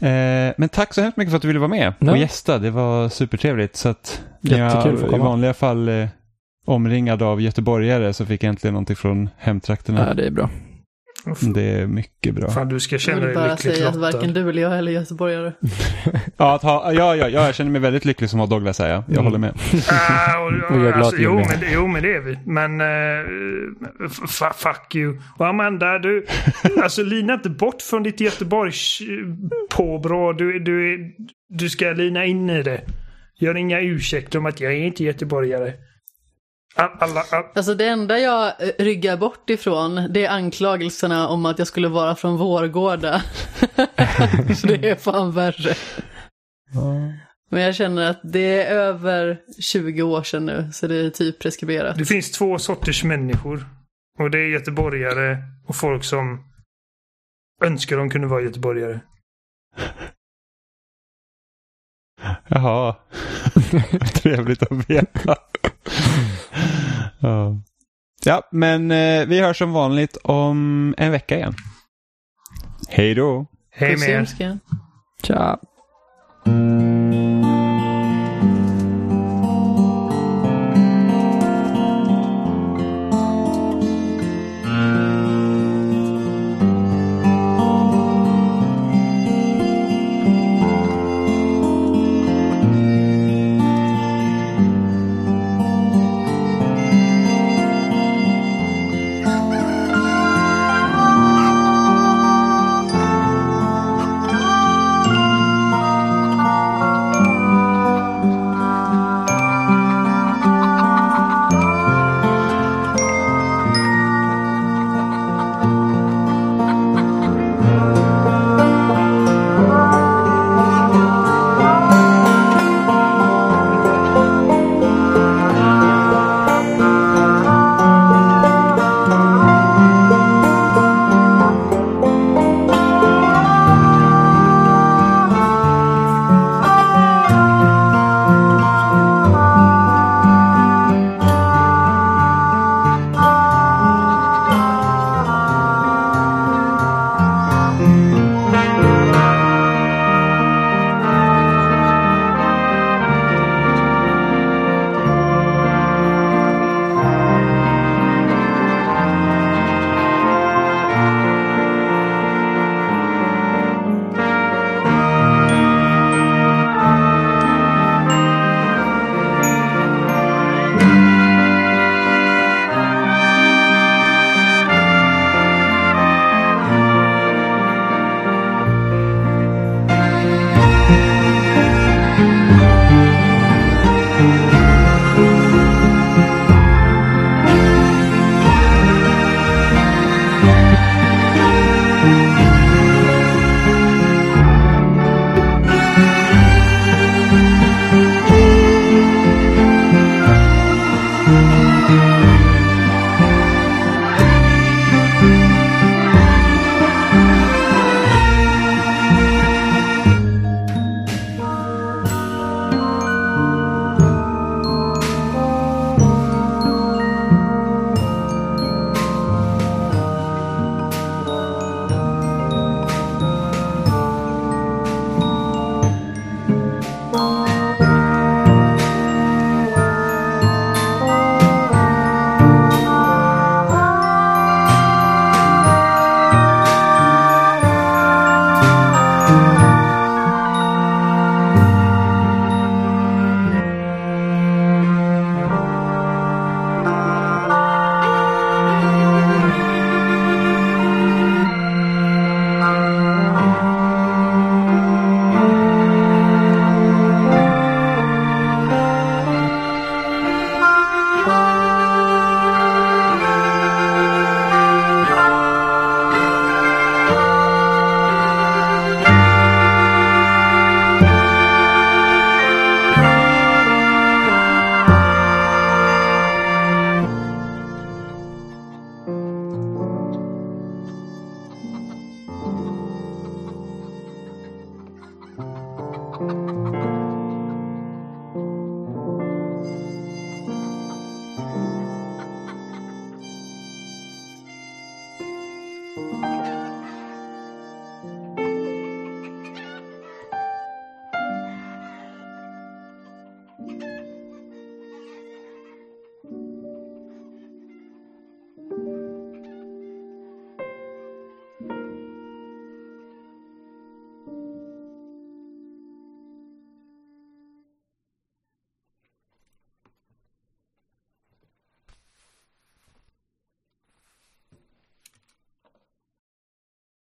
Eh, men tack så hemskt mycket för att du ville vara med Ja. och gästa. Det var supertrevligt. Så att jag i vanliga fall eh, omringad av göteborgare så fick jag äntligen någonting från hemtrakterna. Ja, det är bra. Det är mycket bra. Fan, du ska Jag känna vill dig bara lyckligt säga att varken du eller jag är göteborgare. Ja, att ha, ja, ja, ja, jag känner mig väldigt lycklig som har Douglas här. Ja. Jag Mm. håller med. Ah, och, Och jag är glad alltså, jo, men, det- jo, men det är vi. Men uh, fuck you. Och Amanda, du, alltså lina inte bort från ditt Göteborgs eh, påbrå. Du, du, du ska lina in i det. Gör inga ursäkter om att jag är inte göteborgare. All- Alla, all, Alltså det enda jag eh, ryggar bort ifrån det är anklagelserna om att jag skulle vara från Vårgårda. Så det är fan värre. Men jag känner att det är över 20 år sedan nu, så det är typ preskriberat. det finns två sorters människor. Och det är göteborgare och folk som önskar de kunde vara göteborgare. Jaha. Trevligt att veta. ja. ja, men eh, vi hörs som vanligt om en vecka igen. Hej då. Hej med er. Tja.